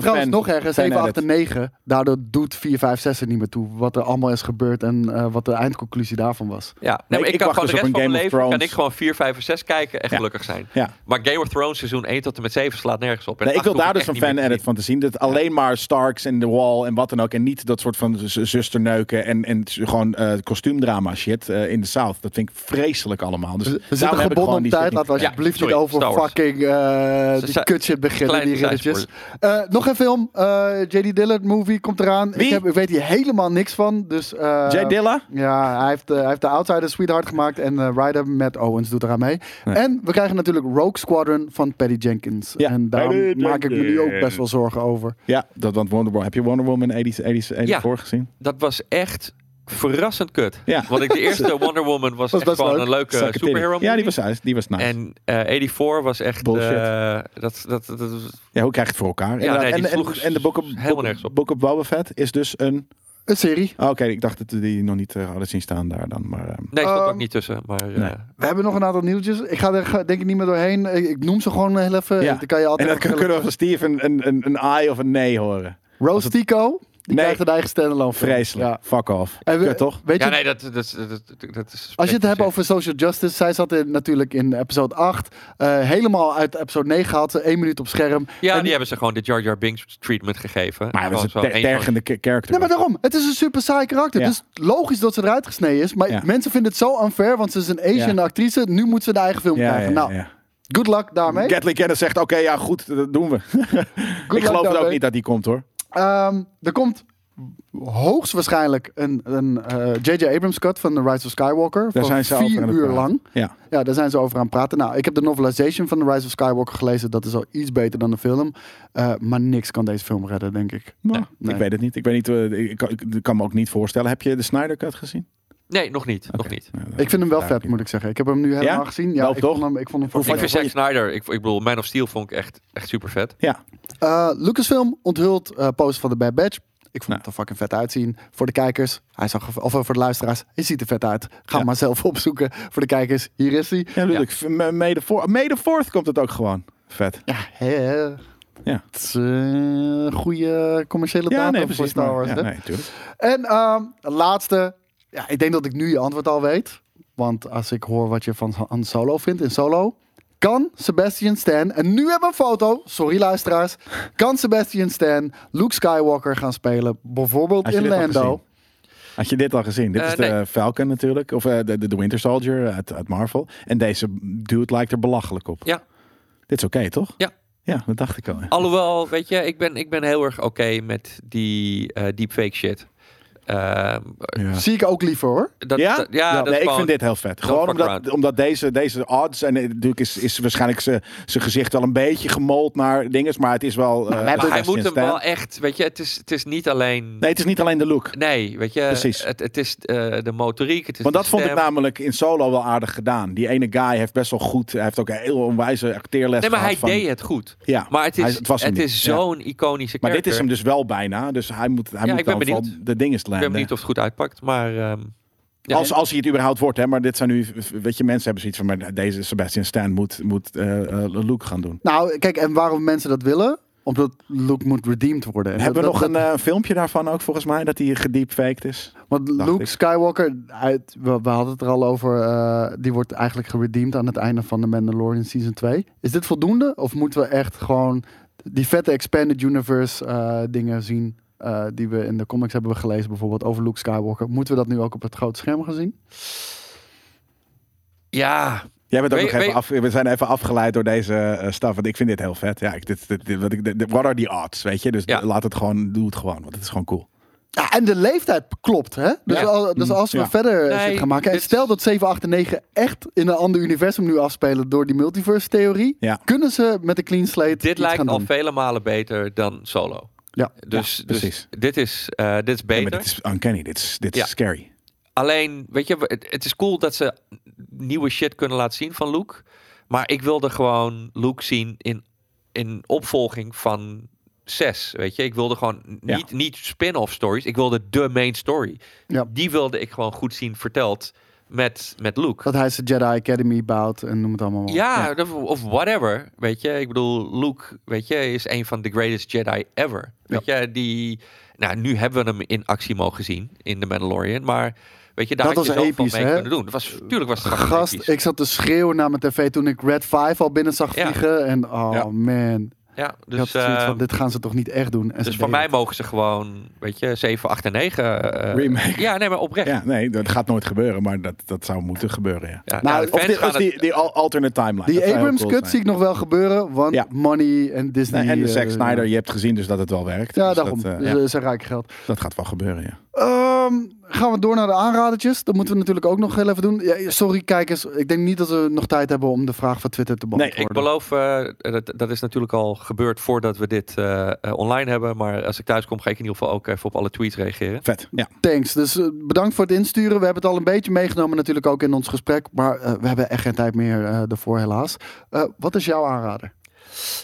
trouwens nog ergens, fan 7, 8 edit. en 9. Daardoor doet 4, 5, 6 er niet meer toe. Wat er allemaal is gebeurd en eh, wat de eindconclusie daarvan was. Ja, nee, Nee, maar ik, ik kan gewoon dus de rest van mijn leven kan ik gewoon 4, 5 en 6 kijken en Ja. gelukkig zijn. Ja. Maar Game of Thrones seizoen 1 tot en met 7 slaat nergens op. En Nee, ik wil daar dus een fan-edit van te zien. Dat alleen maar Starks en The Wall en wat dan ook. En niet dat soort van zusterneuken en, en gewoon eh kostuumdrama shit eh, in de South. Dat vind ik vreselijk allemaal. Dus We zitten heb ik gebonden gewoon op die tijd. Laten we alsjeblieft niet over fucking die zijn- kutshit beginnen, die riddertjes. Eh, nog een film. eh, J.D. Dillard movie komt eraan. Wie? Ik, heb, ik weet hier helemaal niks van. Dus, eh, Jay Dilla? Ja, hij heeft, eh, hij heeft de Outsider Sweetheart gemaakt. En eh Ryder met Owens doet eraan mee. Nee. En we krijgen natuurlijk Rogue Squadron van Patty Jenkins. Ja. En daar maak ik me nu ook best wel zorgen over. Ja, dat, want Wonder Woman. Heb je Wonder Woman 80, 80, 84 gezien? Dat was echt verrassend kut. Ja. Want ik, de eerste Wonder Woman was, Was echt gewoon leuk. een leuke superhero Ja, die was, die was nice. En eh 84 was echt... Bullshit. eh, dat, dat, dat, dat- ja, hoe krijg je het voor elkaar? nee, die en, en, en de Book of, Book. Book Boba Fett is dus een... Een serie. Oh, Oké, ik dacht dat we die nog niet eh, hadden zien staan daar dan. Maar, ehm, nee, stond Ehm, ook niet tussen. Maar, eh, nee. We hebben nog een aantal nieuwtjes. Ik ga er denk ik niet meer doorheen. Ik, ik noem ze gewoon heel even. Ja. Dan kan je en altijd dan kun- kunnen we van Steve een, een, een, een aai of een nee horen. Rose Tico. Die Nee. krijgt een eigen standalone. Vreselijk. Ja. Fuck off. En Kut, toch? Weet je, ja, nee, dat, dat, dat, dat, is... Als je het hebt over social justice, zij zat in, natuurlijk in episode 8. eh, helemaal uit episode 9 gehaald. Ze één minuut op scherm. Ja, En- die hebben ze gewoon de Jar Jar Binks treatment gegeven. Maar dat is een tergende character. Nee, maar daarom. Het is een super saai karakter. Ja. Dus logisch dat ze eruit gesneden is. Maar Ja. mensen vinden het zo unfair, want ze is een Asian Ja. actrice. Nu moet ze de eigen film krijgen. ja, nou, ja. good luck daarmee. Kathleen Kenneth zegt, oké, ja goed, dat doen we. ik geloof het ook niet dat die komt hoor. Ehm, er komt hoogstwaarschijnlijk een een, eh, J.J. Abrams cut van The Rise of Skywalker. Daar van zijn ze over vier aan het uur praten. lang. Ja. Ja, daar zijn ze over aan het praten. Nou, ik heb de novelization van The Rise of Skywalker gelezen. Dat is al iets beter dan de film. Eh, maar niks kan deze film redden, denk ik. Nou, Nee. Ik weet het niet. Ik, weet niet eh, ik, kan, ik kan me ook niet voorstellen. Heb je de Snyder Cut gezien? Nee, nog niet. Nog niet. Ja, dat- Ik vind hem wel vet, moet ik zeggen. Ik heb hem nu helemaal Ja? gezien. Ja, Wel, ik toch? vond hem, ik vond hem Ik vind. Zack Snyder, ik, ik bedoel, Man of Steel vond ik echt, echt super vet. Ja, Eh, Lucasfilm onthult eh post van de Bad Batch. Ik vond Nou. het er fucking vet uitzien. Voor de kijkers, hij zag, of eh, voor de luisteraars, hij ziet er vet uit. Ga Ja. maar zelf opzoeken. Voor de kijkers, hier is hij. ja, bedoel ik. M- May the, four, May the Fourth komt het ook gewoon. Vet. Ja, Ja. het is een goede commerciële Ja, datum nee, voor. Star Wars. ja, nee. En ehm, de laatste. Ja, ik denk dat ik nu je antwoord al weet. Want als ik hoor wat je van Han Solo vindt in Solo. Kan Sebastian Stan, en nu hebben we een foto, sorry luisteraars. Kan Sebastian Stan Luke Skywalker gaan spelen? Bijvoorbeeld in Lando. Had je dit al gezien? Dit Eh, is de nee. Falcon natuurlijk. Of eh, de, Winter Soldier uit, uit Marvel. En deze dude lijkt er belachelijk op. Ja. Dit is oké, toch? Ja. Ja, dat dacht ik al. ja. Alhoewel, weet je, ik ben, ik ben heel erg oké met die eh deepfake shit. Ehm, Ja. Zie ik ook liever hoor. dat, Ja? dat- ja, dat nee, ik vind dit heel vet. Gewoon omdat, omdat deze, deze odds... En eh, natuurlijk is, is waarschijnlijk zijn gezicht wel een beetje gemold naar dinges. Maar het is wel... eh, Maar hij Sebastian moet hem wel echt, weet je, het is, het is niet alleen... Nee, het is niet alleen de look. Nee, weet je, Precies. Het, het is eh, de motoriek, het is Want de dat vond ik namelijk in Solo wel aardig gedaan. Die ene guy heeft best wel goed... Hij heeft ook een heel onwijze acteerles Nee, maar hij van- deed het goed. Ja, Maar het is, hij- het was hem het niet. is Ja. zo'n iconische Maar dit is hem dus wel bijna. Dus hij moet, hij Ja, moet ik ben dan de dingen Ik ben benieuwd of het goed uitpakt, maar... ehm, ja, als, als hij het überhaupt wordt, hè. Maar dit zijn nu... Weet je, mensen hebben zoiets van... Maar deze Sebastian Stan moet, moet eh, eh, Luke gaan doen. Nou, kijk, en waarom mensen dat willen? omdat Luke moet redeemed worden. En Hebben we nog dat- een eh, filmpje daarvan ook volgens mij? Dat hij gedeepfaked is? Want Luke ik. Skywalker, uit, we, we hadden het er al over, eh, die wordt eigenlijk geredeemd aan het einde van de Mandalorian Season 2. Is dit voldoende? Of moeten we echt gewoon die vette Expanded Universe eh, dingen zien eh, die we in de comics hebben gelezen, bijvoorbeeld over Luke Skywalker? Moeten we dat nu ook op het grote scherm gaan zien? Ja, Jij bent ook Weet- nog even af, we zijn even afgeleid door deze eh staf. Want ik vind dit heel vet. Ja, ik, dit, dit, dit- wat ik, dit- what are the odds? Weet je? Dus Ja. laat het gewoon, doe het gewoon. Want het is gewoon cool. Ja, en de leeftijd klopt, hè? Dus, Ja. al- dus als we Ja. verder Nee, shit gaan maken. En stel dat 7, 8 en 9 echt in een ander universum nu afspelen door die multiverse-theorie. Ja. Kunnen ze met een clean slate dit lijkt al doen? vele malen beter dan Solo. Ja. Dus, Ja, dus precies. dit is, eh, dit is Ja, beter. maar dit is uncanny. Dit is, dit is Ja. scary. Alleen, weet je, het, het is cool dat ze nieuwe shit kunnen laten zien van Luke. Maar ik wilde gewoon Luke zien in, in opvolging van 6. Weet je, ik wilde gewoon Ja. niet, niet spin-off stories. Ik wilde de main story. Ja. Die wilde ik gewoon goed zien verteld met, met Luke. Dat hij zijn Jedi Academy bouwt en noem het allemaal maar. Ja, of- whatever. Weet je, ik bedoel, Luke, weet je, is een van de greatest Jedi ever. Weet je, die. Nou, nu hebben we hem in actie mogen zien in The Mandalorian, maar weet je, daar Dat had je was episch, mee hè? kunnen doen. Dat was, tuurlijk was het Gast, episch. ik zat te schreeuwen naar mijn tv toen ik Red 5 al binnen zag Ja. vliegen. En oh man, Ja, dus, eh, van, dit gaan ze toch niet echt doen. En ze dus voor mij het. mogen ze gewoon, weet je, 7, 8 en 9. eh, Remake. Ja, nee, maar oprecht. Ja. Nee, dat gaat nooit gebeuren. Maar dat, dat zou moeten gebeuren, ja. Ja, Nou, Of, die, of die, het- die al- alternate timeline. Die Abrams cool cut zijn. zie ik nog wel gebeuren, want Ja. money en Disney. Nee, en de Zack eh, Snyder, je hebt gezien dus dat het wel werkt. Ja, Dus daarom. Dat, ja, eh, ze rijk geld. dat gaat wel gebeuren, ja. Ehm, gaan we door naar de aanradertjes. Dat moeten we natuurlijk ook nog heel even doen. Ja, sorry kijkers, ik denk niet dat we nog tijd hebben om de vraag van Twitter te beantwoorden. Ik beloof, eh, dat, dat is natuurlijk al gebeurd voordat we dit eh, eh, online hebben. Maar als ik thuis kom, ga ik in ieder geval ook even op alle tweets reageren. Vet, ja. Thanks. Dus bedankt voor het insturen. We hebben het al een beetje meegenomen natuurlijk ook in ons gesprek. Maar we hebben echt geen tijd meer ervoor helaas. Eh, wat is jouw aanrader?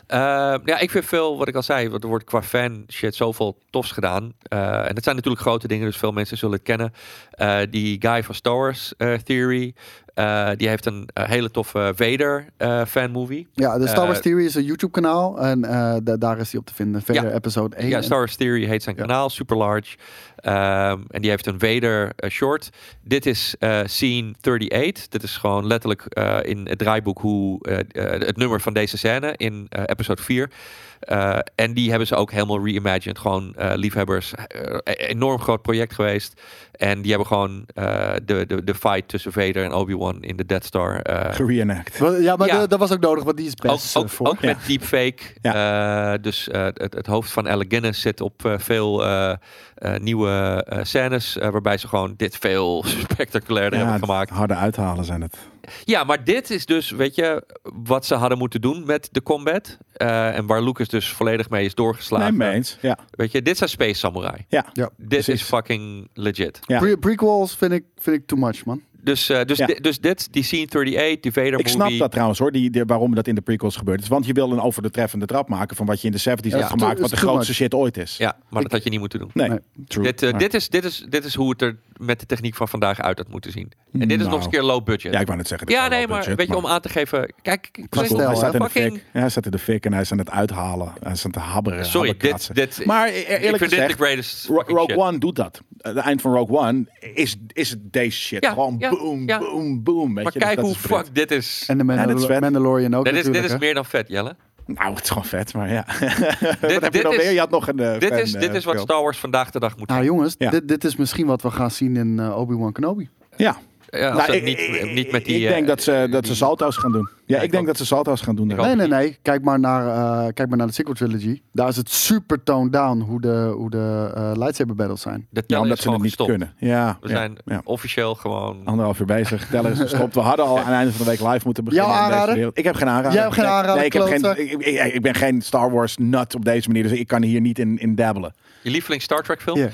Eh, ja, ik vind veel, wat ik al zei, want er wordt qua fan shit zoveel tofs gedaan. Eh, en dat zijn natuurlijk grote dingen, dus veel mensen zullen het kennen. Eh, die guy van Star Wars Theory, eh, die heeft een eh, hele toffe Vader fanmovie. Ja, de Star Wars Eh, Theory is een YouTube kanaal. En da- daar is hij op te vinden. Verder Ja. episode 1. Ja, Star Wars Theory heet zijn Ja. kanaal, super large. Ehm, en die heeft een Vader short. Dit is scene 38. Dit is gewoon letterlijk in het draaiboek hoe het nummer van deze scène in episode 4. Eh, en die hebben ze ook helemaal reimagined. Gewoon eh, liefhebbers. Eh, enorm groot project geweest. En die hebben gewoon eh, de, de, de fight tussen Vader en Obi-Wan in de Death Star. eh, Gereenact. Ja, maar Ja. dat was ook nodig, want die is ook, best ook, voor. ook met deepfake. Ja. Eh, dus eh, het, het hoofd van Alec Guinness zit op eh, veel eh, eh, nieuwe eh, scènes. waarbij ze gewoon dit veel spectaculairder hebben gemaakt. harde uithalen zijn het. Ja, maar dit is dus, weet je, wat ze hadden moeten doen met de combat. Eh, en waar Lucas dus volledig mee is Nee, doorgeslagen. mee eens. Ja, Weet je, dit zijn Space Samurai. ja. Ja. Dit Precies. is fucking legit. Ja. Pre- prequels vind ik, vind ik too much, man. Dus, eh, dus, Ja. di- dus dit, die scene 38, die Vader Ik movie. snap dat trouwens hoor, die, die- waarom dat in de prequels gebeurd is. Want je wil een over de treffende trap maken van wat je in de 70s Ja, hebt gemaakt, wat de grootste much. shit ooit is. Ja, maar dat had je niet moeten doen. Nee, Nee. true. Dit, eh, dit, is, dit, is, dit is hoe het er met de techniek van vandaag uit had moeten zien. En dit is nog Nou. eens een keer low budget. Ja, ik wou net zeggen. dit Ja, nee, maar budget, weet je, om aan te geven... Kijk, ik- stijl, hij staat in de fucking... fik. Ja, hij staat in de fik en hij is aan het uithalen. Hij is aan het habberen. Sorry, dit, dit... Maar e- ik eerlijk vind dit gezegd, de fucking Rogue shit. One doet dat. Het eind van Rogue One is, is deze shit. Ja, Gewoon ja, boom, ja. boom, boom. Weet Maar je? Kijk dat hoe fuck dit is... En de Mandal- dit is vet. Mandalorian ook Dit is, dit meer dan vet, Jelle. Nou, het is gewoon vet, maar ja. Wat heb dit je dan is- weer? Je had nog een eh, Dit fan, is, dit eh, is wat film. Star Wars vandaag de dag moet Nou zijn. jongens, Ja. dit, dit is misschien wat we gaan zien in eh, Obi-Wan Kenobi. Ja. Ja, als Nou, ik, niet, ik- niet met die... ik denk eh, dat ze, dat die- ze salto's gaan doen. Ja, Ja, ik ik denk ook. dat ze salto's gaan doen. Nee, nee, nee. Kijk maar naar, eh, kijk maar naar de sequel trilogy. Daar is het super toned down hoe de, hoe de eh, lightsaber battles zijn. De Ja, omdat is ze het niet gestopt. kunnen. Ja, We ja, zijn ja. officieel gewoon... Anderhalf uur bezig. Teller is gestopt. We hadden al aan het einde van de week live moeten beginnen. Jouw in deze aanrader? wereld. Ik heb geen aanrader. Jij hebt geen Nee, aanrader, Nee, ik, heb geen, ik, ik, ik ben geen Star Wars nut op deze manier. Dus ik kan hier niet in, in dabbelen. Je lieveling Star Trek film? Hier.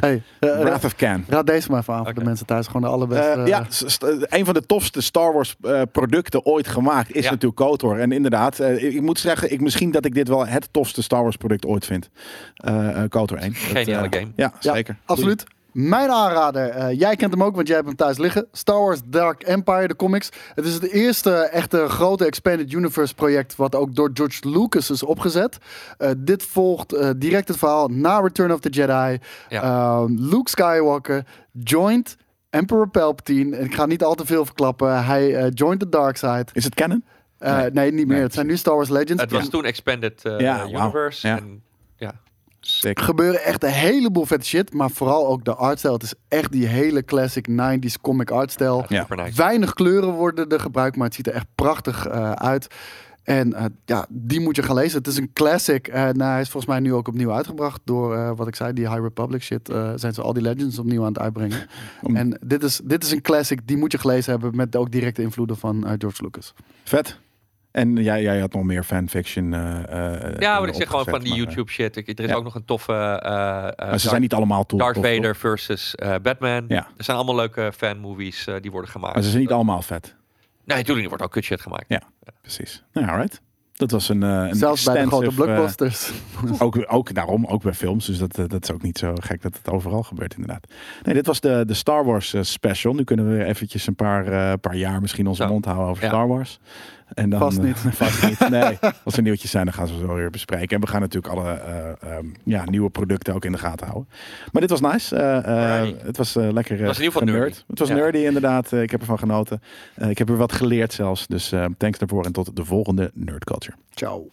Hey, eh, Wrath of Khan. raad deze maar even aan voor de mensen thuis. Gewoon de allerbeste. Eh, ja, st- een van de tofste Star Wars eh, producten ooit gemaakt is Ja. natuurlijk KOTOR. En inderdaad, eh, ik, moet zeggen, ik, misschien dat ik dit wel het tofste Star Wars product ooit vind. Eh eh KOTOR 1. Dat, Geniale eh, game. Ja, Ja, zeker. absoluut. Mijn aanrader, eh, jij kent hem ook, want jij hebt hem thuis liggen. Star Wars Dark Empire, de comics. Het is het eerste echte grote Expanded Universe project wat ook door George Lucas is opgezet. Eh, dit volgt eh, direct het verhaal na Return of the Jedi. Ja. Ehm, Luke Skywalker joint Emperor Palpatine. En ik ga niet al te veel verklappen. Hij eh, joint the dark side. Is het canon? Eh, Nee. nee. niet meer. Nee, het zijn nu Star Wars Legends. Het was toen Expanded eh, Ja. Universe. Ja. En. Sick. gebeuren echt een heleboel vette shit. Maar vooral ook de artstijl. Het is echt die hele classic 90s comic artstijl. Ja. Super nice. Weinig kleuren worden er gebruikt, maar het ziet er echt prachtig eh, uit. En eh, ja, die moet je gaan lezen. Het is een classic. En hij is volgens mij nu ook opnieuw uitgebracht. Door eh, wat ik zei, die High Republic shit. eh, zijn ze al die legends opnieuw aan het uitbrengen. Om- En dit is, dit is een classic. Die moet je gelezen hebben. Met ook directe invloeden van eh, George Lucas. Vet. En jij, jij had nog meer fanfiction. eh, eh, Ja, wat dingen ik zeg gewoon van die maar, eh, YouTube shit. Ik, er is ja. ook nog een toffe eh, eh, Maar ze zijn niet allemaal tof. Darth tof, tof. Vader versus eh, Batman. Ja. Er zijn allemaal leuke fanmovies eh die worden gemaakt. Maar ze zijn niet allemaal vet. Nee, natuurlijk er wordt ook kut shit gemaakt. Ja. Precies. Nou, alright. Dat was een, eh een Zelfs bij de grote eh, blockbusters. ook, ook daarom, ook bij films. Dus dat, eh, dat is ook niet zo gek dat het overal gebeurt inderdaad. Nee, dit was de, de Star Wars eh, special. Nu kunnen we eventjes een paar, eh, paar jaar misschien onze Zo. mond houden over Ja. Star Wars. En dan, Vast eh, niet. vast niet. Nee, als er nieuwtjes zijn, dan gaan ze zo weer bespreken. En we gaan natuurlijk alle eh, ehm, ja, nieuwe producten ook in de gaten houden. Maar dit was nice. Eh, eh, Alrighty. het was eh, lekker uh, was in ieder geval nerdy. Het was Ja. nerdy inderdaad. Eh, ik heb ervan genoten. Eh, ik heb er wat geleerd zelfs. Dus eh, thanks daarvoor en tot de volgende Nerd Culture. Ciao.